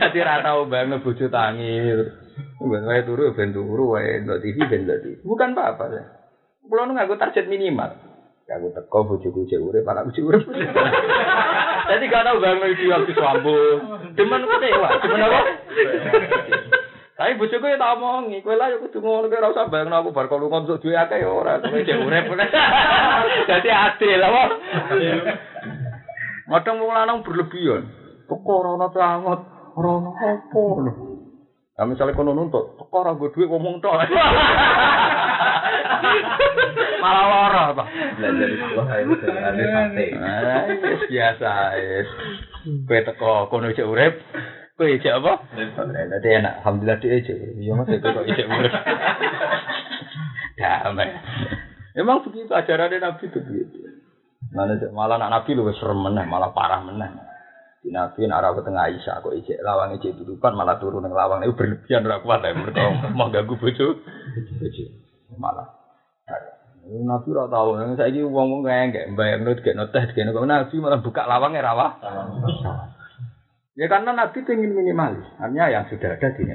Dadi ra tau banget bojo tangi. Ben wae turu ben turu wae ndok TV ben ndok TV. Bukan apa-apa ya. Kulo nganggo target minimal. Ya aku teko bojoku cek urip, anakku cek urip. Jadi gak tau banget iki waktu sambung. Demen kecewa, demen apa? Tapi bojoku ya tak omongi, kowe lah ya kudu ngono kowe ora usah bayangno aku bar kalau ngontok duwe akeh ya ora, kowe cek urip. Dadi adil apa? Kadang wong lanang berlebihan. Perkara ana tangot, ora ono apa lho. Nah, misalnya kono nuntut, teko ora nggo dhuwit ngomong tok. Malah lara apa? Belajar di sekolah itu dengan sate. Ah, wis biasa wis. Kowe teko kono cek urip, kowe cek apa? Dadi enak, alhamdulillah dhek cek urip. Iya Mas, kok cek urip. Damai. Emang begitu ajarannya Nabi itu begitu. Mana malah anak Nabi lu serem meneh, malah parah meneh. Di Nabi arah ke tengah Aisyah kok ijek lawang ijek dudukan malah turun nang lawang itu berlebihan ora kuat ya mereka mau ganggu bojo. Bojo. Malah. Nabi ora tau, saiki wong-wong kayak mbayangno dikene teh dikene kok Nabi malah buka lawangnya rawa. Ya karena Nabi itu ingin minimalis, artinya yang sudah ada di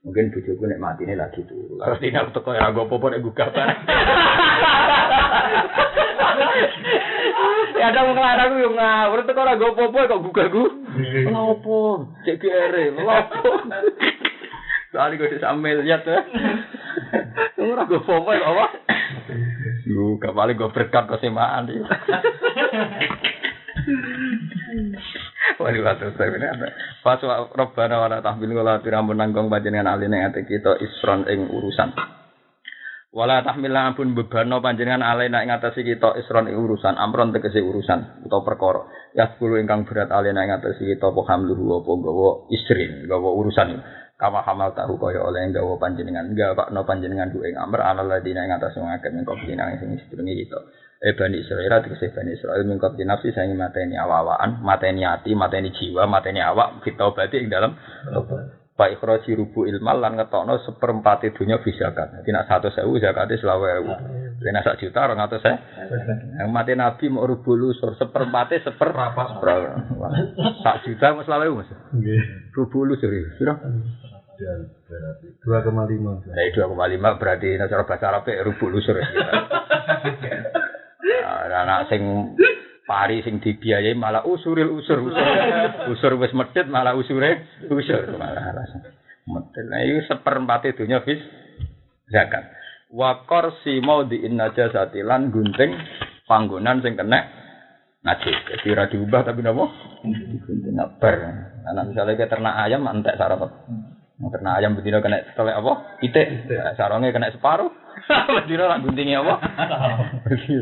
Mungkin bojoku nek mati ini lagi tuh. Kalau tidak aku teko ya gue popo nek gugah Ya ada wong larang yo ngawur teko ora go popo kok gugah gu. Lopo? Cek kere, lopo? Soalnya gue sambil lihat ya. Ora go popo kok apa? Lu kepala gue berkat kesemaan saya ini ada. Pas Robbana wala tahmil wala tirampun nanggung panjenengan aline ate kita isron ing urusan. Wala tahmil ampun bebano panjenengan alena ing atase kita isron ing urusan, amron tegese urusan utawa perkara. Ya sepuluh ingkang berat alena ing atase kita apa hamluhu apa gawa istrin, gawa urusan. Kama hamal tahu kaya oleh gawa panjenengan, gawa no panjenengan ku ing amr ala ladina ing atase wong akeh mengko pinang sing sedurunge kita. Eh Bani Israel tegese Bani Israel mingkot di nafsi saya mateni awawaan, mateni hati, mateni jiwa, mateni awak kita obati ing dalam Pak ikhraji rubu ilmal lan ngetokno seperempat dunya bisa kan. Jadi nak satu sewu zakatnya selawe ewu. Jadi nak sak juta orang atau saya. Yang mati nabi mau rubu lusur seperempatnya seper sak juta mau selawe ewu mas. Rubu lusur ya. Sudah. Dua koma lima. Dari dua koma lima berarti cara bahasa Arab rubu lusur. Nah, anak sing pari sing dibiayai malah usuril usur. Usur usur wis medit malah usure usur. Malah rasa medit nah itu seperempat dunya fis. Zakat. Si mau di najasati lan gunting panggonan sing kena najis. Jadi ora diubah tapi napa? Gunting bar. Nah misalnya kita ternak ayam entek sarap. Ternak ayam betina kena telek apa? Pitik sarongnya kena separuh betina lah guntingnya apa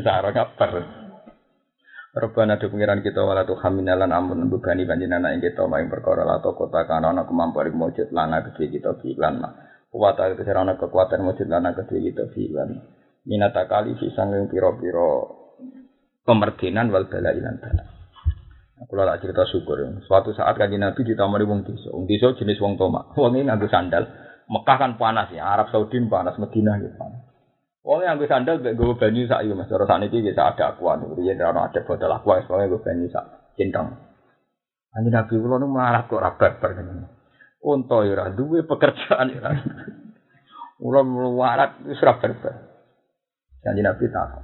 sarong bar Robana do pengiran kita wala tu haminalan amun bebani panjenengan ing kita maing perkara la to kota kana ana kemampuan mujud lana gede kita bilan mah. Kuwata itu ana kekuatan mujud lana gede kita bilan. Minata kali sisang ing pira-pira pemerdinan wal bala ilan bala. Kula tak cerita syukur. Suatu saat kanjeng Nabi ditamani wong desa. Wong desa jenis wong tomak. Wong ini nganggo sandal. Mekah kan panas ya, Arab Saudi panas, Madinah gitu panas. Wong yang gue sandal gue gue banyu sak yo Mas. Ora sakniki bisa ada akuan. Riyen ora ada botol aqua soalnya gue banyu sak centang. Anjir Nabi kula nu malah kok ngene. Unta yo ora duwe pekerjaan yo ora. Ula warat wis ora barbar. Kanjeng Nabi tak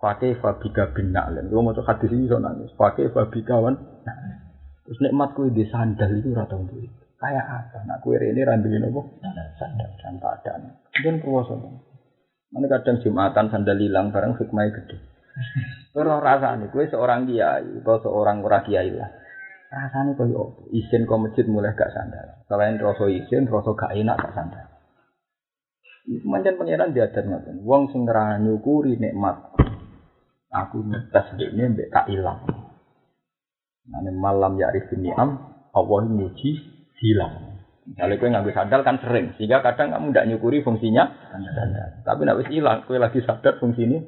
pakai fabika bin na'len. Gue mau hadis ini so nangis. Pakai fabika wan. Terus nikmat kue di sandal itu ora tau duwe. Kayak apa? Nak kue rene randuin apa? Sandal dan keadaan. Dan kuwasa. Mana kadang jumatan sandal hilang bareng hikmahnya gede. Terus rasanya gue seorang kiai atau seorang ora kiai lah. Rasanya kau izin kau masjid mulai gak sandal. Selain rasa izin, rasa gak enak gak sandal. Itu macam pangeran diajar ngoten. Wong sing nyukuri nikmat. Aku ngetes ini mbek tak ilang. Nane malam ya ni'am, Allah nyuci hilang. Misalnya kue ngambil sandal kan sering, sehingga kadang kamu tidak nyukuri fungsinya sandal. Tapi nak wis hilang, kue lagi sadar fungsi ini.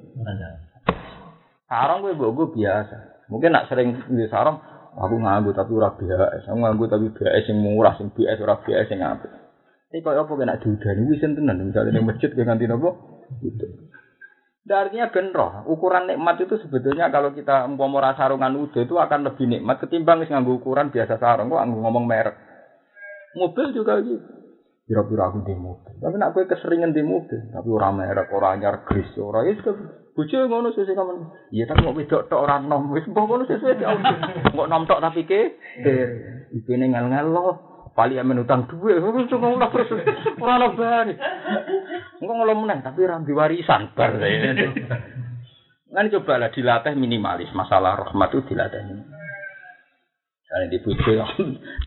Sarong kue bogo biasa. Mungkin nak sering di sarong, aku nganggu tapi ora BHS, aku nganggu tapi BHS yang murah, yang BHS ora BHS yang apik. Ini kok apa kena diudani wis tenan misalnya ning masjid ke nganti napa? Itu. Dan artinya ben roh, ukuran nikmat itu sebetulnya kalau kita umpama sarungan udah itu akan lebih nikmat ketimbang wis nganggo ukuran biasa sarung kok ngomong merek. Mobil juga gitu. Kira-kira aku di mobil. Tapi nak gue keseringan di mobil, tapi orang merek, orang anyar gris, orang itu Bojo ngono sesuk kamen. Iya tapi mau wedok tok ora nom. Wis mbok ngono sesuk ya. Mbok nom tok tapi ke. Iku ning ngel-ngel lo. Pali amen utang duwe. Wis ngono terus ora ono bari. Engko ngelo meneng tapi ora warisan bar. Kan coba lah dilatih minimalis masalah rahmat itu dilatih. Karena di bojo,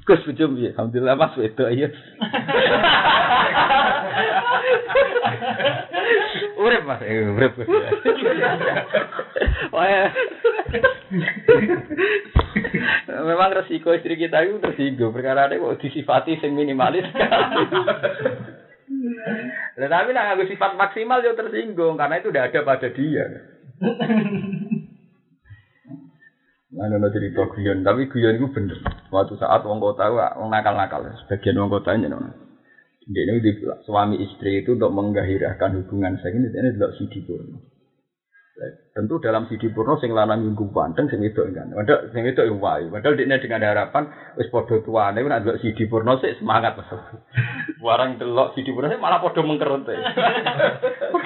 Gus bojo piye? Alhamdulillah Mas wedok iya. Urip Mas, eh, urip. Wah. ya. Memang resiko istri kita itu tersinggung perkara ada kok disifati sing minimalis. Lah tapi nak nganggo sifat maksimal yo tersinggung karena itu udah ada pada dia. Nah, ada cerita guyon, tapi guyon itu bener. Suatu saat wong kota, wong nakal-nakal, sebagian wong kota ini nona. Dia ini suami istri itu untuk menggahirahkan hubungan saya ini, ini tidak sidi purno. Tentu dalam sidi purno, sing lanang minggu panteng, sing itu kan. Padahal sing itu yang wae. Padahal dia dengan harapan, wis podo tuane, nak delok sidi purno sih semangat mas. Warang delok sidi purno sih malah podo mengkerut.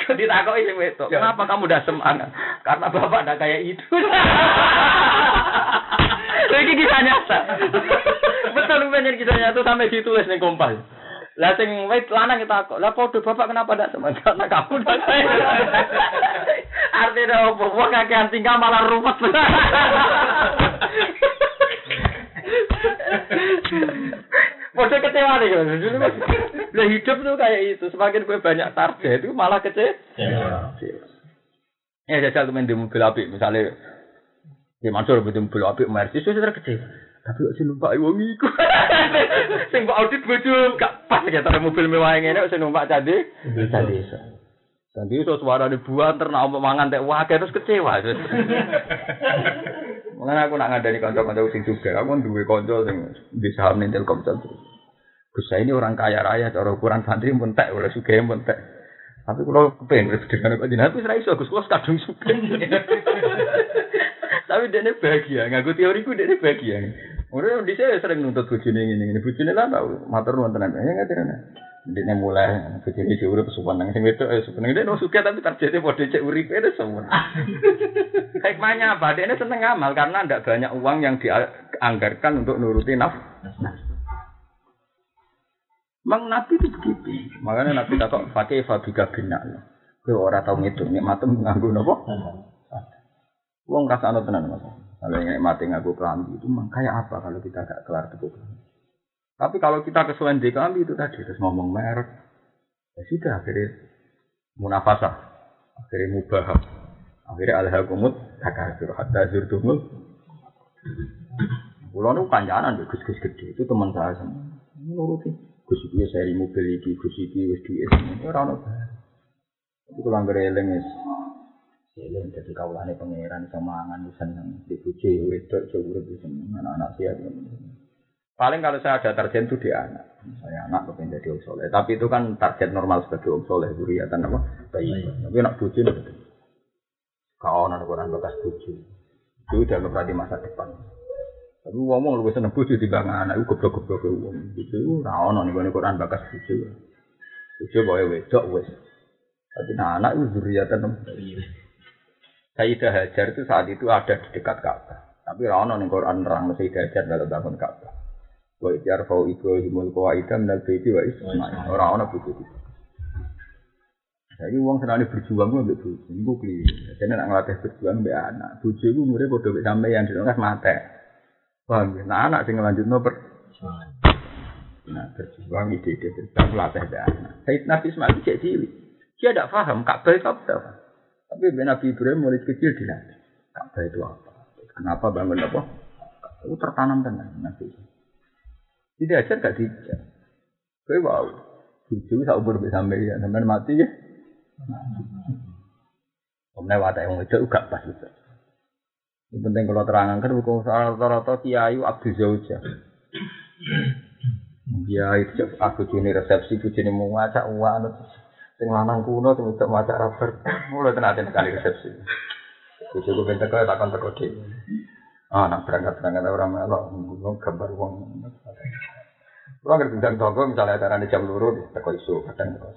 Ditakoki sing itu, kenapa kamu udah semangat? Karena bapak ada kayak itu. Ini kisah nyata. Betul bener kisah nyata sampai ditulis nih kompas. Lah sing wit lanang kita kok. Lah padha bapak kenapa ndak semangat? Karena kamu Artinya apa? Wong kakean tinggal malah rumet. Padha kecewa nih kan. Lah hidup tuh kayak itu. Semakin gue banyak target itu malah kecewa. Ya jajal temen di mobil api misalnya di Mansur di mobil api Mercedes sudah kecewa. Tapi kok sing numpak wong iku. sing mbok audit bojo gak pas ya tar mobil mewah ngene sing numpak candi. Candi iso. Candi iso suara di buan ternak ompok mangan tek wah terus kecewa. Mengenai aku nak ngandani kanca-kanca sing juga, aku duwe kanca sing di saham ning Telkomsel. Gus ini orang kaya raya, cara ukuran santri pun tek, oleh sugih pun tek. Tapi kalau kepengen dengan Pak Jinan, tapi saya iso Gus kalau kadung sugih. Tapi dia bahagia, ngaku teoriku dia bahagia. Udah di saya sering nuntut bujune ini, ini bujune lah tau matur nuwun tenan. Ya nggak tenan. Dia mulai bujune dia udah kesuwan nang sing wedok ya dia no suka tapi targetnya pada cek uripe itu semua. Hikmahnya apa? Dia seneng amal karena tidak banyak uang yang dianggarkan untuk nuruti naf. Mang Nabi itu begitu. Makanya Nabi takut pakai fabika bina. Kau orang tahu itu nikmatem nganggu nopo. Wong rasa anu tenan mas. Kalau yang mati ngaku kelambi itu memang kayak apa kalau kita gak kelar tepuk Tapi kalau kita kesuwen di kelambi itu tadi terus ngomong merek, ya sudah akhirnya munafasah, akhirnya mubah, akhirnya alhaqumut takasur hatta zurtumul. Pulau nu kanjanan gus gus gede itu teman saya semua. Nuruti gus iki seri mobil iki gus iki wis duwe ora ono. Itu kalau Eling jadi kaulane pangeran iso mangan seneng di bojo wedok iso urip seneng anak-anak siap. Paling kalau saya ada target itu di anak. Saya anak kepengen jadi orang soleh. Tapi itu kan target normal sebagai orang soleh. Duriatan apa? Baik. Tapi nak bojo nih. Kau nak orang bekas bojo. Itu udah nggak di masa depan. Tapi ngomong lu seneng bojo di bang anak. Itu goblok-goblok ke uang. Itu rawon nih gue Quran bekas bojo. Bojo boleh wedok wes. Tapi nah anak itu duriatan. Sayyidah Hajar itu saat itu ada di dekat Ka'bah. Tapi rano ning Quran nerang Sayyidah Hajar dalam bangun Ka'bah. Wa ijar fau Ibrahimul qawaida minal baiti wa Ismail. Ora ana buku itu. Jadi uang senang berjuang gue ambil bojo, ibu kli. Jadi nak ngelatih berjuang ambil anak. Bojo gue murid bodoh sampai sampai yang di nggak mate. Paham ya? Nah anak sing ngelanjut no ber. Nah berjuang ide-ide berjuang latih anak. Sayyid Nabi Ismail cek cilik. Dia tidak paham Ka'bah itu apa. Tapi Nabi Ibrahim mulai kecil dilatih. Ka'bah itu apa? Kenapa bangun apa? Itu tertanam tenan Nabi. Tidak ajar gak dijak. Kowe wow. Cucu sak umur sampai ya, sampai mati ya. Kemudian wadah yang itu gak pas itu. Yang penting kalau terangkan buku soal rata-rata kiai Abdul Zauja. Iya itu aku juni resepsi bujine mau ngajak uang sing lanang kuno sing untuk ngajak rabar mulai tenatin kali resepsi. Bujuku ben teko takon teko dhewe. Ah, nak berangkat berangkat orang melok ngomong gambar wong. Kurang ngerti tentang tonggo misalnya acara jam luru teko isu kadang teko.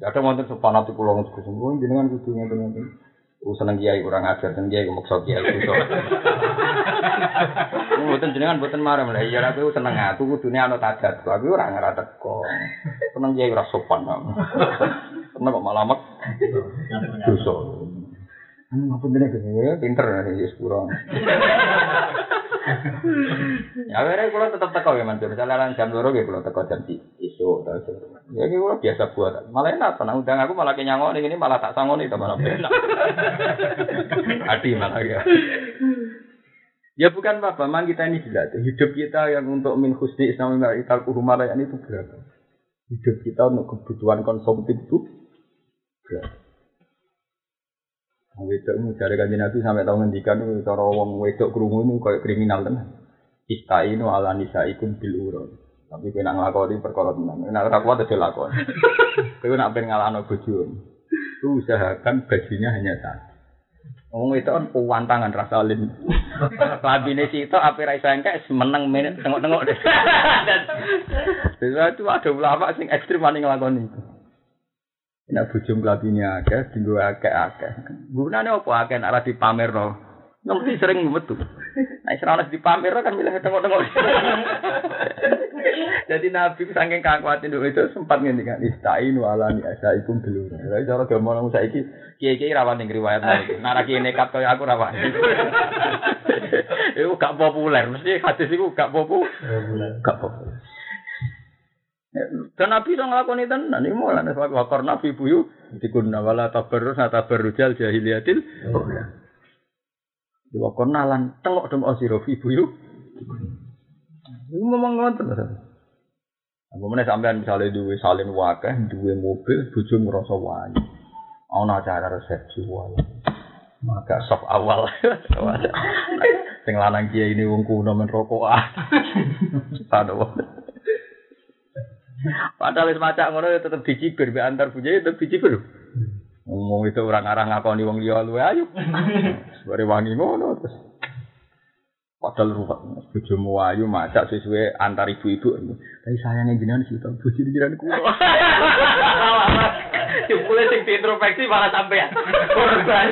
Ya ada wonten sepanati kula ngono Gus jenengan kudu ngene Oh seneng kiai kurang ajar, seneng kiai kemukso kiai kuso. Mboten jenengan mboten marah lah. Iya aku seneng aku kudune ana tadat. Aku ora ngara teko. Seneng kiai ora sopan. Seneng kok malah mek. Hmm, apa bener ya, pinter ya, sepuro. Ya, akhirnya kalau tetap teko ya, mantu. Misalnya jam dua ya, kalau teko jam isu, ya, ini kalau biasa buat. Malah enak, tenang undang aku malah kenyangoni, ini malah tak sangoni, itu malah enak. Hati malah ya. Ya bukan apa, memang kita ini dilatih. Hidup kita yang untuk min khusni islam ital kurumalayan itu berapa? Hidup kita untuk kebutuhan konsumtif itu berapa? Wedok ini dari kanji Nabi sampai tahu ngendikan itu cara wong wedok kerungu ini kayak kriminal tenan. Istainu ala nisaikum bil uron. Tapi kena ngelakoni perkara tenan. Nek ora kuat aja lakon. Kowe nak pengen ngalahno bojo. Lu usahakan bajunya hanya satu. Ngomong itu kan puwantangan rasa lin. Labine itu api ra iso engkek meneng menit tengok-tengok deh. Dan itu ada ulama sing ekstrim wani nglakoni itu. Nek bojo mlabine akeh, dinggo akeh-akeh. Gunane apa akeh nek ora dipamerno? Mesti sering metu. Nek ora ono dipamerno kan milih tengok-tengok. Jadi Nabi saking kakuatin itu sempat ngendikan istainu ala ni asaikum dulu. Lah cara gampang saiki kiai-kiai rawan ning riwayat iki. Nek kiai nekat kaya aku rawan. Iku gak populer, mesti hadis iku gak populer. Gak populer. Dan Nabi itu ngelakoni tenan ini malah nih wakor Nabi buyu dikuna wala tabarrus na tabarrujal jahiliyatil di wakor nalan tengok dong osirofi buyu ini memang ngonten Aku mana sampean misalnya duwe salin wakeh, duwe mobil, buju ngerasa wani. Ana acara resepsi wae. Maka sok awal. Sing lanang kiai ini wong kuno men rokokan. Padahal Padahal wis macak ngono ya tetep dicibir be antar bujaya tetep dicibir. Ngomong itu orang arah ngakoni wong liya luwe ayu. Bare wangi ngono terus. Padahal ruwet bojomu ayu macak sesuai antar ibu-ibu. Tapi sayangnya jenengan sih tau bojo jenengan kuwi. Jupule sing diintrospeksi malah sampean. Korban.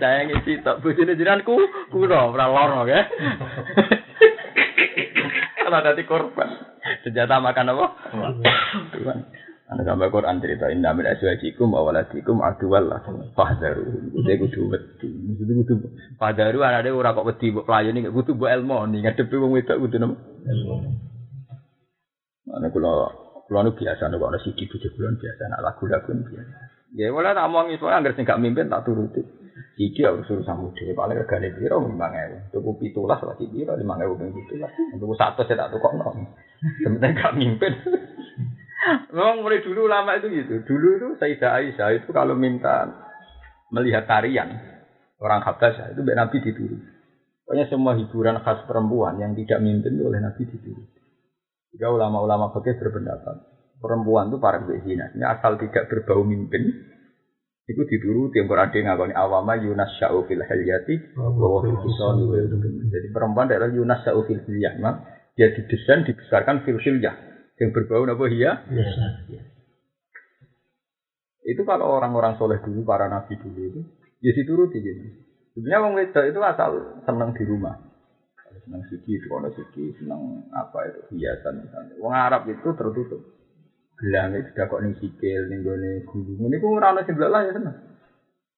Sayangnya sih tak bojone jenengan ku kuno ora loro ya. Kalau dadi korban. Senjata makan apa? Tuhan. Anda sampai Quran cerita inna min azwajikum wa waladikum aduwal lakum fahdaru. Kudu kudu wedi. Kudu kudu fahdaru anake ora kok wedi mbok playoni kudu mbok ilmu ni ngadepi wong wedok kudu napa? Ilmu. Ana kula kula nu biasa nek ana siji bojo kula biasa nak lagu-lagu biasa. Ya wala tak omong iso anggere sing gak mimpin tak turuti. Iki harus suruh samu dhewe paling regane piro 5000. Tuku 17 lagi piro 5000 ping 17. Tuku 100 saya tak tukokno. Sebenarnya gak mimpin. Memang mulai dulu lama itu gitu. Dulu itu Sayyidah Aisyah itu kalau minta melihat tarian orang Habasyah itu Nabi dituruti. Pokoknya semua hiburan khas perempuan yang tidak mimpin oleh Nabi dituruti. Jika ulama-ulama fakih berpendapat perempuan itu para zina. Ini asal tidak berbau mimpin, itu dituruti yang berada ngakoni awama Yunas Sya'u fil halyati bahwa Jadi perempuan adalah Yunas Sya'u fil Dia didesain, dibesarkan fil hilyah. Yang berbau apa? Ya. Itu kalau orang-orang soleh dulu, para nabi dulu itu, ya dituruti. Gitu. Sebenarnya orang wedok itu asal senang di rumah. Senang siki, itu kalau siki, senang apa itu, hiasan misalnya. Orang Arab itu tertutup. Gelang itu kok nih sikil, nih gone gulu. Ini pun orang nasi lah ya senang.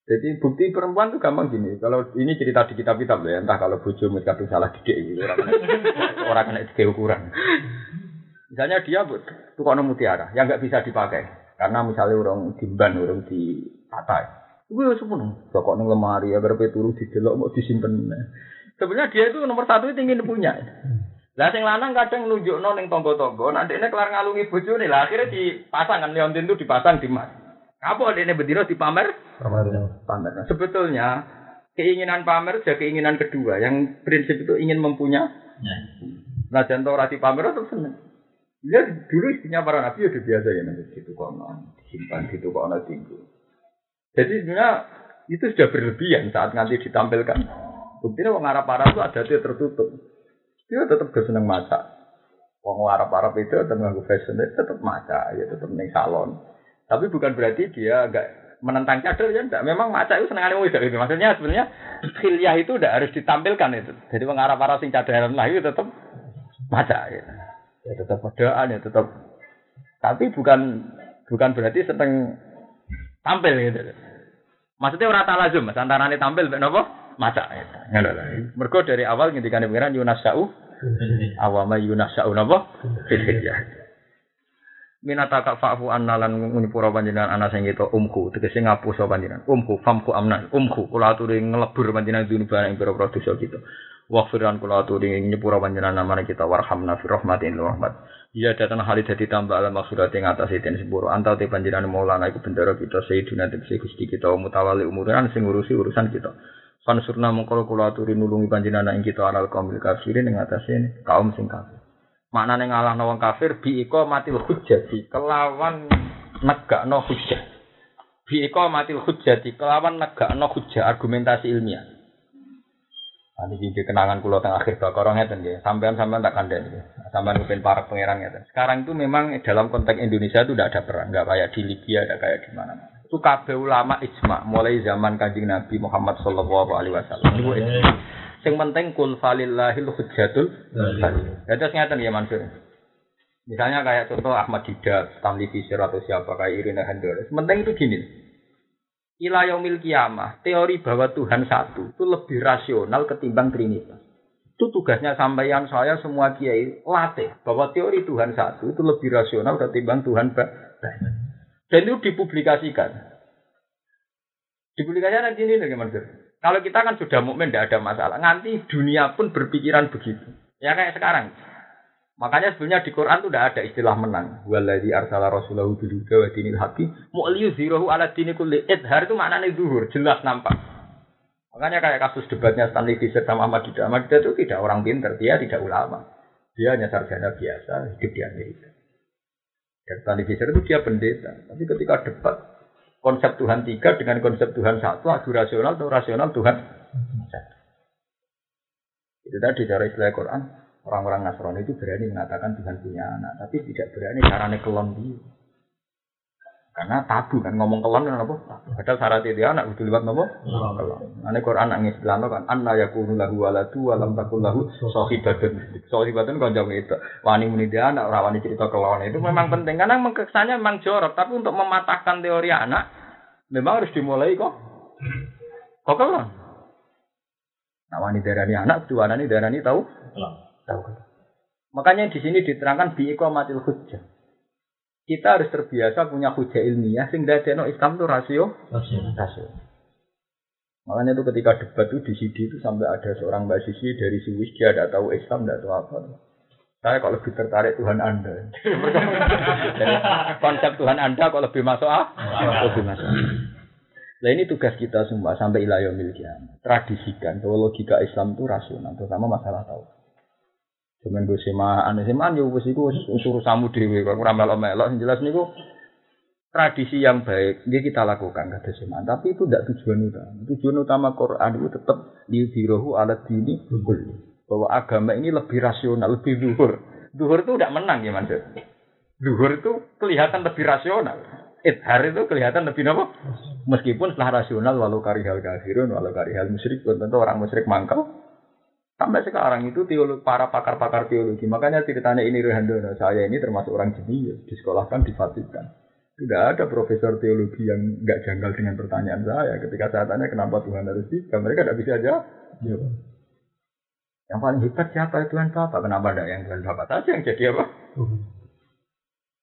Jadi bukti perempuan itu gampang gini. Kalau ini cerita di kitab-kitab ya, entah kalau bojo kadung salah didik gitu, orang kena, orang kena tiga ukuran. Misalnya dia tukang mutiara yang nggak bisa dipakai karena misalnya orang dimban, orang di patai. Gue ya sepuluh. Pokok neng lemari agar peturu didelok mau disimpan. Sebenarnya dia itu nomor satu itu ingin punya. Lah sing lanang kadang nunjuk ning tonggo-tonggo, nanti ini kelar ngalungi nih lah akhirnya dipasang kan leontin itu dipasang di mas. Apa ini bedino dipamer? Pamer. Pamer. Nah, sebetulnya keinginan pamer sudah keinginan kedua. Yang prinsip itu ingin mempunyai. Ya. Nah jantung ora dipamer terus seneng. Ya dulu istrinya para nabi ya udah biasa ya nanti gitu kono disimpan gitu kono tinggu. Jadi sebenarnya itu sudah berlebihan saat nanti ditampilkan. Buktinya wong Arab-Arab itu ada dia tertutup. Dia tetap gak seneng masak. Wong Arab-Arab itu tetap nganggo fashion itu tetap masak, ya tetap neng salon. Tapi bukan berarti dia agak menentang cadel ya enggak. Memang maca itu senengannya wis itu. Maksudnya sebenarnya khilyah itu udah harus ditampilkan itu. Jadi wong Arab-Arab sing cadelan lah itu tetap maca ya. Ya tetap berdoa ya tetap tapi bukan bukan berarti seneng tampil gitu. Maksudnya ora talazum, Mas, antarane tampil mek napa? Maca. Ngono lah. Mergo dari awal ngendikane pengiran Yunus Sa'u awama Yunus Sa'u napa? Fil hidyah. Minata kak fa'fu anna lan ngunipura panjenengan ana sing itu umku. Tegese ngapusa panjenengan. Umku famku amnan umku kula aturi nglebur panjenengan dunubana ing pira-pira dosa kita. Waghfiran kula aturi nyepura panjenengan kita. Warhamna fi rahmatin rahmat. Iya datang hal dadi tambah alam maksudat ing atas den sepuro. Antau te panjenengan maulana iku bendera kita sayyidina tegese Gusti kita mutawali umuran sing ngurusi urusan kita. Fansurna mongkol kula nulungi panjenengan ing kita alal kaumil kafirin ing atase kaum sing kafir maknane ngalahno wong kafir bi iko matil hujjati kelawan negakno hujjah bi iko matil hujjati kelawan negakno hujjah argumentasi ilmiah Nanti jadi kenangan kulo tengah akhir bakoro ngeten ya. Sampean sampean tak ya. Sampean ngupin para pangeran ngeten. Sekarang itu memang dalam konteks Indonesia itu tidak ada perang, nggak kayak di Libya, tidak kayak di mana-mana. Itu kabeh ulama ijma mulai zaman kanjeng Nabi Muhammad Shallallahu Alaihi Wasallam. Sing penting kul falillahil hujjatul baligh. Ya terus ngeten ya Mansur. Misalnya kayak contoh Ahmad Didat, Stanley Fisher atau siapa kayak Irina Hendores. Penting itu gini. Ila yaumil kiamah, teori bahwa Tuhan satu itu lebih rasional ketimbang Trinitas. Itu tugasnya sampaian saya semua kiai latih bahwa teori Tuhan satu itu lebih rasional ketimbang Tuhan banyak. Dan itu dipublikasikan. Dipublikasikan nanti ini Mansur. Kalau kita kan sudah mukmin tidak ada masalah. Nanti dunia pun berpikiran begitu. Ya kayak sekarang. Makanya sebenarnya di Quran itu tidak ada istilah menang. Waladhi arsala rasulahu bil huda wa dinil haqi mu'liyu zirahu ala dini kulli idhar itu maknanya zuhur, jelas nampak. Makanya kayak kasus debatnya Stanley Fisher sama Ahmad Didah. Ahmad Didah itu tidak orang pintar, dia tidak ulama. Dia hanya sarjana biasa, hidup di Amerika. Dan Stanley Fisher itu dia pendeta. Tapi ketika debat konsep Tuhan tiga dengan konsep Tuhan satu, adu rasional atau rasional Tuhan satu. Itu tadi cara istilah Quran. Orang-orang Nasrani itu berani mengatakan Tuhan punya anak, tapi tidak berani caranya kelon dia. Karena tabu kan ngomong kelon kan apa? Padahal syarat itu anak itu lewat apa? Kelon. Ane Quran nangis bilang kan anna yakunu lahu waladu wa lam takul lahu sahibatun. Sahibatun kan jauh itu. Wani muni dia anak ora wani cerita kelon itu memang penting karena kesannya memang jorok, tapi untuk mematahkan teori anak memang harus dimulai kok. Kok kelon? Nah, wani darani anak, dua darani darani tahu? Tahu. Makanya di sini diterangkan bi iqamatil hujjah. Kita harus terbiasa punya hujah ilmiah sehingga no Islam itu rasio rasio. Makanya itu ketika debat itu di CD itu sampai ada seorang mahasiswi dari Swiss dia tidak tahu Islam tidak tahu apa. Saya kok lebih tertarik Tuhan Anda. konsep Tuhan Anda kok lebih masuk ah? Lebih masuk. Nah ini tugas kita semua sampai ilayah kiamat. Tradisikan bahwa logika Islam itu rasional, terutama masalah tahu. Cuman gue semaan, semaan yo wis iku suruh samu dhewe kok ora melok-melok. Sing jelas niku tradisi yang baik ini kita lakukan kata semaan tapi itu tidak tujuan utama. Tujuan utama Quran itu tetap di dirohu alat dini bahwa agama ini lebih rasional lebih duhur duhur itu tidak menang ya maksud duhur itu kelihatan lebih rasional. Idhar itu kelihatan lebih apa? Meskipun setelah rasional walau karihal kafirun walau karihal musyrik tentu orang musyrik mangkal Sampai sekarang itu teologi, para pakar-pakar teologi. Makanya ceritanya ini Rehandono, saya ini termasuk orang jenius, disekolahkan di Vatikan. Tidak ada profesor teologi yang nggak janggal dengan pertanyaan saya. Ketika saya tanya kenapa Tuhan harus tiga, mereka tidak bisa aja. jawab. Yang paling hebat siapa Tuhan Bapak? Kenapa tidak yang Tuhan Bapak saja yang jadi apa?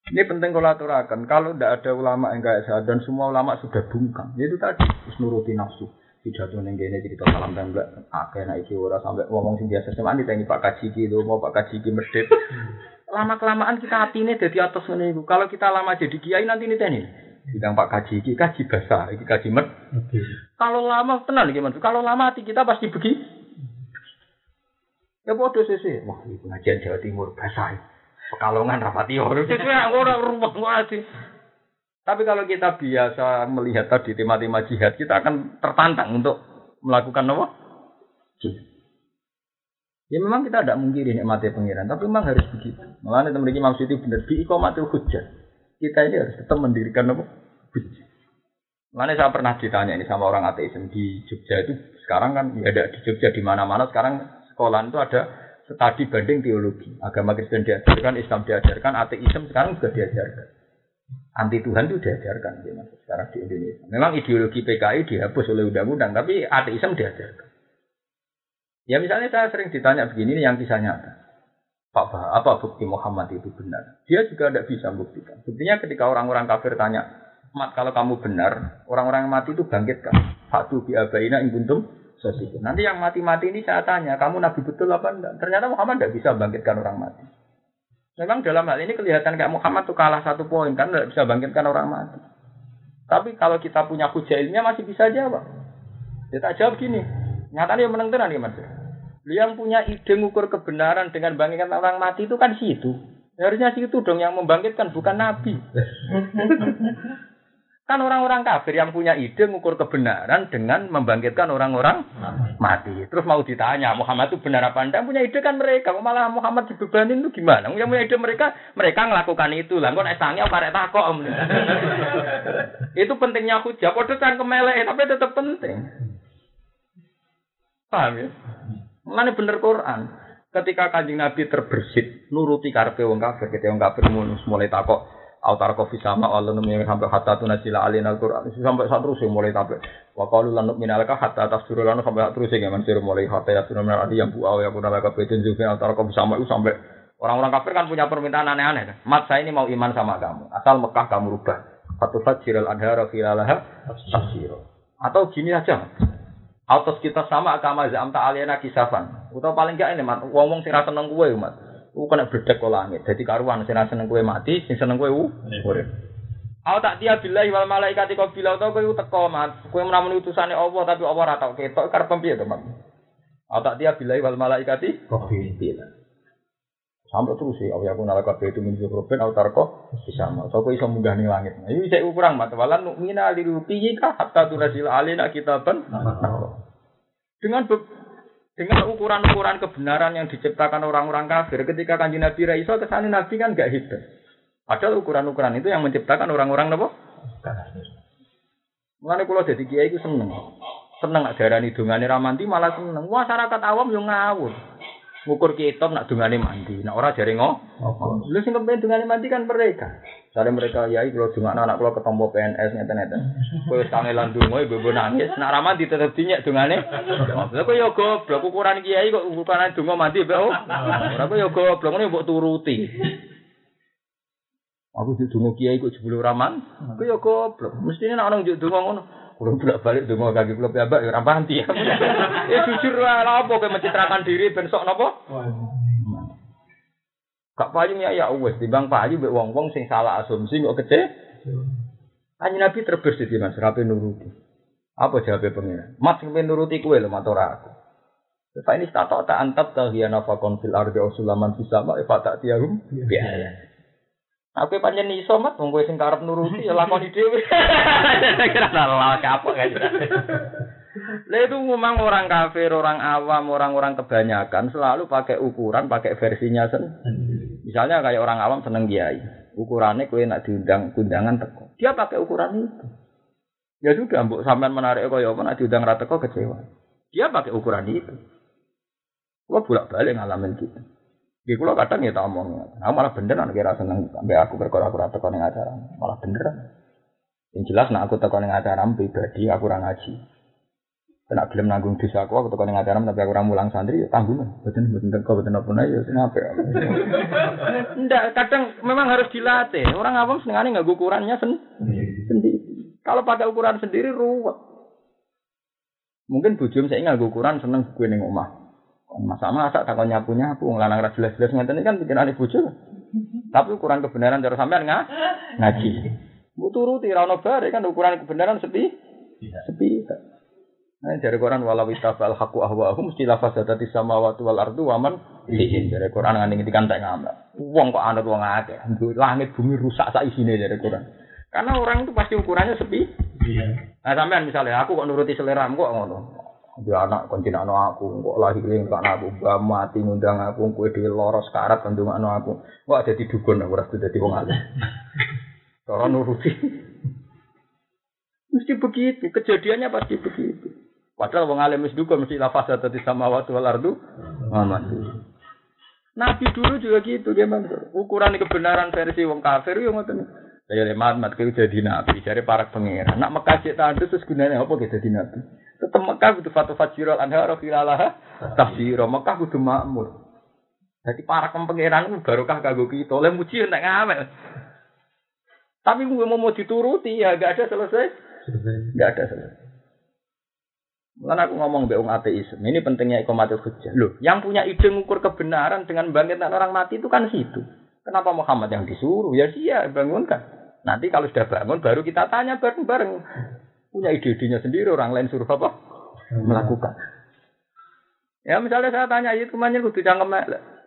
Ini penting kalau aturakan. Kalau tidak ada ulama yang kayak saya dan semua ulama sudah bungkam, itu tadi harus nuruti nafsu pidato ning kene cerita salam tembak. Akeh nek iki ora sampai ngomong sing biasa sama ditanya Pak Kaji iki lho mau Pak Kaji iki medhit lama kelamaan kita ini jadi atas ngene iku. Kalau kita lama jadi kiai nanti ini tani bidang Pak Kaji iki kaji basah iki kaji med kalau lama tenang iki kalau lama hati kita pasti begitu Ya bodoh sih Wah, ini pengajian Jawa Timur bahasa Pekalongan rapati orang. Sesuai orang rumah ngaji. Tapi kalau kita biasa melihat tadi tema-tema jihad, kita akan tertantang untuk melakukan apa? Jihad. Ya memang kita tidak mungkin nikmati pengiran, tapi memang harus begitu. Malah teman maksud itu benar di hujjah. Kita ini harus tetap mendirikan apa? Hujjah. Mana saya pernah ditanya ini sama orang ateisme di Jogja itu sekarang kan ada di Jogja di mana-mana sekarang sekolah itu ada studi banding teologi. Agama Kristen diajarkan, Islam diajarkan, ateisme sekarang juga diajarkan anti Tuhan itu diajarkan ya, sekarang di Indonesia. Memang ideologi PKI dihapus oleh undang-undang, tapi ateisme diajarkan. Ya misalnya saya sering ditanya begini yang kisah nyata. Pak bah, apa bukti Muhammad itu benar? Dia juga tidak bisa membuktikan. Buktinya ketika orang-orang kafir tanya, Mat kalau kamu benar, orang-orang yang mati itu bangkitkan. Bi abaina in kuntum Nanti yang mati-mati ini saya tanya, kamu nabi betul apa enggak? Ternyata Muhammad tidak bisa bangkitkan orang mati. Memang dalam hal ini kelihatan kayak Muhammad tuh kalah satu poin kan tidak bisa bangkitkan orang mati. Tapi kalau kita punya hujah ilmiah masih bisa jawab. Kita jawab gini, nyatanya menang tenan ya mas. Yang punya ide ngukur kebenaran dengan bangkitkan orang mati itu kan situ. Harusnya situ dong yang membangkitkan bukan nabi. Kan orang-orang kafir yang punya ide mengukur kebenaran dengan membangkitkan orang-orang mati. Terus mau ditanya, Muhammad itu benar apa enggak? Punya ide kan mereka. Malah Muhammad dibebanin itu gimana? Yang punya ide mereka, mereka melakukan itu. Lah kok esangnya apa takok itu pentingnya hujah. Padha kan kemelek, tapi tetap penting. Paham ya? Mana bener Quran. Ketika kanjeng Nabi terbersit, nuruti karpe wong kafir, ketika wong kafir mulai takok, autar kofi sama Allah nemu sampai hatta tu nasila alin al Quran sampai saat terus mulai tabe wa qalu lan nu'mina laka hatta tafsiru lan sampai terus ya mansir mulai hatta ya sunan adi yang buau ya kuna laka betin juga autar kofi sama itu sampai orang-orang kafir kan punya permintaan aneh-aneh mat saya ini mau iman sama kamu. Asal Mekah kamu rubah. Satu fajril adhara filalaha tafsiro atau gini aja Autos kita sama agama zamta aliena kisafan. Atau paling gak ini mat, wong-wong sing ra seneng kuwe mat. Ku kena berdek kok langit. Jadi karuan sing seneng kowe mati, sing seneng kowe urip. Aku tak tiap billahi wal malaikati kau bilau tau kowe teko mat. Kowe menamun utusane Allah tapi Allah ora tau ketok karep piye to mat. Aku tak tiap billahi wal malaikati kau bilau. Sampai terus sih, aku nala kabeh itu min zukrubin au tarko bisa mau. So iso munggah ning langit. Nah, iki cek ukuran mat walan nu'mina liruti ka hatta tunasil alina kitaban. Dengan dengan ukuran-ukuran kebenaran yang diciptakan orang-orang kafir ketika kanji Nabi Raiso ke sana Nabi kan gak hidup. Padahal ukuran-ukuran itu yang menciptakan orang-orang nopo. Mulane kula dadi kiai iku seneng. Seneng darani dongane ramanti malah seneng. Masyarakat awam yo ngawur. Ngukur kitab nak dungane mandi, nak ora jare ngo. Lha sing kepen dungane mandi kan mereka. Sare mereka yai kalau dungane anak kula ketompo PNS ngeten-ngeten. Kowe kangelan donga ibu nangis, nak ra mandi tetep dinyek dungane. Lha kok yo goblok ukuran kiai kok ukuran donga mandi mbek oh. Ora kok yo goblok ngene mbok turuti. Aku di donga kiai kok jebul raman. Kok yo goblok. Mestine nek ana njuk donga ngono. Kulo bolak balik donga kaki kulo piyambak ya ora panti. Ya jujur lah apa kowe mencitrakan diri ben sok napa? Gak payu ya ya wis timbang payu mbek wong-wong sing salah asumsi kok kece. Kanjeng Nabi terbersih di Mas rapi nuruti. Apa jawabnya pengira? Mas sing nuruti kowe lho matur aku. Fa ini tak tak antab tahiyana fakon fil ardi usulaman fisama fa tak tiahum biaya. Aku pancen iso mat wong kowe sing karep nuruti ya lakoni dhewe. Kira salah kapok kan. Lah itu memang orang kafir, orang awam, orang-orang kebanyakan selalu pakai ukuran, pakai versinya sendiri. Misalnya kayak orang awam seneng kiai, ukurannya kue nak diundang undangan teko. Dia pakai ukuran itu. Ya sudah, mbok sampean menarik kaya apa nak diundang rata teko kecewa. Dia pakai ukuran itu. Gua bolak-balik ngalamin gitu. Di kulo kadang ya tak omong, aku malah bener nek kira seneng sampai aku perkara aku teko ning acara, malah bener. Yang jelas nek aku teko ning acara pribadi aku ora ngaji. Kena gelem nanggung dosa aku, aku teko ning acara tapi aku ora mulang santri ya tanggung. Mboten mboten teko mboten apa ya sing apik. Ndak, kadang memang harus dilatih. Orang awam senengane nggak ukurannya sen sendiri. Kalau pakai ukuran sendiri ruwet. Mungkin bujum saya nggak ukuran seneng gue ning omah. Masa masa takon nyapu nyapu ngelanang ra jelas jelas ngeten kan pikiran ibu Tapi ukuran kebenaran cara sampean nggak ngaji. Bu turuti ra ono bare kan ukuran kebenaran sepi. Sepi. Nah, dari Quran walau itabal haqqu ahwahum mesti lafazatati samawati wal ardu wa man fihin. Dari Quran ngene ngendikan tak ngamal. Wong kok anut wong akeh. Langit bumi rusak sak isine dari Quran. Karena orang itu pasti ukurannya sepi. Iya. Nah, sampean misalnya aku kok nuruti selera kok ngono. Dia anak kontin anak aku, kok lahir yang kan aku, mbak mati ngundang aku, kue di loros karat kandung anak aku, kok ada di dukun aku rasa jadi wong alim. Cara nuruti. Mesti begitu, kejadiannya pasti begitu. Padahal wong alim wis dukun mesti lafaz tadi sama waktu wal ardu. Muhammad. Nabi dulu juga gitu, gimana? Ukuran kebenaran versi wong kafir yo ngoten. Saya lemat mat kau jadi nabi, dari para pangeran. Nak Mekah cek tandus terus gunanya apa kita jadi nabi? Tetap Mekah butuh fatu fajirul anhar filalah tafsiro. Mekah butuh makmur. Jadi para itu barokah kagok kita. Oleh muji nak ngamel. Tapi gue mau dituruti ya gak ada selesai. Gak ada selesai. Mulai aku ngomong be ateis. Ini pentingnya ikomatul hujjah. Loh, yang punya ide mengukur kebenaran dengan bangkitan orang mati itu kan situ. Kenapa Muhammad yang disuruh? Ya dia bangunkan. Nanti kalau sudah bangun baru kita tanya bareng-bareng. Punya ide-idenya sendiri orang lain suruh apa? Melakukan. Ya misalnya saya tanya itu ke mana kudu cangkem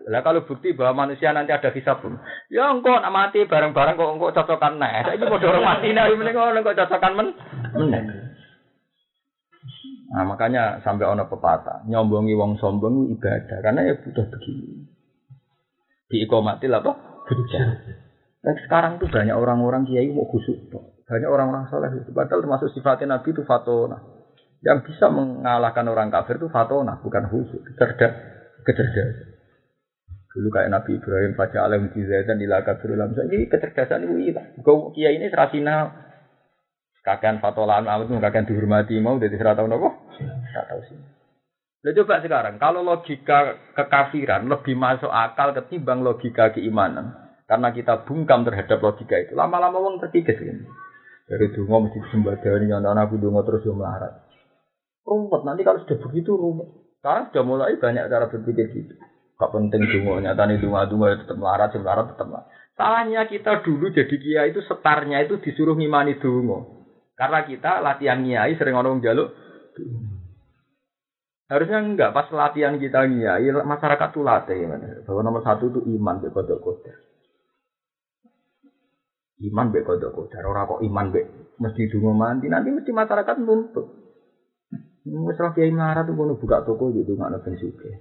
lah kalau bukti bahwa manusia nanti ada hisab pun. Ya engkau nak mati bareng-bareng kok engkau cocokan nah. Saya ini mau dorong mati nah ini kok engkau cocokan men. Nah makanya sampai ono pepatah nyombongi wong sombong ibadah karena ya butuh begini. Di ikomatil apa? Hujjah. Dan sekarang tuh banyak orang-orang kiai mau khusuk. Banyak orang-orang soleh itu. Padahal termasuk sifatnya Nabi itu fatona. Yang bisa mengalahkan orang kafir itu fatona, bukan khusuk. Cerdas, kecerdasan. Dulu kayak Nabi Ibrahim, Fajar alam dan ila kafirulam. Ini kecerdasan itu hilang. Kau kiai ini serasinal. Kakean fatolan amat kakean dihormati mau dari serata tahun apa? Tidak tahu sih. Nah, coba sekarang, kalau logika kekafiran lebih masuk akal ketimbang logika keimanan. Karena kita bungkam terhadap logika itu. Lama-lama wong terkikis ini. Dari dungo mesti sembadani, nyonton aku dungo terus yo melarat. Rumput, nanti kalau sudah begitu rumput. Sekarang sudah mulai banyak cara berpikir gitu. Gak penting dungo, nyatanya dungo, dungo tetap melarat, si melarat tetap melarat. Salahnya kita dulu jadi kia itu setarnya itu disuruh ngimani dungo. Karena kita latihan nyai sering orang jaluk. Harusnya enggak pas latihan kita nyai masyarakat tuh latih bahwa nomor satu itu iman kodok kodok. Iman be kodok kodok. Orang kok iman be mesti dungo mandi nanti mesti masyarakat nuntut. Wis ra kiai marah tuh kono buka toko gitu nggak ada suke.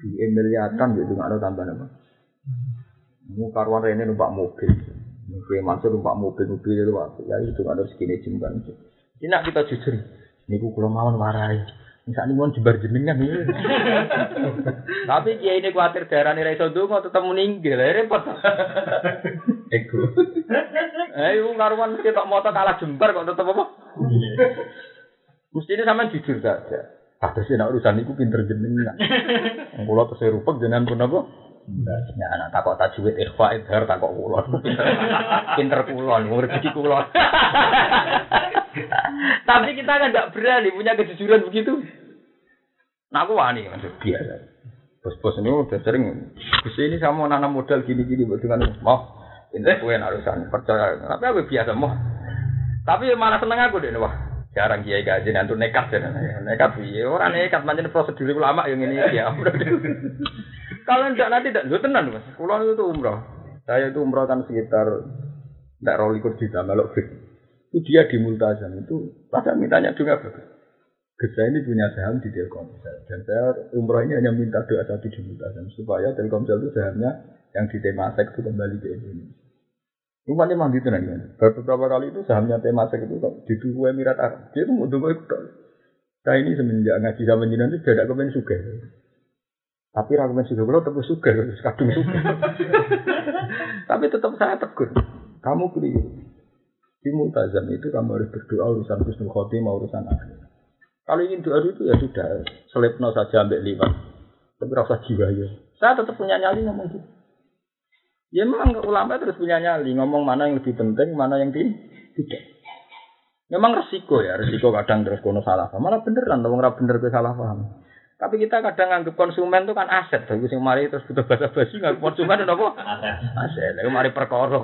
Di miliatan gitu nggak ada tambah apa. Mu karuan rene numpak mobil. Kue Mansur numpak mobil-mobil itu waktu ya itu ada segini jemban. Ini kita jujur. Niku kulo mawon warai. Misal ini mau jebar nih. Tapi kiai ini khawatir daerah ini raiso dulu tetap meninggal, repot. Ego. Eh, ibu karuan mesti tak motor kalah jembar kok tetap apa? Mesti ini sama jujur saja. Sih nak urusan itu pinter jenengan. Kulo terus rupek jenengan pun apa? Ya anak takok tajwid ikhfa idhar takok kula. Pinter pinter kula niku rezeki kula. Tapi kita kan tidak berani punya kejujuran begitu. Nah aku wani maksud biasa. Bos-bos ini udah sering. Gus ini sama nanam modal gini-gini buat dengan mau. Pinter kue narusan percaya. Tapi aku biasa mau. Tapi malah seneng aku deh wah. Jarang kiai gaji nanti nekat ya. Nekat iya orang nekat macam prosedur ulama yang ini ya. Kalau tidak nanti tidak, gue tenan mas. Pulau itu umroh. Saya itu umroh kan sekitar tidak rolikur juta melok fit. Itu dia di Multazam itu pada mintanya juga bagus. Saya ini punya saham di Telkomsel dan saya umroh ini hanya minta doa satu di Multazam supaya Telkomsel itu sahamnya yang di Temasek itu kembali ke Indonesia. Umatnya memang gitu nih. Beberapa kali itu sahamnya Temasek itu di dua Emirat Arab. Dia itu mau dua itu. Saya ini semenjak ngaji sama jinan itu tidak kemen suka. Tapi ragumen juga kalau tetap suka, kadung suka. Tapi tetap saya tegur. Kamu keliru. Di multazam itu kamu harus berdoa urusan husnul khotimah, urusan akhir. Kalau ingin doa itu ya sudah, selipno saja ambil lima. Tapi rasa jiwa ya. Saya tetap punya nyali ngomong gitu. Ya memang ulama terus punya nyali ngomong mana yang lebih penting, mana yang tidak. Memang resiko ya, resiko kadang terus kono salah paham. Malah beneran, orang bener ke salah paham. Tapi kita kadang nganggep konsumen itu kan aset. Tapi sing mari terus butuh bahasa basi nganggep konsumen itu apa? Aset. Aset. Lalu mari perkara.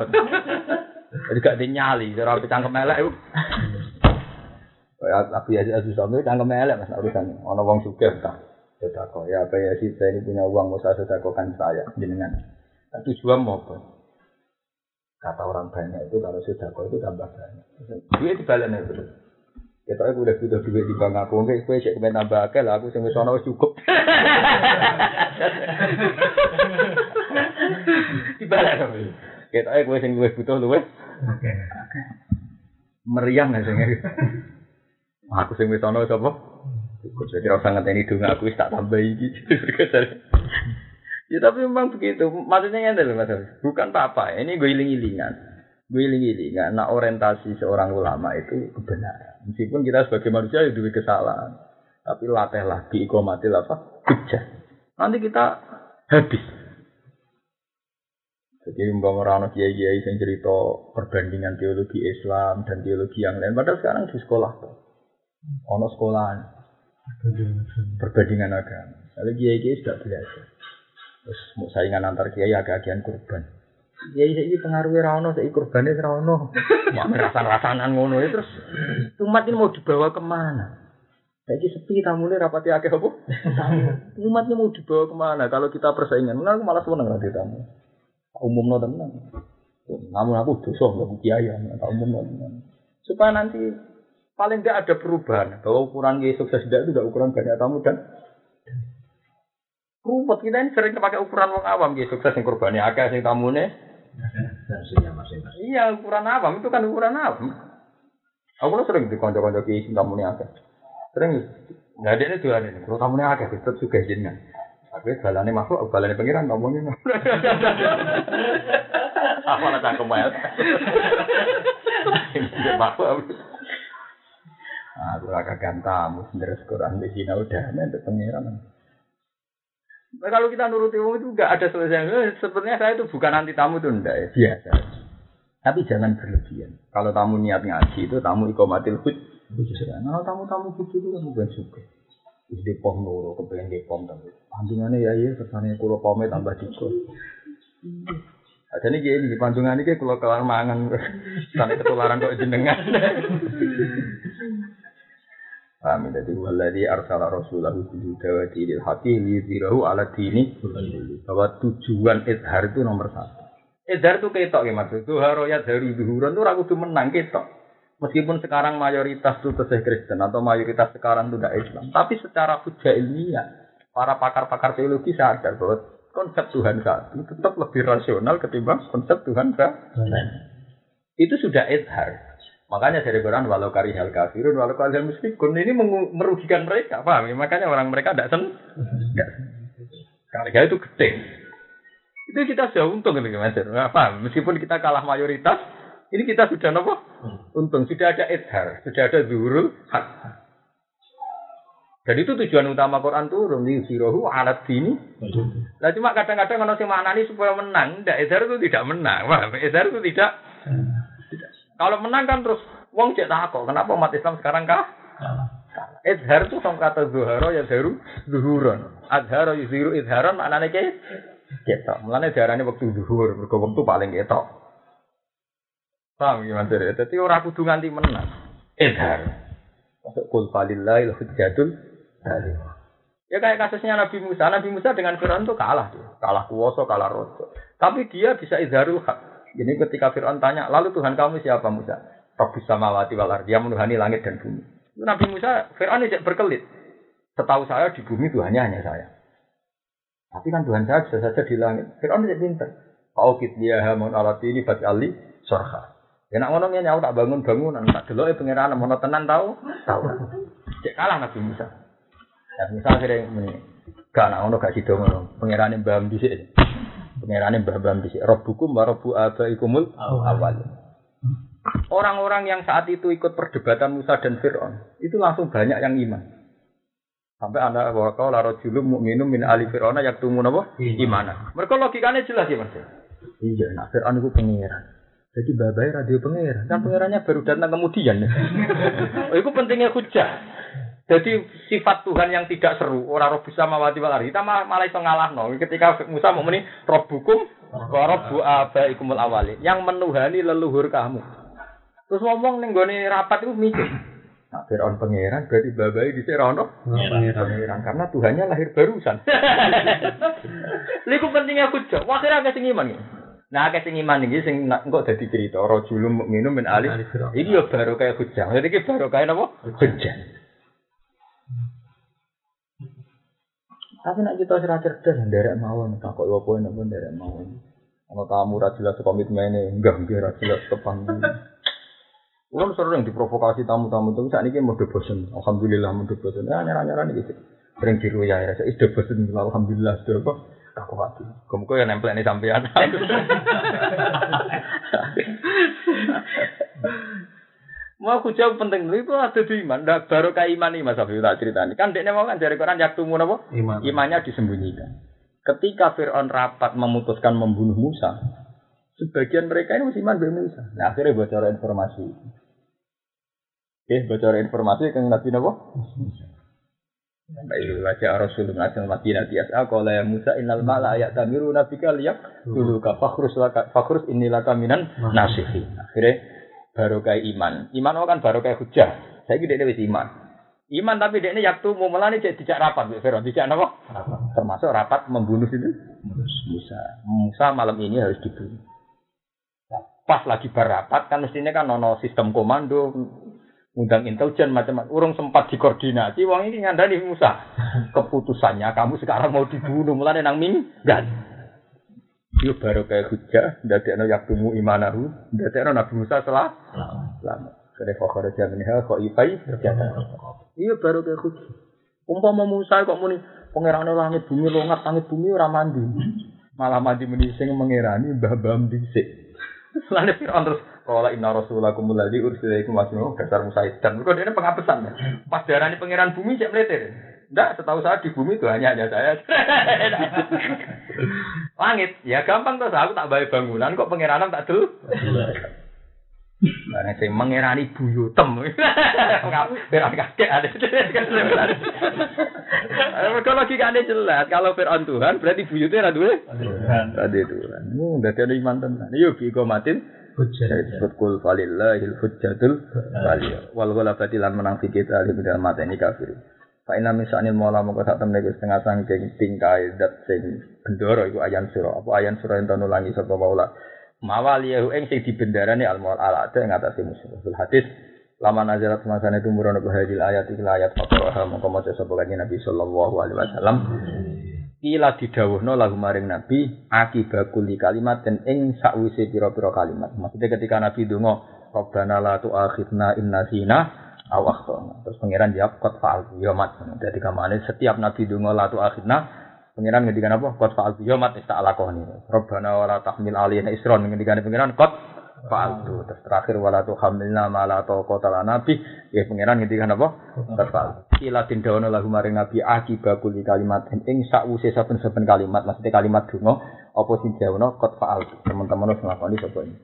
Jadi gak dinyali, cara cangkem elek itu. Abu Yazid Al-Bustami cangkem elek Mas urusan ana wong sugih ta. Sedekah ya Abu Yazid saya ini punya uang mau saya sedekahkan saya jenengan. Nah, tujuan mau apa? Kata orang banyak itu kalau sedekah itu tambah banyak. Duit dibalik nih terus. Kita aku udah butuh duit di bank aku, enggak kue cek kemen tambah akeh lah, aku wis ana wis cukup. Dibalik dong. Kita aku sing luwih butuh luwih. Meriang lah sing. Aku sing wis ana wis apa? Cukup jadi rasa ngenteni donga aku wis tak tambah iki. Ya tapi memang begitu. Maksudnya ngene lho Mas. Bukan apa-apa. Ini gue iling-ilingan. Gue iling-ilingan. Nah orientasi seorang ulama itu kebenaran. Meskipun kita sebagai manusia ya kesalahan. Tapi latihlah di ikomatil apa? Hujjah. Nanti kita habis. Jadi umpama orang kiai-kiai yang cerita perbandingan teologi Islam dan teologi yang lain. Padahal sekarang di sekolah tuh. Ono sekolahan. Perbandingan agama. Kalau kiai-kiai sudah belajar. Terus mau saingan antar kiai agak-agian kurban. Kiai saya ini pengaruhnya rano, saya kurbannya rano. Mau rasan-rasanan ngono ya terus. Umat ini mau dibawa ke mana? Ini sepi tamunya rapati akeh apa? Umatnya mau dibawa ke mana? Kalau kita persaingan, nah, aku malah seneng nanti tamu. Umum no tenang. Namun aku dosa nggak kiai, tak umum no tenang. Supaya nanti paling tidak ada perubahan bahwa ukuran kiai sukses tidak itu tidak ukuran banyak tamu dan rumput kita ini sering pakai ukuran wong awam. Gitu sukses yang kurbannya akeh sing tamune. Iya ukuran awam. Itu kan ukuran awam. Aku lo sering di konco-konco ki sing tamune akeh. Sering. Nggak ada ini tuh ini. Kalau tamune akeh tetap juga jenengan tapi balane makhluk balane pengiran tamune apa lah cangkem ya makhluk Aku. Agak gantamu, sendiri Quran di sini udah nanti pengiran. Nah, kalau kita nuruti umum itu enggak ada selesai. Eh, Sebenarnya saya itu bukan anti tamu itu enggak ya, biasa. Tapi jangan berlebihan. Kalau tamu niat ngaji itu tamu ikomatil hud. Kalau tamu-tamu hud itu kan bukan suka. Wis depom loro kepengen depom tapi pantungannya ya iya kesannya kulo pome tambah dikot. Ada nih gini di pantungan ini kalau kelar mangan sampai ketularan kok jenengan. Paham ya? Jadi waladhi arsala rasulahu bihuda wa dinil haqi liyudhirahu ala dini bahwa tujuan idhar itu nomor satu. Idhar itu ketok ya maksud. Duharo ya dari duhuran itu ragu menang ketok. Meskipun sekarang mayoritas itu tesih Kristen atau mayoritas sekarang itu tidak Islam. Tapi secara hujah ilmiah, para pakar-pakar teologi sadar bahwa konsep Tuhan satu tetap lebih rasional ketimbang konsep Tuhan satu. Itu sudah idhar. Makanya dari Quran walau karihal kafirun walau karihal musyrikun ini merugikan mereka, paham ya? Makanya orang mereka tidak sen. Karya itu gede. Itu kita sudah untung gitu Mas. Nah, paham? Meskipun kita kalah mayoritas, ini kita sudah nopo? Untung sudah ada idhar, sudah ada zuhurul hak. Dan itu tujuan utama Quran turun di sirohu alat dini. Nah cuma kadang-kadang kalau sing maknani supaya menang, tidak itu tidak menang. Paham? Idhar itu tidak kalau menang kan terus wong cek takok, kenapa umat Islam sekarang kah? Izhar itu sama kata zuharo ya zaru zuhuron. Azharo yuziru izharon maknanya ke ketok. Mulane diarani waktu zuhur, mergo waktu paling ketok. Paham gimana sih? Jadi orang kudu nganti menang. Izhar. Masuk kul falillahil hujjatul baligh. Ya kayak kasusnya Nabi Musa. Nabi Musa dengan Fir'aun itu kalah dia. Kalah kuoso, kalah rojo. Tapi dia bisa izharul hak. Jadi ketika Fir'aun tanya, lalu Tuhan kamu siapa Musa? Rabbus samawati wal yang menuhani langit dan bumi. Nabi Musa, Fir'aun tidak berkelit. Setahu saya di bumi Tuhannya hanya saya. Tapi kan Tuhan saya bisa saja di langit. Fir'aun tidak pintar. Aukit dia hamun alat ini bat ali sorha. Ya nak ngomongnya nyawa tak bangun bangunan, tak dulu ya pengiran mau tenan tahu, tahu. Cek kalah Nabi Musa. Ya Musa akhirnya ini, gak nak ngono gak sido ngono. Pengiran yang baham baham di sini. Robbukum wa robbu abaikumul awal. Orang-orang yang saat itu ikut perdebatan Musa dan Fir'aun, itu langsung banyak yang iman. Sampai anda bahwa kau laro julum minum min ali Fir'aun yang tumu apa? Imana. Mereka logikanya jelas ya mas. Iya, nah Fir'aun itu pengiran. Jadi babai radio pengiran. Kan pengirannya baru datang kemudian. oh, itu pentingnya hujah. Jadi sifat Tuhan yang tidak seru, orang roh bisa mawati walari. Kita malah, malah iso ngalahno. Ketika Musa mau meni robbukum wa robbu abaikumul awali. Yang menuhani leluhur kamu. Terus ngomong ning gone rapat itu mikir. Nah, Fir'aun pangeran berarti babai di Serono Pangeran. karena Tuhannya lahir barusan. Liku pentingnya hujah. Wah, akhirnya akeh sing iman. ya. Nah, akeh sing iman iki sing engko dadi cerita rajulun mukminun min alif. Ali Fir'aun. Iki yo baru kayak hujah. Jadi iki baru kayak napa? Hujah. Tapi nak kita serah cerdas, nderek mawon, tak kok apa napa nderek mawon. Ana tamu ra jelas komitmene, enggak enggak ra jelas tepan. Ulang sering diprovokasi tamu-tamu itu saat ini mau bosen. Alhamdulillah mau bosen. Ya nyerah-nyerah nih gitu. Sering jiru ya, ya. Saya sudah bosen. Alhamdulillah sudah apa? Aku hati. Kamu kok yang nempel nih sampean. Mau aku jawab penting itu ada di iman. Nah, baru kayak iman nih Mas Afif tak ceritani. Kan dekne mau kan dari Quran yaktumu apa? Iman. Imannya disembunyikan. Ketika Fir'aun rapat memutuskan membunuh Musa, sebagian mereka ini masih iman dengan Musa. Nah, akhirnya bocor informasi. Oke, bocor informasi ke Nabi Nabi. Baik, wajah Rasulullah Nabi Madinah tiasa kalau yang Musa innal mala ayat tamiru nabika liyak dulu ka fakhrus laka fakhrus inilah kaminan nasihin. Akhirnya baru kayak iman. Iman kan baru kayak hujah. Saya gede wis iman. Iman tapi dia ini yaktu mau melani cek tidak rapat, Bu Fero. Tidak apa? Termasuk rapat membunuh itu Musa. Musa malam ini harus dibunuh. Nah, Pas lagi berapat kan mestinya kan nono sistem komando undang intelijen macam-macam. Urung sempat dikoordinasi. Wong ini ngandani Musa. Keputusannya kamu sekarang mau dibunuh. Mulane nang minggat. Yo baru kayak hujah, ndadekno yaktumu imanahu, ndadekno Nabi Musa salah. Selamat. Kene fakhr jaminha kok ifai jatan. Iya baru kayak hujah. Umpama Musa kok muni pangerane langit bumi longat langit bumi ora mandi. Malah mandi meni sing mengerani mbah-mbah dhisik. Lalu Fir'aun terus Kala inna rasulakum alladzi ursila ikum dasar Musa dan mereka dia pengapesan. Pas darani pangeran bumi cek meletir. Enggak, setahu saya di bumi itu hanya hanya saya. Langit, ya gampang tuh. Aku tak bayar bangunan kok pengiranan tak dulu. Nah, sing mengirani buyutem. Biar kaget ada. Mereka logikanya jelas. Kalau Fir'aun Tuhan, berarti buyutnya ada duwe. Ada Tuhan. Hmm, berarti ada iman tenan. Yuk, iko matin. Hujah. Disebut kul falillahil hujjatul waliyah. Wal ghalabati lan menang fi kita li bidal mata ini kafir. Fa inna misanil mola mongko sak temne iku setengah sangking tingkai dat sing bendoro iku ayan sura. Apa ayan sura ento nulangi sapa maula. Mawaliyahu ing sing dibendarane al maul ala ing atase musuh. Fil hadis lama nazarat semasane tumurun apa hadil ayat iki ayat fakroha mongko maca sapa kanjeng Nabi sallallahu alaihi wasallam. Kila didawuhno lagu maring Nabi akibakuli kalimat dan ing sakwise pira-pira kalimat. Maksudnya ketika Nabi donga Rabbana la tu'akhidna in nasina aw akhtana. Terus pangeran jawab qad fa'altu ya mat. Jadi kamane setiap Nabi donga la tu'akhidna pangeran ngendikan apa? Qad fa'altu ya mat tak lakoni. Rabbana wa la tahmil alaina isron ngendikan pangeran qad fa'altu. Terus terakhir wala tuhamilna ma la taqata lana bi. Ya pangeran ngendikan apa? Qad fa'altu. Kila tindawono lagu maring Nabi akibakul kalimat ing sakwise saben-saben kalimat maksudnya kalimat donga apa sing diawono qad fa'altu. Teman-teman harus sapa ini.